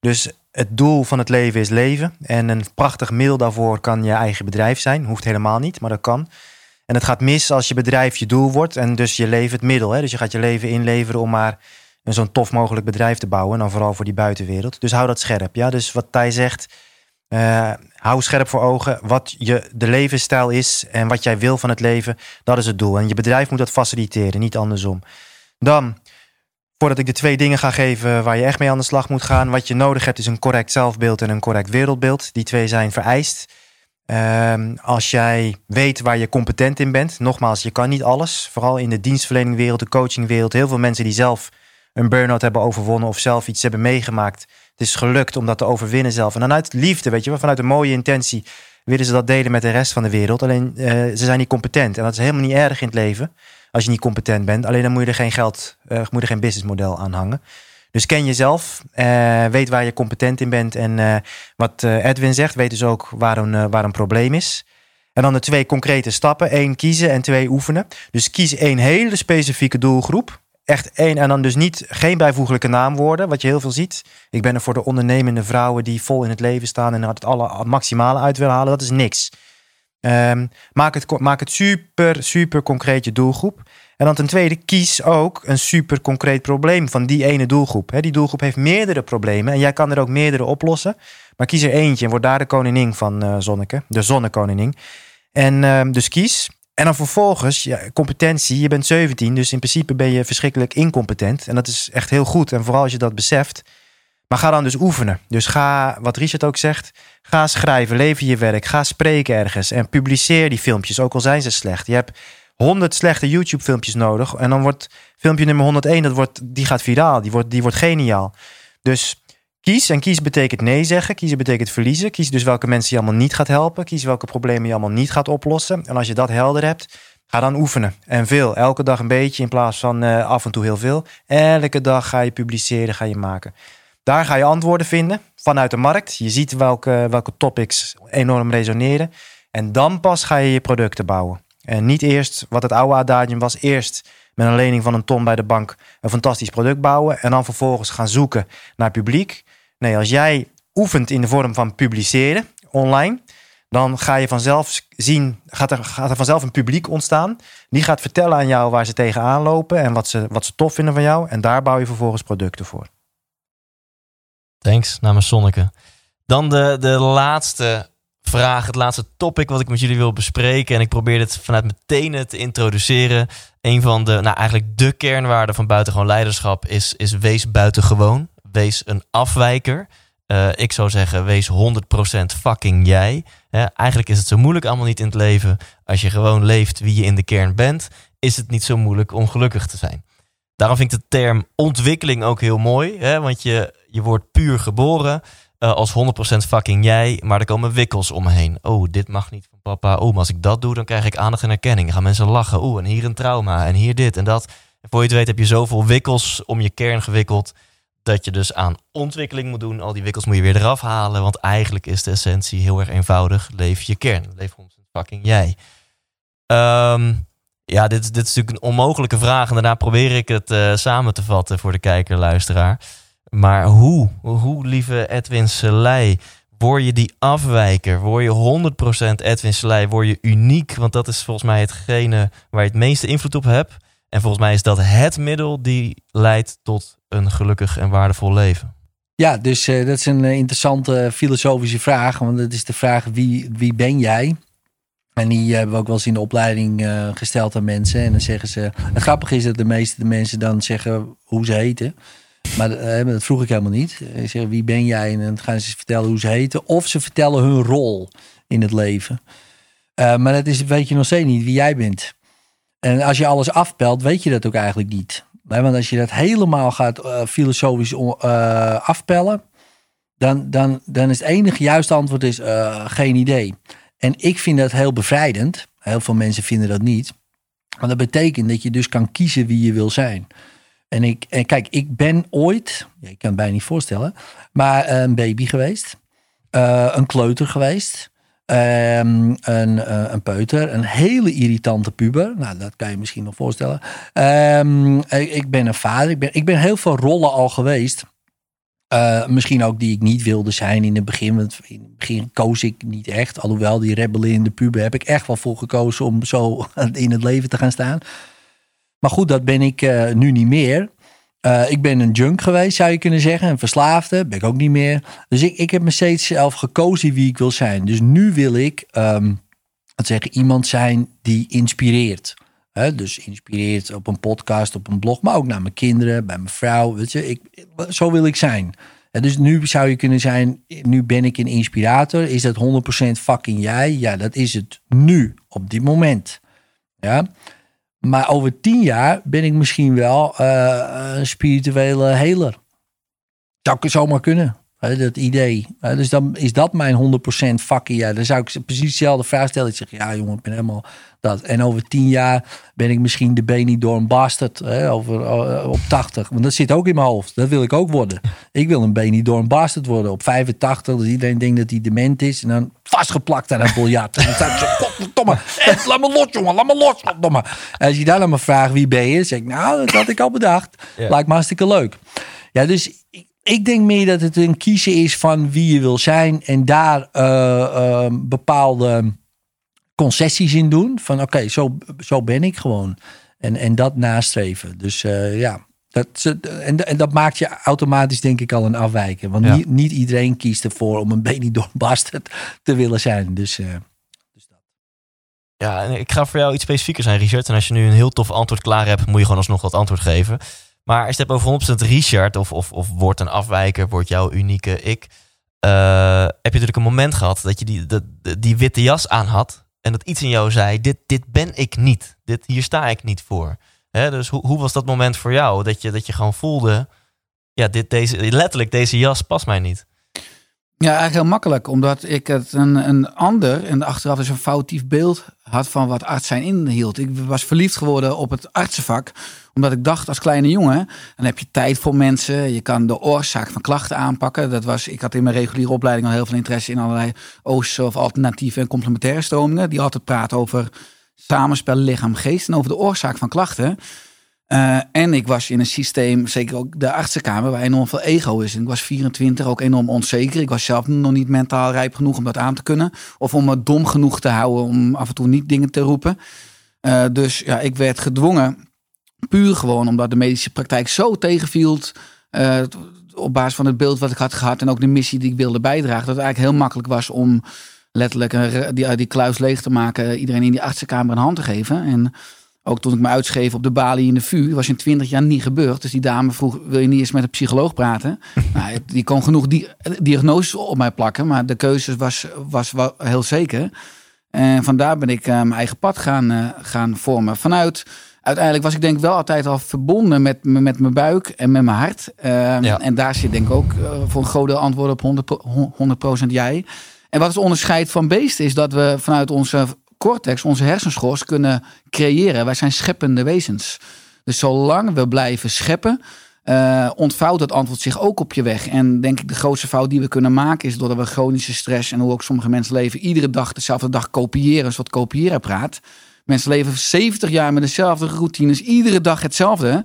Dus het doel van het leven is leven. En een prachtig middel daarvoor kan je eigen bedrijf zijn. Hoeft helemaal niet, maar dat kan. En het gaat mis als je bedrijf je doel wordt en dus je leven het middel. Hè? Dus je gaat je leven inleveren om maar een zo'n tof mogelijk bedrijf te bouwen. En dan vooral voor die buitenwereld. Dus hou dat scherp. Ja? Dus wat Thijs zegt uh, hou scherp voor ogen wat je de levensstijl is en wat jij wil van het leven. Dat is het doel. En je bedrijf moet dat faciliteren, niet andersom. Dan, voordat ik de twee dingen ga geven waar je echt mee aan de slag moet gaan. Wat je nodig hebt is een correct zelfbeeld en een correct wereldbeeld. Die twee zijn vereist. Uh, als jij weet waar je competent in bent. Nogmaals, je kan niet alles. Vooral in de dienstverleningwereld, de coachingwereld. Heel veel mensen die zelf een burn-out hebben overwonnen of zelf iets hebben meegemaakt het is gelukt om dat te overwinnen zelf. En vanuit liefde, weet je, vanuit een mooie intentie willen ze dat delen met de rest van de wereld. Alleen uh, ze zijn niet competent. En dat is helemaal niet erg in het leven als je niet competent bent. Alleen dan moet je er geen geld, uh, moet er geen businessmodel aan hangen. Dus ken jezelf, uh, weet waar je competent in bent. En wat Edwin zegt, weet dus ook waar een, waar een probleem is. En dan de twee concrete stappen. één, kiezen en twee, oefenen. Dus kies één hele specifieke doelgroep. Echt één. En dan dus niet geen bijvoeglijke naamwoorden, wat je heel veel ziet. Ik ben er voor de ondernemende vrouwen die vol in het leven staan en het alle maximale uit willen halen. Dat is niks. Ehm, maak, het, maak het super, super concreet je doelgroep. En dan ten tweede, kies ook een super concreet probleem van die ene doelgroep. die doelgroep heeft meerdere problemen en jij kan er ook meerdere oplossen. Maar kies er eentje en word daar de koningin van uh, Zonneke, de zonnekoningin. En ehm, dus kies. En dan vervolgens, ja, competentie. Je bent 17, dus in principe ben je verschrikkelijk incompetent. En dat is echt heel goed. En vooral als je dat beseft. Maar ga dan dus oefenen. Dus ga, wat Richard ook zegt, ga schrijven, lever je werk, ga spreken ergens en publiceer die filmpjes, ook al zijn ze slecht. Je hebt 100 slechte YouTube filmpjes nodig en dan wordt filmpje nummer 101, dat wordt, die gaat viraal, die wordt, die wordt geniaal. Dus kies en kies betekent nee zeggen, kiezen betekent verliezen. Kies dus welke mensen je allemaal niet gaat helpen, kies welke problemen je allemaal niet gaat oplossen. En als je dat helder hebt, ga dan oefenen. En veel, elke dag een beetje in plaats van uh, af en toe heel veel. Elke dag ga je publiceren, ga je maken. Daar ga je antwoorden vinden vanuit de markt. Je ziet welke, welke topics enorm resoneren. En dan pas ga je je producten bouwen. En niet eerst wat het oude adagium was. Eerst met een lening van een ton bij de bank een fantastisch product bouwen. En dan vervolgens gaan zoeken naar publiek. Nee, als jij oefent in de vorm van publiceren online. Dan ga je vanzelf zien, gaat er, gaat er vanzelf een publiek ontstaan. Die gaat vertellen aan jou waar ze tegenaan lopen en wat ze, wat ze tof vinden van jou. En daar bouw je vervolgens producten voor. Thanks, namens Sonneke. Dan de, de laatste vraag, het laatste topic wat ik met jullie wil bespreken. En ik probeer dit vanuit mijn tenen te introduceren. Een van de, nou eigenlijk de kernwaarden van buitengewoon leiderschap is, is wees buitengewoon. Wees een afwijker. Uh, ik zou zeggen, wees 100% fucking jij. eigenlijk is het zo moeilijk allemaal niet in het leven. Als je gewoon leeft wie je in de kern bent, is het niet zo moeilijk om gelukkig te zijn. Daarom vind ik de term ontwikkeling ook heel mooi. Want je, je wordt puur geboren uh, als 100% fucking jij. Maar er komen wikkels omheen. Oh, dit mag niet van papa. Oh, maar als ik dat doe, dan krijg ik aandacht en erkenning. Dan gaan mensen lachen. Oh, en hier een trauma. En hier dit en dat. Voor je het weet heb je zoveel wikkels om je kern gewikkeld. Dat je dus aan ontwikkeling moet doen. Al die wikkels moet je weer eraf halen. Want eigenlijk is de essentie heel erg eenvoudig. Leef je kern. Leef 100% fucking jij. Um, ja, dit, dit is natuurlijk een onmogelijke vraag. En daarna probeer ik het uh, samen te vatten voor de kijker, luisteraar. Maar hoe, hoe lieve Edwin Selei, word je die afwijker? Word je 100% Edwin Selei? Word je uniek? Want dat is volgens mij hetgene waar je het meeste invloed op hebt. En volgens mij is dat het middel die leidt tot een gelukkig en waardevol leven. Ja, dus uh, dat is een uh, interessante filosofische vraag. Want het is de vraag: wie, wie ben jij? En die hebben we ook wel eens in de opleiding gesteld aan mensen. En dan zeggen ze. Het grappige is dat de meeste mensen dan zeggen hoe ze heten. Maar dat vroeg ik helemaal niet. Ik zeg, wie ben jij? En dan gaan ze vertellen hoe ze heten. Of ze vertellen hun rol in het leven. Maar dat is, weet je nog steeds niet wie jij bent. En als je alles afpelt, weet je dat ook eigenlijk niet. Want als je dat helemaal gaat filosofisch afpellen. Dan, dan, dan is het enige juiste antwoord is, geen idee. En ik vind dat heel bevrijdend. Heel veel mensen vinden dat niet. Maar dat betekent dat je dus kan kiezen wie je wil zijn. En, ik, en kijk, ik ben ooit, ik kan het bijna niet voorstellen, maar een baby geweest. Uh, een kleuter geweest. Um, een, uh, een peuter. Een hele irritante puber. Nou, dat kan je misschien nog voorstellen. Um, ik, ben een vader. Ik ben, ik ben heel veel rollen al geweest. Uh, misschien ook die ik niet wilde zijn in het begin. Want in het begin koos ik niet echt. Alhoewel die rebellerende puber heb ik echt wel voor gekozen om zo in het leven te gaan staan. Maar goed, dat ben ik uh, nu niet meer. Uh, ik ben een junk geweest, zou je kunnen zeggen. Een verslaafde, ben ik ook niet meer. Dus ik, ik heb me steeds zelf gekozen wie ik wil zijn. Dus nu wil ik, um, zeggen, iemand zijn die inspireert. Dus inspireert op een podcast, op een blog, maar ook naar mijn kinderen, bij mijn vrouw. Weet je, ik, zo wil ik zijn. Dus nu zou je kunnen zijn, nu ben ik een inspirator. Is dat 100% fucking jij? Ja, dat is het nu, op dit moment. Ja. Maar over tien jaar ben ik misschien wel uh, een spirituele heler. Zou ik zomaar kunnen. Dat idee. Dus dan is dat mijn 100% vakkie. Ja, dan zou ik precies dezelfde vraag stellen. Ik zeg, ja jongen, ik ben helemaal dat. En over 10 jaar ben ik misschien de Benidorm bastard. Hè, over, eh, op 80. Want dat zit ook in mijn hoofd. Dat wil ik ook worden. Ik wil een Benidorm bastard worden. Op 85. Dus iedereen denkt dat hij dement is. En dan vastgeplakt aan een biljart. En dan staat zo, godverdomme. Ed, laat me los jongen, laat me los. Godverdomme. En als je dan aan me vraagt wie ben je. Zeg ik, nou, dat had ik al bedacht. Ja. Lijkt me hartstikke leuk. Ja, dus ik- ik denk meer dat het een kiezen is van wie je wil zijn en daar eh, eh, bepaalde concessies in doen. Van oké, zo, zo ben ik gewoon. En, en dat nastreven. Dus eh, ja, dat, ze- en, en dat maakt je automatisch denk ik al een afwijken. Want Ja. niet, niet iedereen kiest ervoor om een Benidorm bastard te willen zijn. Dus eh, Ja, en ik ga voor jou iets specifieker zijn, Richard. En als je nu een heel tof antwoord klaar hebt, moet je gewoon alsnog wat antwoord geven. Maar als je het hebt over 100% Richard, of, of, of wordt een afwijker, wordt jouw unieke ik. eh, heb je natuurlijk een moment gehad dat je die, die witte jas aan had. En dat iets in jou zei, dit, dit ben ik niet. Dit, hier sta ik niet voor. Dus hoe, hoe was dat moment voor jou? Dat je, dat je gewoon voelde, ja, dit, deze, letterlijk, deze jas past mij niet. Ja, eigenlijk heel makkelijk. Omdat ik het een, een ander en achteraf dus een foutief beeld had van wat arts zijn inhield. Ik was verliefd geworden op het artsenvak. Omdat ik dacht als kleine jongen, dan heb je tijd voor mensen. Je kan de oorzaak van klachten aanpakken. Dat was, ik had in mijn reguliere opleiding al heel veel interesse in allerlei Oosterse of alternatieve en complementaire stromingen. Die altijd praten over samenspel lichaam-geest en over de oorzaak van klachten. Eh, en ik was in een systeem, zeker ook de artsenkamer, waar enorm veel ego is. En ik was 24, ook enorm onzeker. Ik was zelf nog niet mentaal rijp genoeg om dat aan te kunnen. Of om me dom genoeg te houden om af en toe niet dingen te roepen. Eh, dus ja, ik werd gedwongen, puur gewoon omdat de medische praktijk zo tegenviel. eh, op basis van het beeld wat ik had gehad en ook de missie die ik wilde bijdragen. Dat het eigenlijk heel makkelijk was om letterlijk die, die kluis leeg te maken. Iedereen in die artsenkamer een hand te geven. En ook toen ik me uitschreef op de balie in de VU, was in 20 jaar niet gebeurd. Dus die dame vroeg, wil je niet eens met een psycholoog praten? nou, die kon genoeg di diagnoses op mij plakken, maar de keuze was, was wel heel zeker. En vandaar ben ik eh, mijn eigen pad gaan, eh, gaan vormen. Vanuit, uiteindelijk was ik denk ik wel altijd al verbonden met, met mijn buik en met mijn hart. Eh, Ja. En daar zit denk ik ook eh, voor een groot deel antwoord op 100%, pro- 100% jij. En wat het onderscheidt van beesten is dat we vanuit onze cortex, onze hersenschors, kunnen creëren. Wij zijn scheppende wezens. Dus zolang we blijven scheppen, eh, ontvouwt het antwoord zich ook op je weg. En denk ik de grootste fout die we kunnen maken is doordat we chronische stress en hoe ook sommige mensen leven, iedere dag dezelfde dag kopiëren, een soort kopieerapparaat. Mensen leven 70 jaar met dezelfde routines, iedere dag hetzelfde.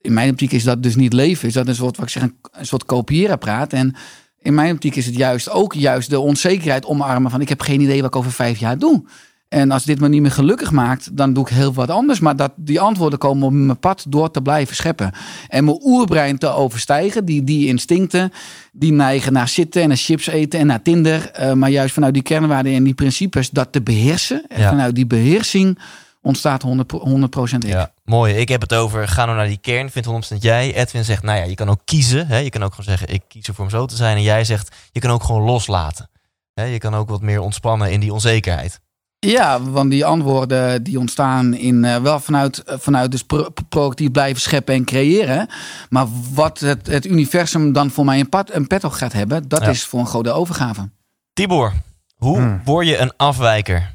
In mijn optiek is dat dus niet leven, is dat een soort, wat ik zeg, een, soort kopieerapparaat. En in mijn optiek is het juist ook juist de onzekerheid omarmen van ik heb geen idee wat ik over vijf jaar doe. En als dit me niet meer gelukkig maakt, dan doe ik heel wat anders. Maar dat die antwoorden komen op mijn pad door te blijven scheppen. En mijn oerbrein te overstijgen, die, die instincten, die neigen naar zitten en naar chips eten en naar Tinder. Eh, maar juist vanuit die kernwaarden en die principes, dat te beheersen. En Ja. vanuit die beheersing ontstaat 100%, 100 ik. Ja, mooi. Ik heb het over, ga nou naar die kern, vindt 100% jij. Edwin zegt, nou ja, je kan ook kiezen. Hè? Je kan ook gewoon zeggen, ik kies ervoor om zo te zijn. En jij zegt, je kan ook gewoon loslaten. Hè? Je kan ook wat meer ontspannen in die onzekerheid. Ja, want die antwoorden die ontstaan in eh, wel vanuit, eh, vanuit dus pro- proactief blijven scheppen en creëren. Maar wat het, het universum dan voor mij in, pad, een petto gaat hebben, dat Ja. is voor een grote overgave. Tibor, hoe Hmm. word je een afwijker?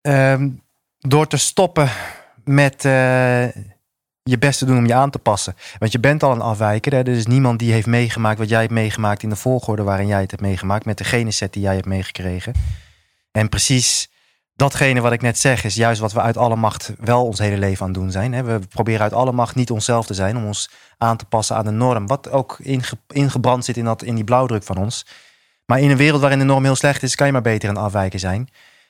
Ehm, door te stoppen met eh, je best te doen om je aan te passen. Want je bent al een afwijker. Hè? Er is niemand die heeft meegemaakt wat jij hebt meegemaakt in de volgorde waarin jij het hebt meegemaakt. Met de geneset die jij hebt meegekregen. En precies datgene wat ik net zeg is juist wat we uit alle macht wel ons hele leven aan doen zijn. Hè? We proberen uit alle macht niet onszelf te zijn. Om ons aan te passen aan de norm. Wat ook inge- ingebrand zit in, dat, in die blauwdruk van ons. Maar in een wereld waarin de norm heel slecht is, kan je maar beter een afwijker zijn.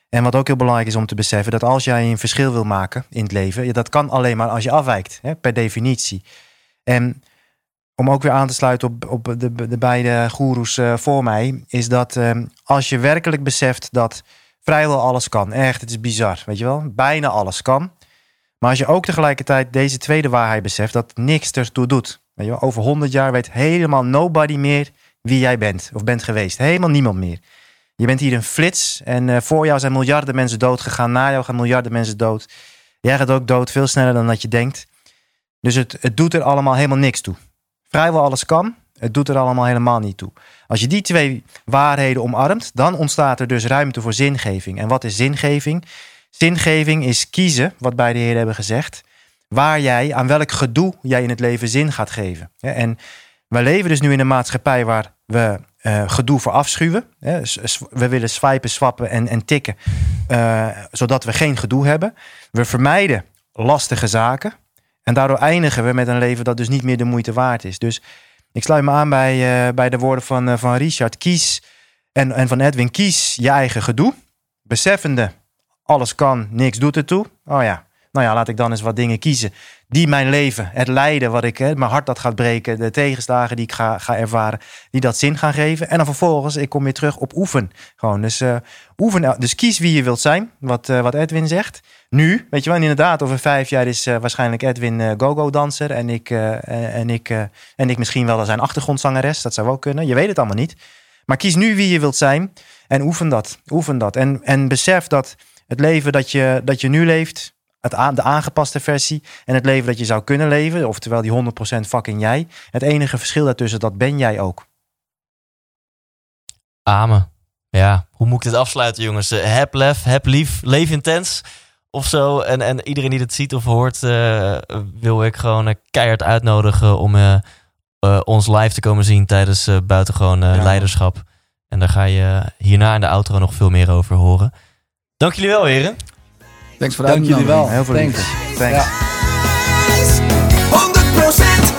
En wat ook heel belangrijk is om te beseffen, dat als jij een verschil wil maken in het leven, dat kan alleen maar als je afwijkt, hè, per definitie. En om ook weer aan te sluiten op, op de, de beide goeroes eh, voor mij, is dat eh, als je werkelijk beseft dat vrijwel alles kan, echt, het is bizar, weet je wel, bijna alles kan. Maar als je ook tegelijkertijd deze tweede waarheid beseft, dat niks ertoe doet. Weet je wel, over honderd jaar weet helemaal nobody meer wie jij bent of bent geweest. Helemaal niemand meer. Je bent hier een flits en eh, voor jou zijn miljarden mensen dood gegaan. Na jou gaan miljarden mensen dood. Jij gaat ook dood veel sneller dan dat je denkt. Dus het, het doet er allemaal helemaal niks toe. Vrijwel alles kan. Het doet er allemaal helemaal niet toe. Als je die twee waarheden omarmt, dan ontstaat er dus ruimte voor zingeving. En wat is zingeving? Zingeving is kiezen, wat beide heren hebben gezegd, waar jij, aan welk gedoe jij in het leven zin gaat geven. En wij leven dus nu in een maatschappij waar we eh, gedoe voor afschuwen. We willen swipen, swappen en, en tikken, eh, zodat we geen gedoe hebben. We vermijden lastige zaken. En daardoor eindigen we met een leven dat dus niet meer de moeite waard is. Dus ik sluit me aan bij, eh, bij de woorden van, van Richard. Kies, en, en van Edwin, kies je eigen gedoe. Beseffende, alles kan, niks doet ertoe. Oh ja, nou ja, laat ik dan eens wat dingen kiezen die mijn leven, het lijden wat ik, hè, mijn hart dat gaat breken, de tegenslagen die ik ga, ga ervaren, die dat zin gaan geven. En dan vervolgens, ik kom weer terug op oefen. Gewoon, dus, eh oefen, dus kies wie je wilt zijn, wat, eh, wat Edwin zegt. Nu, weet je wel, inderdaad, over vijf jaar is eh, waarschijnlijk Edwin eh, go-go-danser en ik, eh, en, ik, eh, en ik misschien wel zijn achtergrondzangeres. Dat zou wel kunnen, je weet het allemaal niet. Maar kies nu wie je wilt zijn en oefen dat. Oefen dat. En, en besef dat het leven dat je, dat je nu leeft, het aan, de aangepaste versie en het leven dat je zou kunnen leven, oftewel die 100% fucking jij. Het enige verschil daartussen, dat ben jij ook. Amen. Ja, hoe moet ik dit afsluiten, jongens? Eh, heb lef, heb lief, leef intens of zo. En, en iedereen die dit ziet of hoort, eh, wil ik gewoon eh, keihard uitnodigen om ons live te komen zien tijdens buitengewoon Ja. leiderschap. En daar ga je hierna in de outro nog veel meer over horen. Dank jullie wel, heren. Thanks voor de Dank jullie wel. Heel veel Thanks. Thanks. Ja. 100% wijs!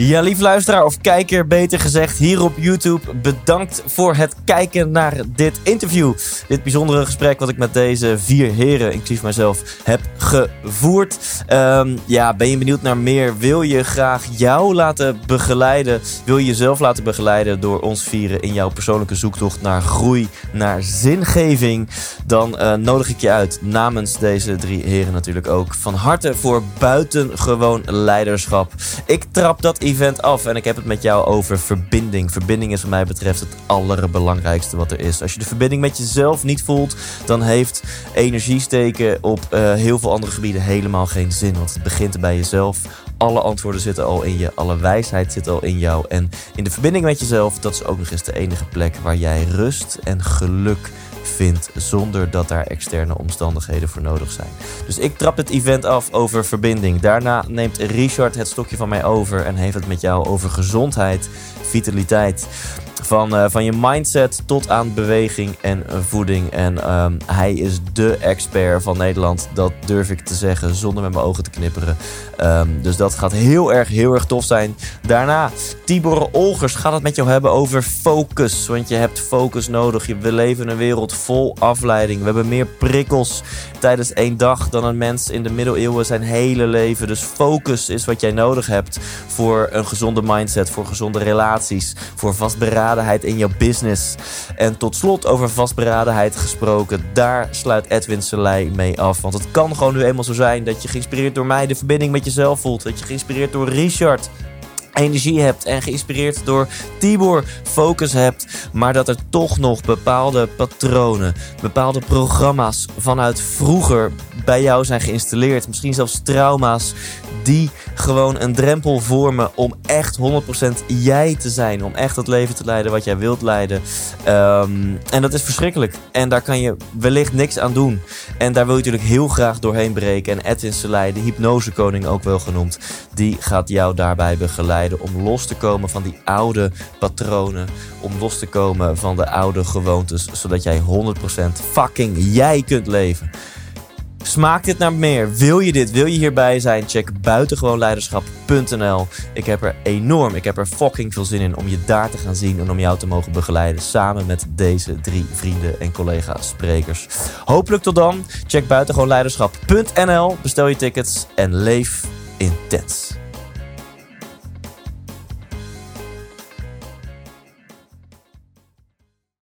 Ja, lief luisteraar of kijker, beter gezegd, hier op YouTube. Bedankt voor het kijken naar dit interview. Dit bijzondere gesprek wat ik met deze vier heren, inclusief mijzelf, heb gevoerd. Ehm, ja, ben je benieuwd naar meer? Wil je graag jou laten begeleiden? Wil je jezelf laten begeleiden door ons vieren in jouw persoonlijke zoektocht naar groei, naar zingeving? Dan eh, nodig ik je uit, namens deze drie heren natuurlijk ook, van harte voor buitengewoon leiderschap. Ik trap dat event af en ik heb het met jou over verbinding. Verbinding is wat mij betreft het allerbelangrijkste wat er is. Als je de verbinding met jezelf niet voelt, dan heeft energie steken op eh, heel veel andere gebieden helemaal geen zin. Want het begint bij jezelf. Alle antwoorden zitten al in je, alle wijsheid zit al in jou. En in de verbinding met jezelf, dat is ook nog eens de enige plek waar jij rust en geluk vindt zonder dat daar externe omstandigheden voor nodig zijn. Dus ik trap het event af over verbinding. Daarna neemt Richard het stokje van mij over en heeft het met jou over gezondheid, vitaliteit. Van, eh, van je mindset tot aan beweging en voeding. En ehm, hij is de expert van Nederland. Dat durf ik te zeggen zonder met mijn ogen te knipperen. Ehm, dus dat gaat heel erg, heel erg tof zijn. Daarna, Tibor Olgers gaat het met jou hebben over focus. Want je hebt focus nodig. We leven in een wereld vol afleiding. We hebben meer prikkels tijdens één dag dan een mens in de middeleeuwen zijn hele leven. Dus focus is wat jij nodig hebt voor een gezonde mindset, voor gezonde relaties, voor vastberadenheid in jouw business. En tot slot over vastberadenheid gesproken, daar sluit Edwin Selei mee af. Want het kan gewoon nu eenmaal zo zijn dat je geïnspireerd door mij de verbinding met jezelf voelt. Dat je geïnspireerd door Richard energie hebt en geïnspireerd door Tibor focus hebt, maar dat er toch nog bepaalde patronen, bepaalde programma's vanuit vroeger bij jou zijn geïnstalleerd, misschien zelfs trauma's die gewoon een drempel vormen om echt 100% jij te zijn, om echt het leven te leiden wat jij wilt leiden. Ehm, en dat is verschrikkelijk en daar kan je wellicht niks aan doen. En daar wil je natuurlijk heel graag doorheen breken. En Edwin Selei, de hypnosekoning ook wel genoemd, die gaat jou daarbij begeleiden om los te komen van die oude patronen. Om los te komen van de oude gewoontes, zodat jij 100% fucking jij kunt leven. Smaakt dit naar meer? Wil je dit? Wil je hierbij zijn? Check buitengewoonleiderschap.nl. Ik heb er enorm, ik heb er fucking veel zin in om je daar te gaan zien en om jou te mogen begeleiden. Samen met deze drie vrienden en collega sprekers. Hopelijk tot dan. Check buitengewoonleiderschap.nl. Bestel je tickets en leef intens.